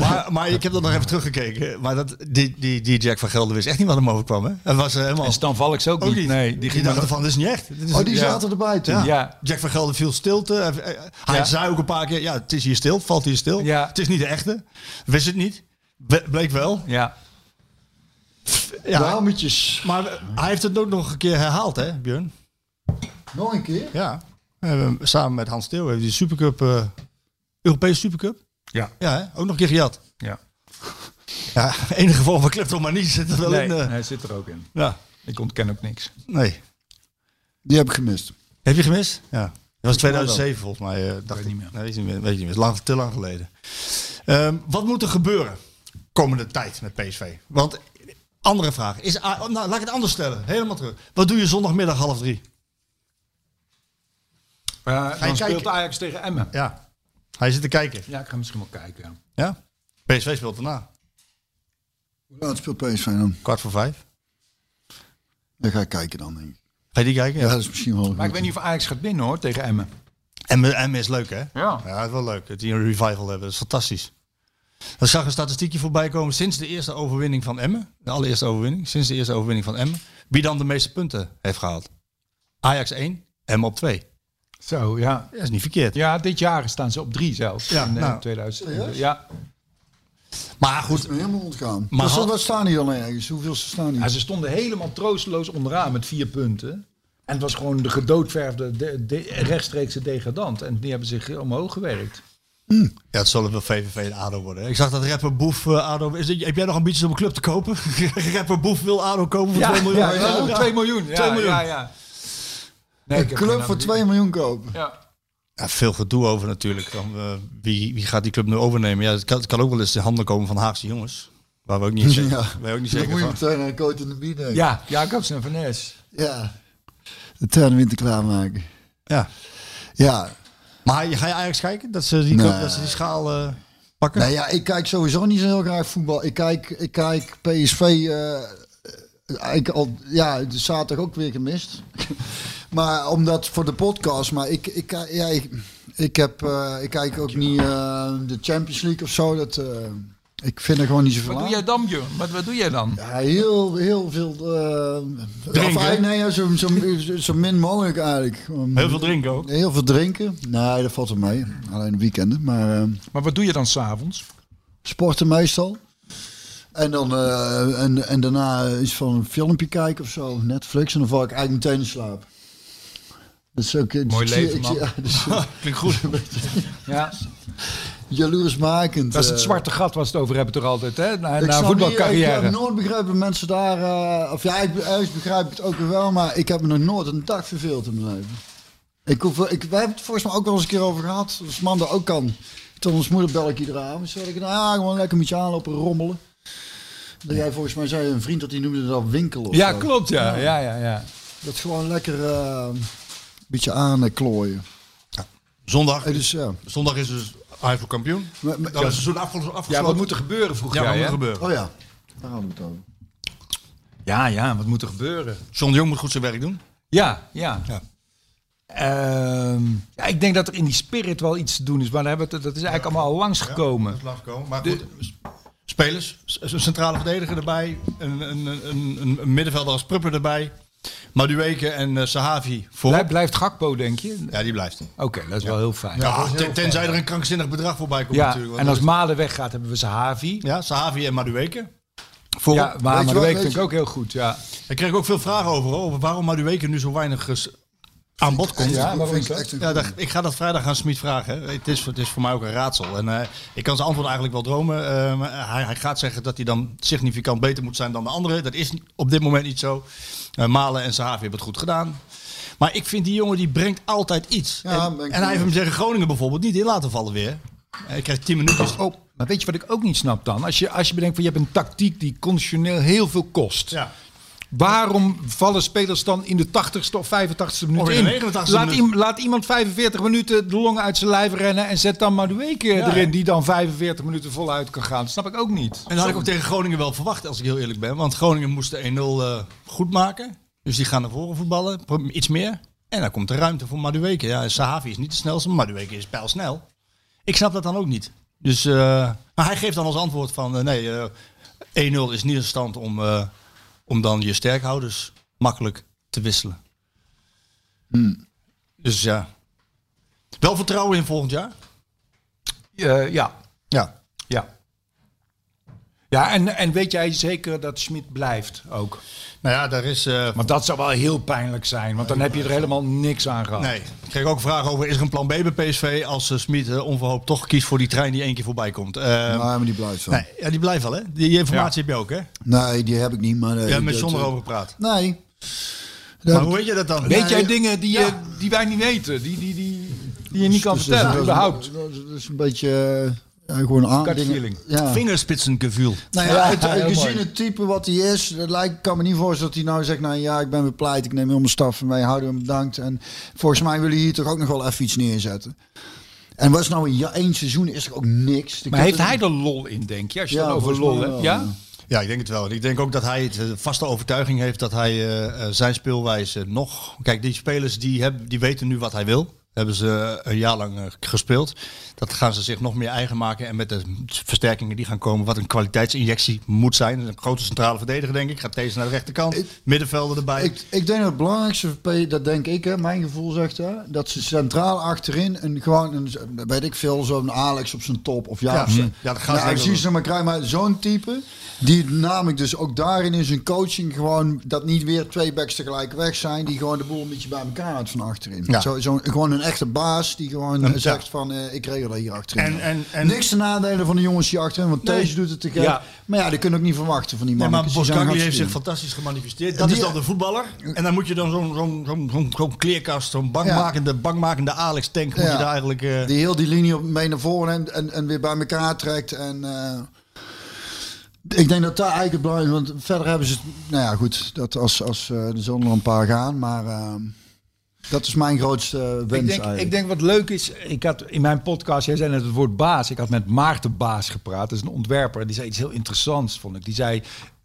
Maar, maar ik heb dat nog even teruggekeken. Maar dat, die, die, die Jack van Gelder wist echt niet wat hem overkwam. Hè? Het was eh, helemaal... En Stan Valks ook, ook niet. Nee, die die ging dachten maar- van, dit is niet echt. Dit is Oh, die ja. zaten erbij toen. Ja. Ja. Jack van Gelder viel stilte. Hij, Ja. zei ook een paar keer, ja, het is hier stil. Valt hier stil. Ja. Het is niet de echte. Wist het niet. Ble- Bleek wel. Ja. Ja. Dametjes. Maar hij heeft het ook nog een keer herhaald, hè, Björn? Nog een keer? Ja. Samen met Hans Steeuw heeft die Supercup, eh Europese Supercup. Ja. Ja, hè? ook nog een keer gejat. ja. Ja, enige vorm van kleptomanie zit er wel Nee, in. eh. hij zit er ook in. Ja, Ik ontken ook niks. nee. Die heb ik gemist. Heb je gemist? Ja. Dat was 2007 volgens mij. eh, dacht Weet ik niet meer. Nee, weet je niet meer. Weet je niet meer. Lang, te lang geleden. Ehm, wat moet er gebeuren komende tijd met PSV? Want andere vraag is, A- nou, laat ik het anders stellen. Helemaal terug. Wat doe je zondagmiddag half drie? Uh, dan kijken? speelt Ajax tegen Emmen. Ja. Ga je zitten kijken? Ja, ik ga misschien wel kijken. Ja. Ja. PSV speelt daarna. Hoe laat speelt PSV dan? Kwart voor vijf. Dan ga ik kijken dan, denk ik. Ga je die kijken? Ja, Ja. dat is misschien wel Maar ik weet niet of Ajax gaat winnen hoor, tegen Emmen. En, en is leuk hè? Ja. Ja, het is wel leuk. Dat die een revival hebben. Dat is fantastisch. Er zag een statistiekje voorbij komen sinds de eerste overwinning van Emmen. De allereerste overwinning. Sinds de eerste overwinning van Emmen. Wie dan de meeste punten heeft gehaald. Ajax 1, Emmen op 2. Zo, ja. Dat is niet verkeerd. Ja, dit jaar staan ze op drie zelfs. Ja, in eh, nou. 2000. Ja. Maar goed, helemaal ontgaan. Maar wat staan die dan ergens? Hoeveel ze staan die? ja, ze stonden helemaal troosteloos onderaan met vier punten. En het was gewoon de gedoodverfde de, de, rechtstreekse degradant. En die hebben zich omhoog gewerkt. Ja, het zullen wel VVV en ADO worden. Ik zag dat rapper Boef eh, ADO... Is, heb jij nog ambities om een club te kopen? rapper Boef wil ADO kopen voor 2 miljoen. Ja, ja, 2 miljoen. Ja, 2 miljoen. Ja, ja. Nee, een club voor ambitie. 2 miljoen kopen. Ja. Ja, veel gedoe over natuurlijk. Dan, eh, wie, wie gaat die club nu overnemen? Ja, het kan, het kan ook wel eens de handen komen van Haagse jongens. Waar we ook niet zeker, Ja. we ook niet Dan zeker van. coat in de bied denken. ja, Jacobs en Van Nes. Ja. De tuinwinter klaarmaken. Ja. Ja. Maar ga je Ajax kijken? Dat ze die, Nee. dat ze die schaal... eh, pakken? Nee, ja, ik kijk sowieso niet zo heel graag voetbal. Ik kijk, ik kijk PSV eh, eigenlijk al, ja, de zaterdag ook weer gemist. maar omdat voor de podcast, maar ik, ik, ja, ik, ik heb, eh, ik kijk ook niet eh, de Champions League of zo. Dat, eh, ik vind er gewoon niet zoveel Wat doe jij dan, Björn? Wat, wat doe jij dan? Ja, heel, heel veel. eh Drinken? nee, ja, zo, zo, zo, zo min mogelijk eigenlijk. Um, Heel veel drinken ook. Heel veel drinken. Nee, dat valt er mee. Alleen weekenden. Maar eh, Maar wat doe je dan s'avonds? sporten meestal. En dan eh, en, en daarna iets van een filmpje kijken of zo. Netflix. En dan val ik eigenlijk meteen in slaap. Dat is ook, Mooi ik leven, ik man. ja, dus, Klinkt goed. Ja, jaloersmakend. dat is het eh. zwarte gat waar ze het over hebben toch altijd, hè? Na, Ik na niet- Ik voetbalcarrière. heb nooit begrepen mensen daar... eh, of ja, ik, ergens begrijp ik het ook wel. Maar ik heb me nog nooit een dag verveeld in mijn leven. Ik hoef, ik, wij hebben het volgens mij ook wel eens een keer over gehad. Als man dat ook kan. Toen ons moeder bel ik iedere avond. Zeg ik, nou ja, gewoon lekker met je aanlopen rommelen. Dat jij volgens mij zei, een vriend dat die noemde dat winkelen. of Ja, zo. klopt, ja. ja, ja, ja. Dat gewoon lekker eh, een beetje aan eh, klooien. Zondag, dus ja. zondag is dus Ajax kampioen. Maar- maar- Dan is seizoen afge- afgesloten. Ja, wat moet er gebeuren, vroeg Ja, jij, wat moet er gebeuren? Oh ja, daar hadden we het over. Ja, ja, wat moet er gebeuren? John de Jong moet goed zijn werk doen. Ja, ja. Ja. Ehm, ja, ik denk dat er in die spirit wel iets te doen is, maar dat is eigenlijk allemaal al langsgekomen. Dat langsgekomen. Maar goed, spelers, een centrale verdediger erbij, een, een, een, een, een middenvelder als Prupper erbij, Madueke en eh, Sahavi voor. Blijft, blijft Gakpo, denk je? Ja, die blijft. Oké, dat is wel heel fijn. Ja, ten- tenzij er een krankzinnig bedrag voorbij komt Ja, natuurlijk. en als Malen weggaat, hebben we Zahavi. ja, Sahavi en Madueke. Voor. Ja, maar, maar weet vind ik ook heel goed, ja. Ik kreeg ook veel vragen over, over waarom Madueke nu zo weinig ges- aan bod komt. Ja, is ik Ja, dat, ik ga dat vrijdag aan Smit vragen. hè. Het is, het is voor mij ook een raadsel. En eh, ik kan zijn antwoord eigenlijk wel dromen. Eh, maar hij, hij gaat zeggen dat hij dan significant beter moet zijn dan de anderen. Dat is op dit moment niet zo. Eh, Malen en Sahavi hebben het goed gedaan. Maar ik vind die jongen die brengt altijd iets. Ja, en, ik en hij heeft hem mee tegen Groningen bijvoorbeeld niet in laten vallen weer. Hij krijgt 10 minuutjes. Oh, maar weet je wat ik ook niet snap dan? Als je, als je bedenkt van je hebt een tactiek die conditioneel heel veel kost. Ja. Waarom vallen spelers dan in de 80ste of 85ste minuut Of in in? de 89ste laat, minuut. iem- laat iemand 45 minuten de longen uit zijn lijf rennen en zet dan Madueke erin die dan 45 minuten voluit kan gaan. Dat snap ik ook niet. En dat had ik ook tegen Groningen wel verwacht, als ik heel eerlijk ben. Want Groningen moest de 1-0 eh, goed maken. Dus die gaan naar voren voetballen, iets meer. En dan komt er ruimte voor Madueke. Ja, Sahavi is niet de snelste, maar Madueke is pijlsnel. Ik snap dat dan ook niet. Dus, eh, maar hij geeft dan als antwoord van... eh, nee, eh 1-0 is niet in stand om, eh, om dan je sterkhouders makkelijk te wisselen. Dus ja. Wel vertrouwen in volgend jaar? Eh, ja, Ja. ja. Ja, en, en weet jij zeker dat Schmid blijft ook? Nou ja, daar is... eh, Want dat zou wel heel pijnlijk zijn, want dan heb je er helemaal niks aan gehad. Nee, ik kreeg ook vragen over, is er een plan B bij PSV als uh, Smit uh, onverhoopt toch kiest voor die trein die één keer voorbij komt? Uh, Nee, maar die blijft wel. nee, ja, die blijft wel hè? Die informatie Ja. heb je ook hè? Nee, die heb ik niet. Maar, Je uh, hebt met John erover gepraat. Nee. Maar hoe weet je dat dan? Weet Nee, jij dingen die, je, die wij niet weten, die, die, die, die je niet kan Dus vertellen, is- überhaupt? Dat is, dat is een beetje uh, gewoon aan. Gut dingen- feeling. Ja. Vingerspitsengevoel. Nou ja, Ja, het, heel gezien mooi. het type wat hij is, dat lijkt, kan me niet voorstellen dat hij nou zegt, nou ja, ik ben bepleit, ik neem heel mijn staf en wij houden hem bedankt. En volgens mij willen hier toch ook nog wel even iets neerzetten. En was nou een ja, één seizoen is er ook niks. Maar heeft hij er lol in, denk je, als je Ja, het over lol hebt? Ja? ja. Ja, ik denk het wel. En ik denk ook dat hij het, de vaste overtuiging heeft dat hij uh, uh, zijn speelwijze nog... Kijk, die spelers die, hebben, die weten nu wat hij wil. Hebben ze een jaar lang uh, gespeeld. Dat gaan ze zich nog meer eigen maken. En met de versterkingen die gaan komen, wat een kwaliteitsinjectie moet zijn. Een grote centrale verdediger, denk ik. Gaat deze naar de rechterkant. Ik- Middenvelden erbij. Ik, ik denk dat het belangrijkste, dat denk ik, hè, mijn gevoel zegt hè, dat ze centraal achterin een gewoon, een, weet ik veel, zo'n Alex op zijn top of ja, Ja, ja, dat gaan ze wel precies, maar krijg maar zo'n type die namelijk dus ook daarin in zijn coaching gewoon dat niet weer twee backs tegelijk weg zijn, die gewoon de boel een beetje bij elkaar houdt van achterin. Ja. Zo, zo, gewoon een echte baas die gewoon Ja. eh, zegt van eh, ik regel dat hier achterin. En- en- en- Niks te nadelen van de jongens die achterin, want Nee. deze doet het te gek. Ja. Maar ja, die kunnen ook niet verwachten van die Nee, mannen. maar heeft zich fantastisch gemanifesteerd. Dat Die- is dan de voetballer. En dan moet je dan zo'n zo'n zo'n zo'n zo'n kleerkast, zo'n Ja. bankmakende, bankmakende Alex tank, moet Ja. je daar eigenlijk... eh, Die heel die linie op, mee naar voren en, en, en weer bij elkaar trekt. En, eh, ik denk dat daar eigenlijk het belangrijk is. Want verder hebben ze het... Nou ja, goed. Dat als, als, eh, er zullen er een paar gaan. Maar... Dat is mijn grootste eh, wens Ik denk, eigenlijk. ik denk wat leuk is, ik had in mijn podcast, jij zei net het woord baas, ik had met Maarten Baas gepraat, dat is een ontwerper, die zei iets heel interessants, vond ik. Die zei,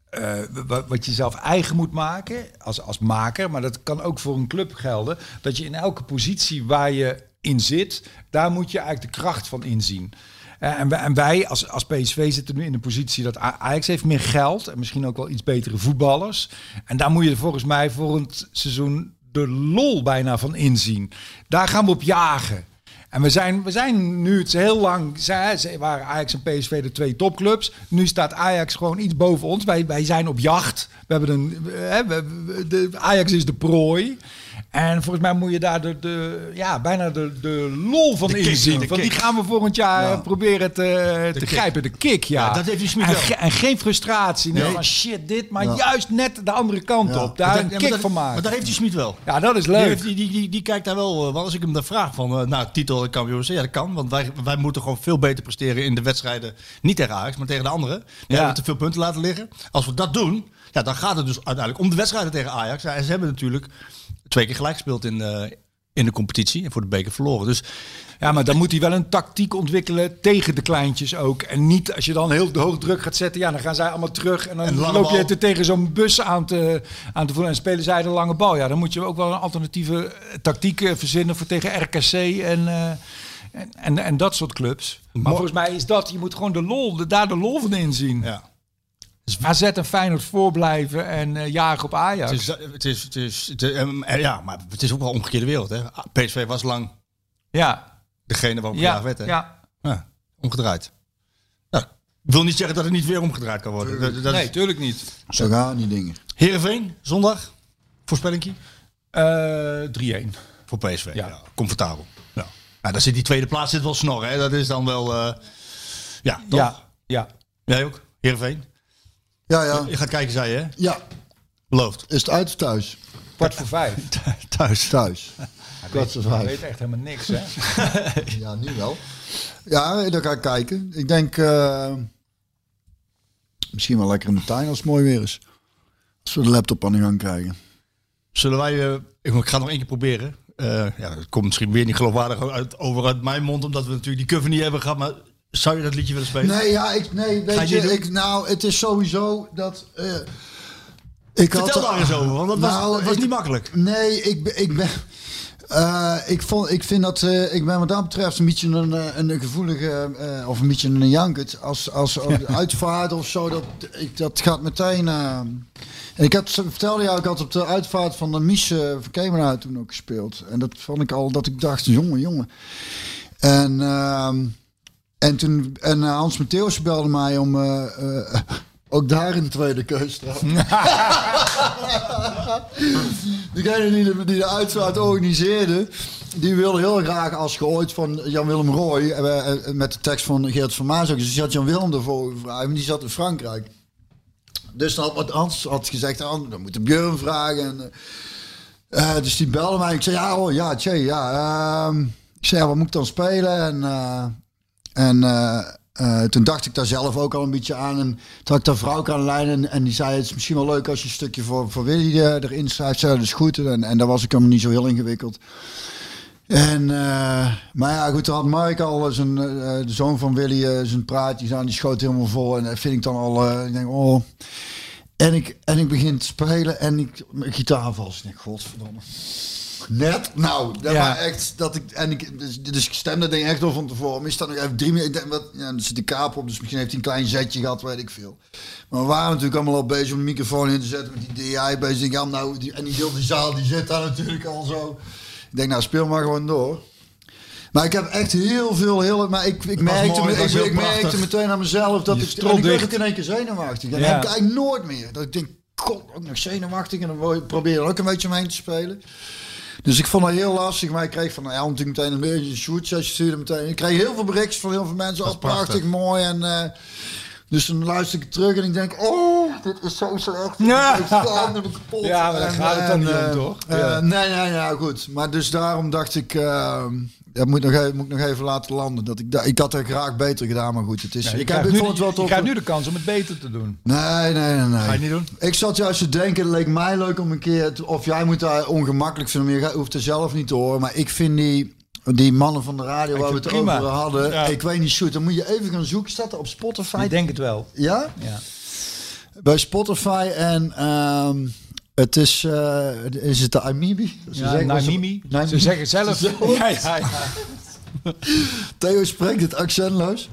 eh, wa- wat je zelf eigen moet maken als, als maker, maar dat kan ook voor een club gelden, dat je in elke positie waar je in zit, daar moet je eigenlijk de kracht van inzien. Eh, En wij, en wij als, als PSV zitten nu in de positie dat Ajax heeft meer geld en misschien ook wel iets betere voetballers. En daar moet je volgens mij voor het seizoen de lol bijna van inzien. Daar gaan we op jagen. En we zijn, we zijn nu het heel lang, zij waren Ajax en PSV de twee topclubs. Nu staat Ajax gewoon iets boven ons. Wij, wij zijn op jacht. We hebben een, we- de, Ajax is de prooi. En volgens mij moet je daar de, de, ja, bijna de, de lol van De inzien. Want die gaan we volgend jaar Ja. proberen te, te grijpen. De kick, ja. Ja, dat heeft die Smit en, wel. ge- en geen frustratie. Nee. Van shit, dit. Maar Ja. juist net de andere kant op. Daar een kick dat- van maken. Maar daar heeft die Smit wel. ja, dat is leuk. die, die, die, die kijkt daar wel, eh, want als ik hem dan vraag van, eh, nou, titel en kampioen, ja, dat kan. Want wij, wij moeten gewoon veel beter presteren in de wedstrijden. Niet tegen Ajax, maar tegen de anderen. Die Ja. hebben te veel punten laten liggen. Als we dat doen, ja, dan gaat het dus uiteindelijk om de wedstrijden tegen Ajax. Ja, en ze hebben natuurlijk twee keer gelijk gespeeld in, eh, in de competitie en voor de beker verloren. Dus Ja, maar dan moet hij wel een tactiek ontwikkelen tegen de kleintjes ook. En niet als je dan heel hoog druk gaat zetten, ja, dan gaan zij allemaal terug. En dan En loop je er tegen zo'n bus aan te, aan te voelen. En spelen zij de lange bal. Ja, dan moet je ook wel een alternatieve eh, tactiek eh, verzinnen voor tegen RKC en, en, en, en dat soort clubs. Maar volgens mij is dat, je moet gewoon de lol, de, daar de lol van inzien. ja. AZ en Feyenoord voorblijven en eh, jagen op Ajax. Het is, het is, het is, het is- ehm, eh, ja, maar het is ook wel een omgekeerde wereld. Hè. PSV was lang ja, degene waarop ja, werd. Hè. ja. Ja, omgedraaid. Nou, ik wil niet zeggen dat het niet weer omgedraaid kan worden. Dat, dat Nee, is- tuurlijk niet. Zo gaan die dingen. Heerenveen, zondag. Voorspellingje Eh 3-1. voor PSV. Ja. Ja. comfortabel. Ja. Nou, daar zit die tweede plaats zit wel snor. Hè. Dat is dan wel... eh, ja, toch? Ja, ja. Jij ook? Heerenveen? Ja, ja. Je gaat kijken, zei je, hè? Ja. Beloofd. Is het uit of thuis? Kwart voor vijf. Thuis. Thuis. Kwart voor vijf. weet echt helemaal niks, hè? Ja, nu wel. Ja, daar ga ik kijken. Ik denk eh, misschien wel lekker in de tuin als het mooi weer is. Als we de laptop aan de gang krijgen. Zullen wij... eh, ik ga nog één keer proberen. Eh, ja, dat komt misschien weer niet geloofwaardig uit, over uit mijn mond, omdat we natuurlijk die cover niet hebben gehad. Maar zou je dat liedje willen spelen? Nee, ja, ik, nee, weet je ik, nou, het is sowieso dat... eh, ik Vertel had, daar eens over, want dat was, Nou, dat was ik- niet makkelijk. Nee, ik, ben- ik ben... eh, ik, vond, ik vind dat, eh, ik ben wat dat betreft een beetje een, een gevoelige, of een beetje een jankert. Als, als uitvaart of zo, dat, ik, dat gaat meteen... en ik had, vertelde jou, ik had op de uitvaart van de Mies van Kemenuit toen ook gespeeld. En dat vond ik al, dat ik dacht, jongen, jongen. En, ehm, en toen, en eh, Hans Matthäus belde mij om eh, eh, ook daar in de tweede keus. Degene die de, die de uitvaart organiseerde, die wilde heel graag als geooit van Jan-Willem Roy, met de tekst van Geert van Maas ook. Dus die had Jan-Willem ervoor gevraagd, maar die zat in Frankrijk. Dus dan had Hans had gezegd, ah, dan moet de Björn vragen. En, dus die belde mij. Ik zei, ja, oh, ja, tjee, ja. ehm, ik zei, ja, wat moet ik dan spelen? En, en eh, eh, toen dacht ik daar zelf ook al een beetje aan. En toen had ik daar vrouw aan de. En, die zei, het is misschien wel leuk als je een stukje voor, voor Willy eh, erin schrijft. Zei, dat is goed. En, en daar was ik helemaal niet zo heel ingewikkeld. En, maar ja, goed, toen had Mark al zijn, de zoon van Willy, zijn praatjes aan. Die schoot helemaal vol. En dat vind ik dan al, ik denk, oh... En ik, en ik begin te spelen en ik, mijn gitaar vast. Ik denk, godverdomme. Net, nou, dat Ja. maar echt, dat ik, en ik, dus, dus ik stemde ding echt al van tevoren. Is dat nog even drie minuten, ik denk, wat, ja, dan zit de kaap op, dus misschien heeft hij een klein zetje gehad, weet ik veel. Maar we waren natuurlijk allemaal al bezig om de microfoon in te zetten met die DI bezig. Ik denk, ja, nou, die, en die zaal, die zit daar natuurlijk al zo. Ik denk, nou, speel maar gewoon door. Maar ik heb echt heel veel, heel, maar ik, ik, was merkte, mooi, het ik, was ik merkte meteen aan mezelf dat Je ik, en ik werd ook in één keer zenuwachtig. En Ja. dat heb ik eigenlijk nooit meer. Dat ik denk, god, ook nog zenuwachtig. En dan probeer je er ook een beetje omheen te spelen. Dus ik vond het heel lastig, maar ik kreeg van ja, natuurlijk meteen een beetje een shoot. Je stuurde meteen. Ik kreeg heel veel berichten van heel veel mensen. Dat Oh, prachtig. mooi. En, eh, Dus dan luister ik terug en ik denk, oh, dit is zo slecht. Ja. Ik kapot. Ja, maar daar gaat het dan niet om, eh, toch? eh, Ja. Nee, nee, ja, goed. Maar dus daarom dacht ik, dat moet, nog even, moet ik nog even laten landen. Dat ik, ik had het graag beter gedaan, maar goed. Het is, Ja, je ik, heb, nu, het wel je tof. krijgt nu de kans om het beter te doen. Nee, nee, nee, nee. Ga je niet doen? Ik zat juist te denken, het leek mij leuk om een keer... of jij moet daar ongemakkelijk vinden, maar je hoeft er zelf niet te horen. Maar ik vind die, die mannen van de radio waar we het prima. over hadden... Ja. Ik weet niet, shoot, dan moet je even gaan zoeken. Staat er op Spotify? Ik denk het wel. Ja? Ja. Bij Spotify en... ehm, het is, eh, is het de Amibi? Ze Ja, Naimimi. Ze zeggen zelf. Ze- Ja, ja, ja. Theo spreekt het accentloos.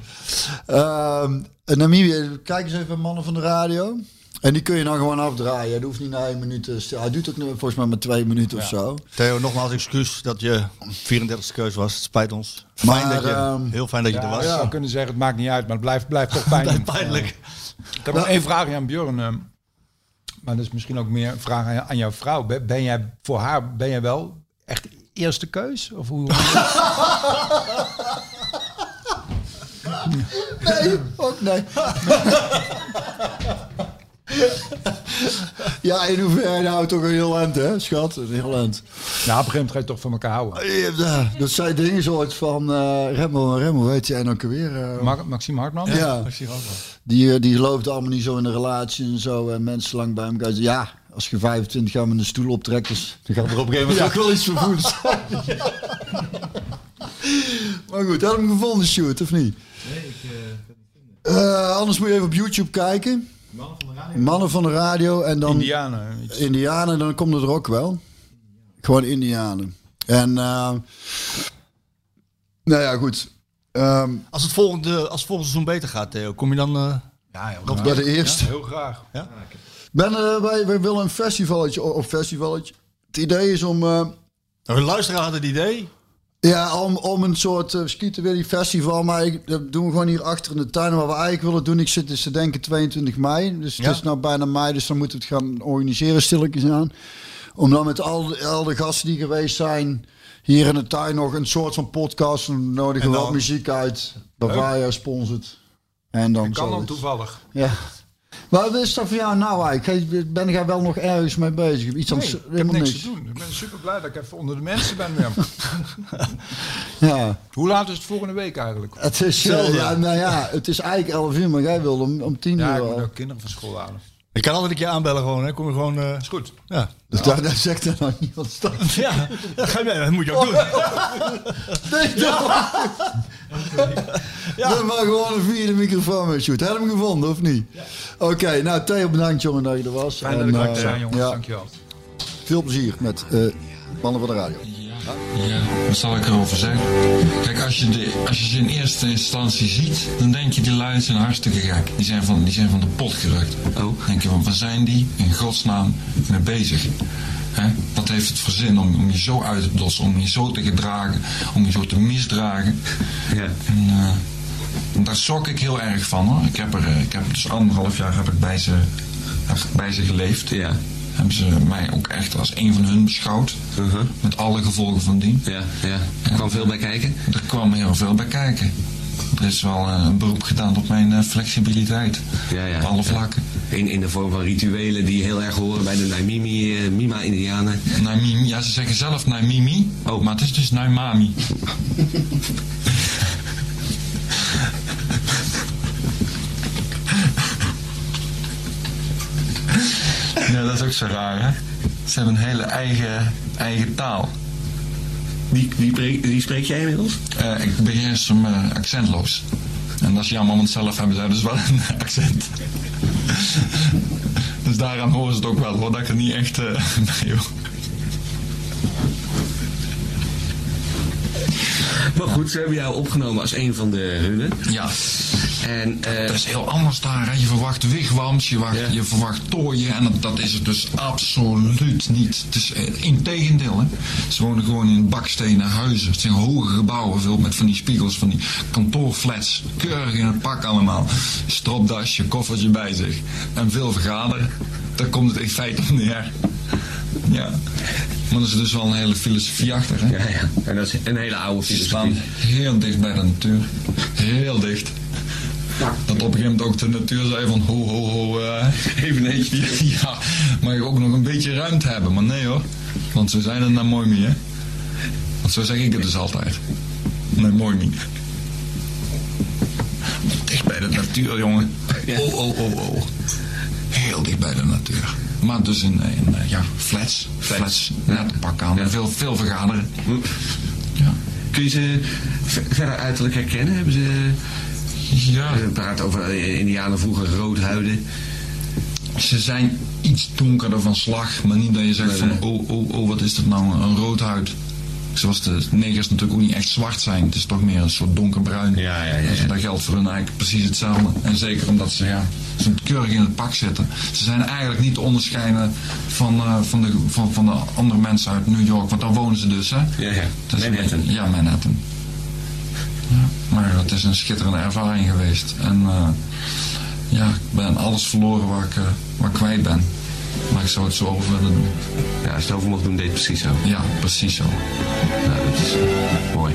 En Namibië, kijk eens even mannen van de radio. En die kun je dan gewoon afdraaien. Dat hoeft niet na één minuut te stil. Hij doet ook nu volgens mij maar twee minuten of zo. Theo, nogmaals excuus dat je 34e keus was. Het spijt ons. Fijn Maar, dat je, ehm, heel fijn dat je Ja, er was. je zou kunnen zeggen, het maakt niet uit, maar het blijft, blijft toch pijnlijk. Pijnlijk. Ik heb nog één vraag aan Björn. ehm, maar dat is misschien ook meer een vraag aan, aan jouw vrouw. Ben, ben jij voor haar, ben jij wel echt eerste keus? Of hoe? Nee, ook nee. ja, in hoeverre nou toch een heel eind, hè, schat? Een heel eind. nou, op een gegeven moment ga je toch van elkaar houden. Ja, dat zijn dingen soort van uh, Remmel en Remmel, weet je, en ook weer. eh, Ma- Maxime Hartman? ja, die, eh, die geloofde allemaal niet zo in de relatie en zo. En mensen lang bij elkaar. Ja, als je 25 jaar met een stoel optrekt, dus, dan gaat er op een gegeven moment ook wel iets vervoerd zijn. maar goed, heb je hem gevonden, Sjoerd, of niet? Nee, ik... anders moet je even op YouTube kijken. Mannen van de radio. Mannen van de radio en dan... Indianen. iets. Indianen, dan komt het er ook wel. Gewoon Indianen. En, eh nou ja, goed. Ehm, Als het volgende, als het volgende seizoen beter gaat, Theo, kom je dan... eh, Ja, heel nog graag. bij de eerste. Ja, heel graag. Ben, eh, wij, wij willen een festivalletje, of festivalletje. Het idee is om, eh, Nou, de luisteraar had het idee. Ja, om, om een soort uh, Skieten festival, maar ik, dat doen we gewoon hier achter in de tuin. Wat we eigenlijk willen doen, ik zit dus te denken 22 mei. Dus Ja. het is nou bijna mei, dus dan moeten we het gaan organiseren stilletjes aan. Om dan met al, de- al de gasten die geweest zijn, hier in de tuin nog een soort van podcast. Dan nodigen En we wat muziek uit. Bavaria sponsort. En dan Kan dan toevallig. Ja. Wat is dat voor jou nou eigenlijk? Ben jij wel nog ergens mee bezig? Iets Nee, ik heb niks niks. te doen. Ik ben super blij dat ik even onder de mensen ben weer. Ja. Hoe laat is het volgende week eigenlijk? Het is, ja, nou ja, het is eigenlijk 11 uur, maar jij wilde om, om 10 Ja, uur ik moet ook kinderen van school halen. Ik kan altijd een keer aanbellen gewoon, hè. Kom je gewoon... eh, Is goed. ja. Dus daar, daar zegt er nou niemand staan. Ja, dat, ga je, dat moet je ook doen. Nee, ja. Dan maar gewoon een vierde microfoon mee shoot. Heb je hem gevonden of niet? Oké, nou Theo bedankt jongen dat je er was. Fijn dat ik er eh, zijn, jongens. ja, Dankjewel. veel plezier met eh, Mannen van de Radio. Ja, wat zal ik erover zeggen? Kijk, als je, de, als je ze in eerste instantie ziet, dan denk je die lui zijn hartstikke gek. Die zijn van, die zijn van de pot gerukt. Oh. Denk je van, waar zijn die in godsnaam mee bezig? Wat heeft het voor zin om, om je zo uit te dossen, om je zo te gedragen, om je zo te misdragen? Ja. En eh, daar schrok ik heel erg van hoor. Ik heb er, eh, ik heb dus anderhalf jaar heb ik bij ze, heb ik bij ze geleefd. Ja. Hebben ze mij ook echt als een van hun beschouwd. Uh-huh. Met alle gevolgen van dien. Ja, ja. Er kwam veel bij kijken. Er kwam heel veel bij kijken. Er is wel eh, een beroep gedaan op mijn eh, flexibiliteit. Ja, ja. Op alle Ja. vlakken. In, in de vorm van rituelen die heel erg horen bij de Naimimi, eh, Mima-Indianen. Naimimi, ja, ze zeggen zelf Naimimi. Oh. Maar het is dus Naimami. ja, dat is ook zo raar, hè? Ze hebben een hele eigen, eigen taal. Die, die, die spreek jij inmiddels? Eh, ik beheers hem eh, accentloos. En dat is jammer, want zelf hebben zij dus wel een accent. dus daaraan horen ze het ook wel, hoor, dat ik er niet echt uh, mee hoor. Maar goed, ze hebben jou opgenomen als een van de hunnen. Ja, En eh, dat is heel anders daar. Hè. Je verwacht wigwams, je, wacht, je verwacht tooien en dat, dat is het dus absoluut niet. Het is uh, integendeel. Hè. Ze wonen gewoon in bakstenen huizen. Het zijn hoge gebouwen, veel met van die spiegels, van die kantoorflats. Keurig in het pak allemaal. Stropdasje, koffertje bij zich. En veel vergaderen. Daar komt het in feite op neer. Ja. Maar er is dus wel een hele filosofie achter. Hè. ja, ja. En dat is een hele oude Ze staan filosofie. heel dicht bij de natuur. Heel dicht. Dat op een gegeven moment ook de natuur zei van ho ho ho, eh, even eentje. Ja, mag ik ook nog een beetje ruimte hebben. Maar nee hoor, want zo zijn het nou mooi mee hè. Want zo zeg ik het dus altijd. Nee, mooi niet. Dicht bij de natuur, jongen. Oh, oh, oh, oh. Heel dicht bij de natuur. Maar dus in, in eh, ja, flats. Flats. Net een pak aan. Veel, veel vergaderen. Kun je ze ver- verder uiterlijk herkennen? Hebben ze... Ja. We praten over eh, indianen vroeger roodhuiden. Ze zijn iets donkerder van slag, maar niet dat je zegt van oh, oh, oh, wat is dat nou, een roodhuid. Zoals de negers natuurlijk ook niet echt zwart zijn. Het is toch meer een soort donkerbruin. Ja, ja, ja. Dus dat geldt voor hun eigenlijk precies hetzelfde. En zeker omdat ze ja, zo keurig in het pak zitten. Ze zijn eigenlijk niet te onderscheiden van, eh, van, de, van, van de andere mensen uit New York. Want daar wonen ze dus, hè? Ja, ja. Manhattan. Ja, Manhattan. Ja, maar het is een schitterende ervaring geweest. En eh, ja, ik ben alles verloren waar ik, eh, waar ik kwijt ben. Maar ik zou het zo over willen doen. Ja, als je het over mocht doen, deed het precies zo. Ja, precies zo. Nou, dat is mooi.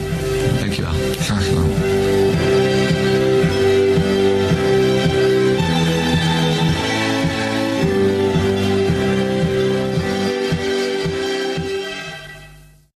Dankjewel. Graag gedaan.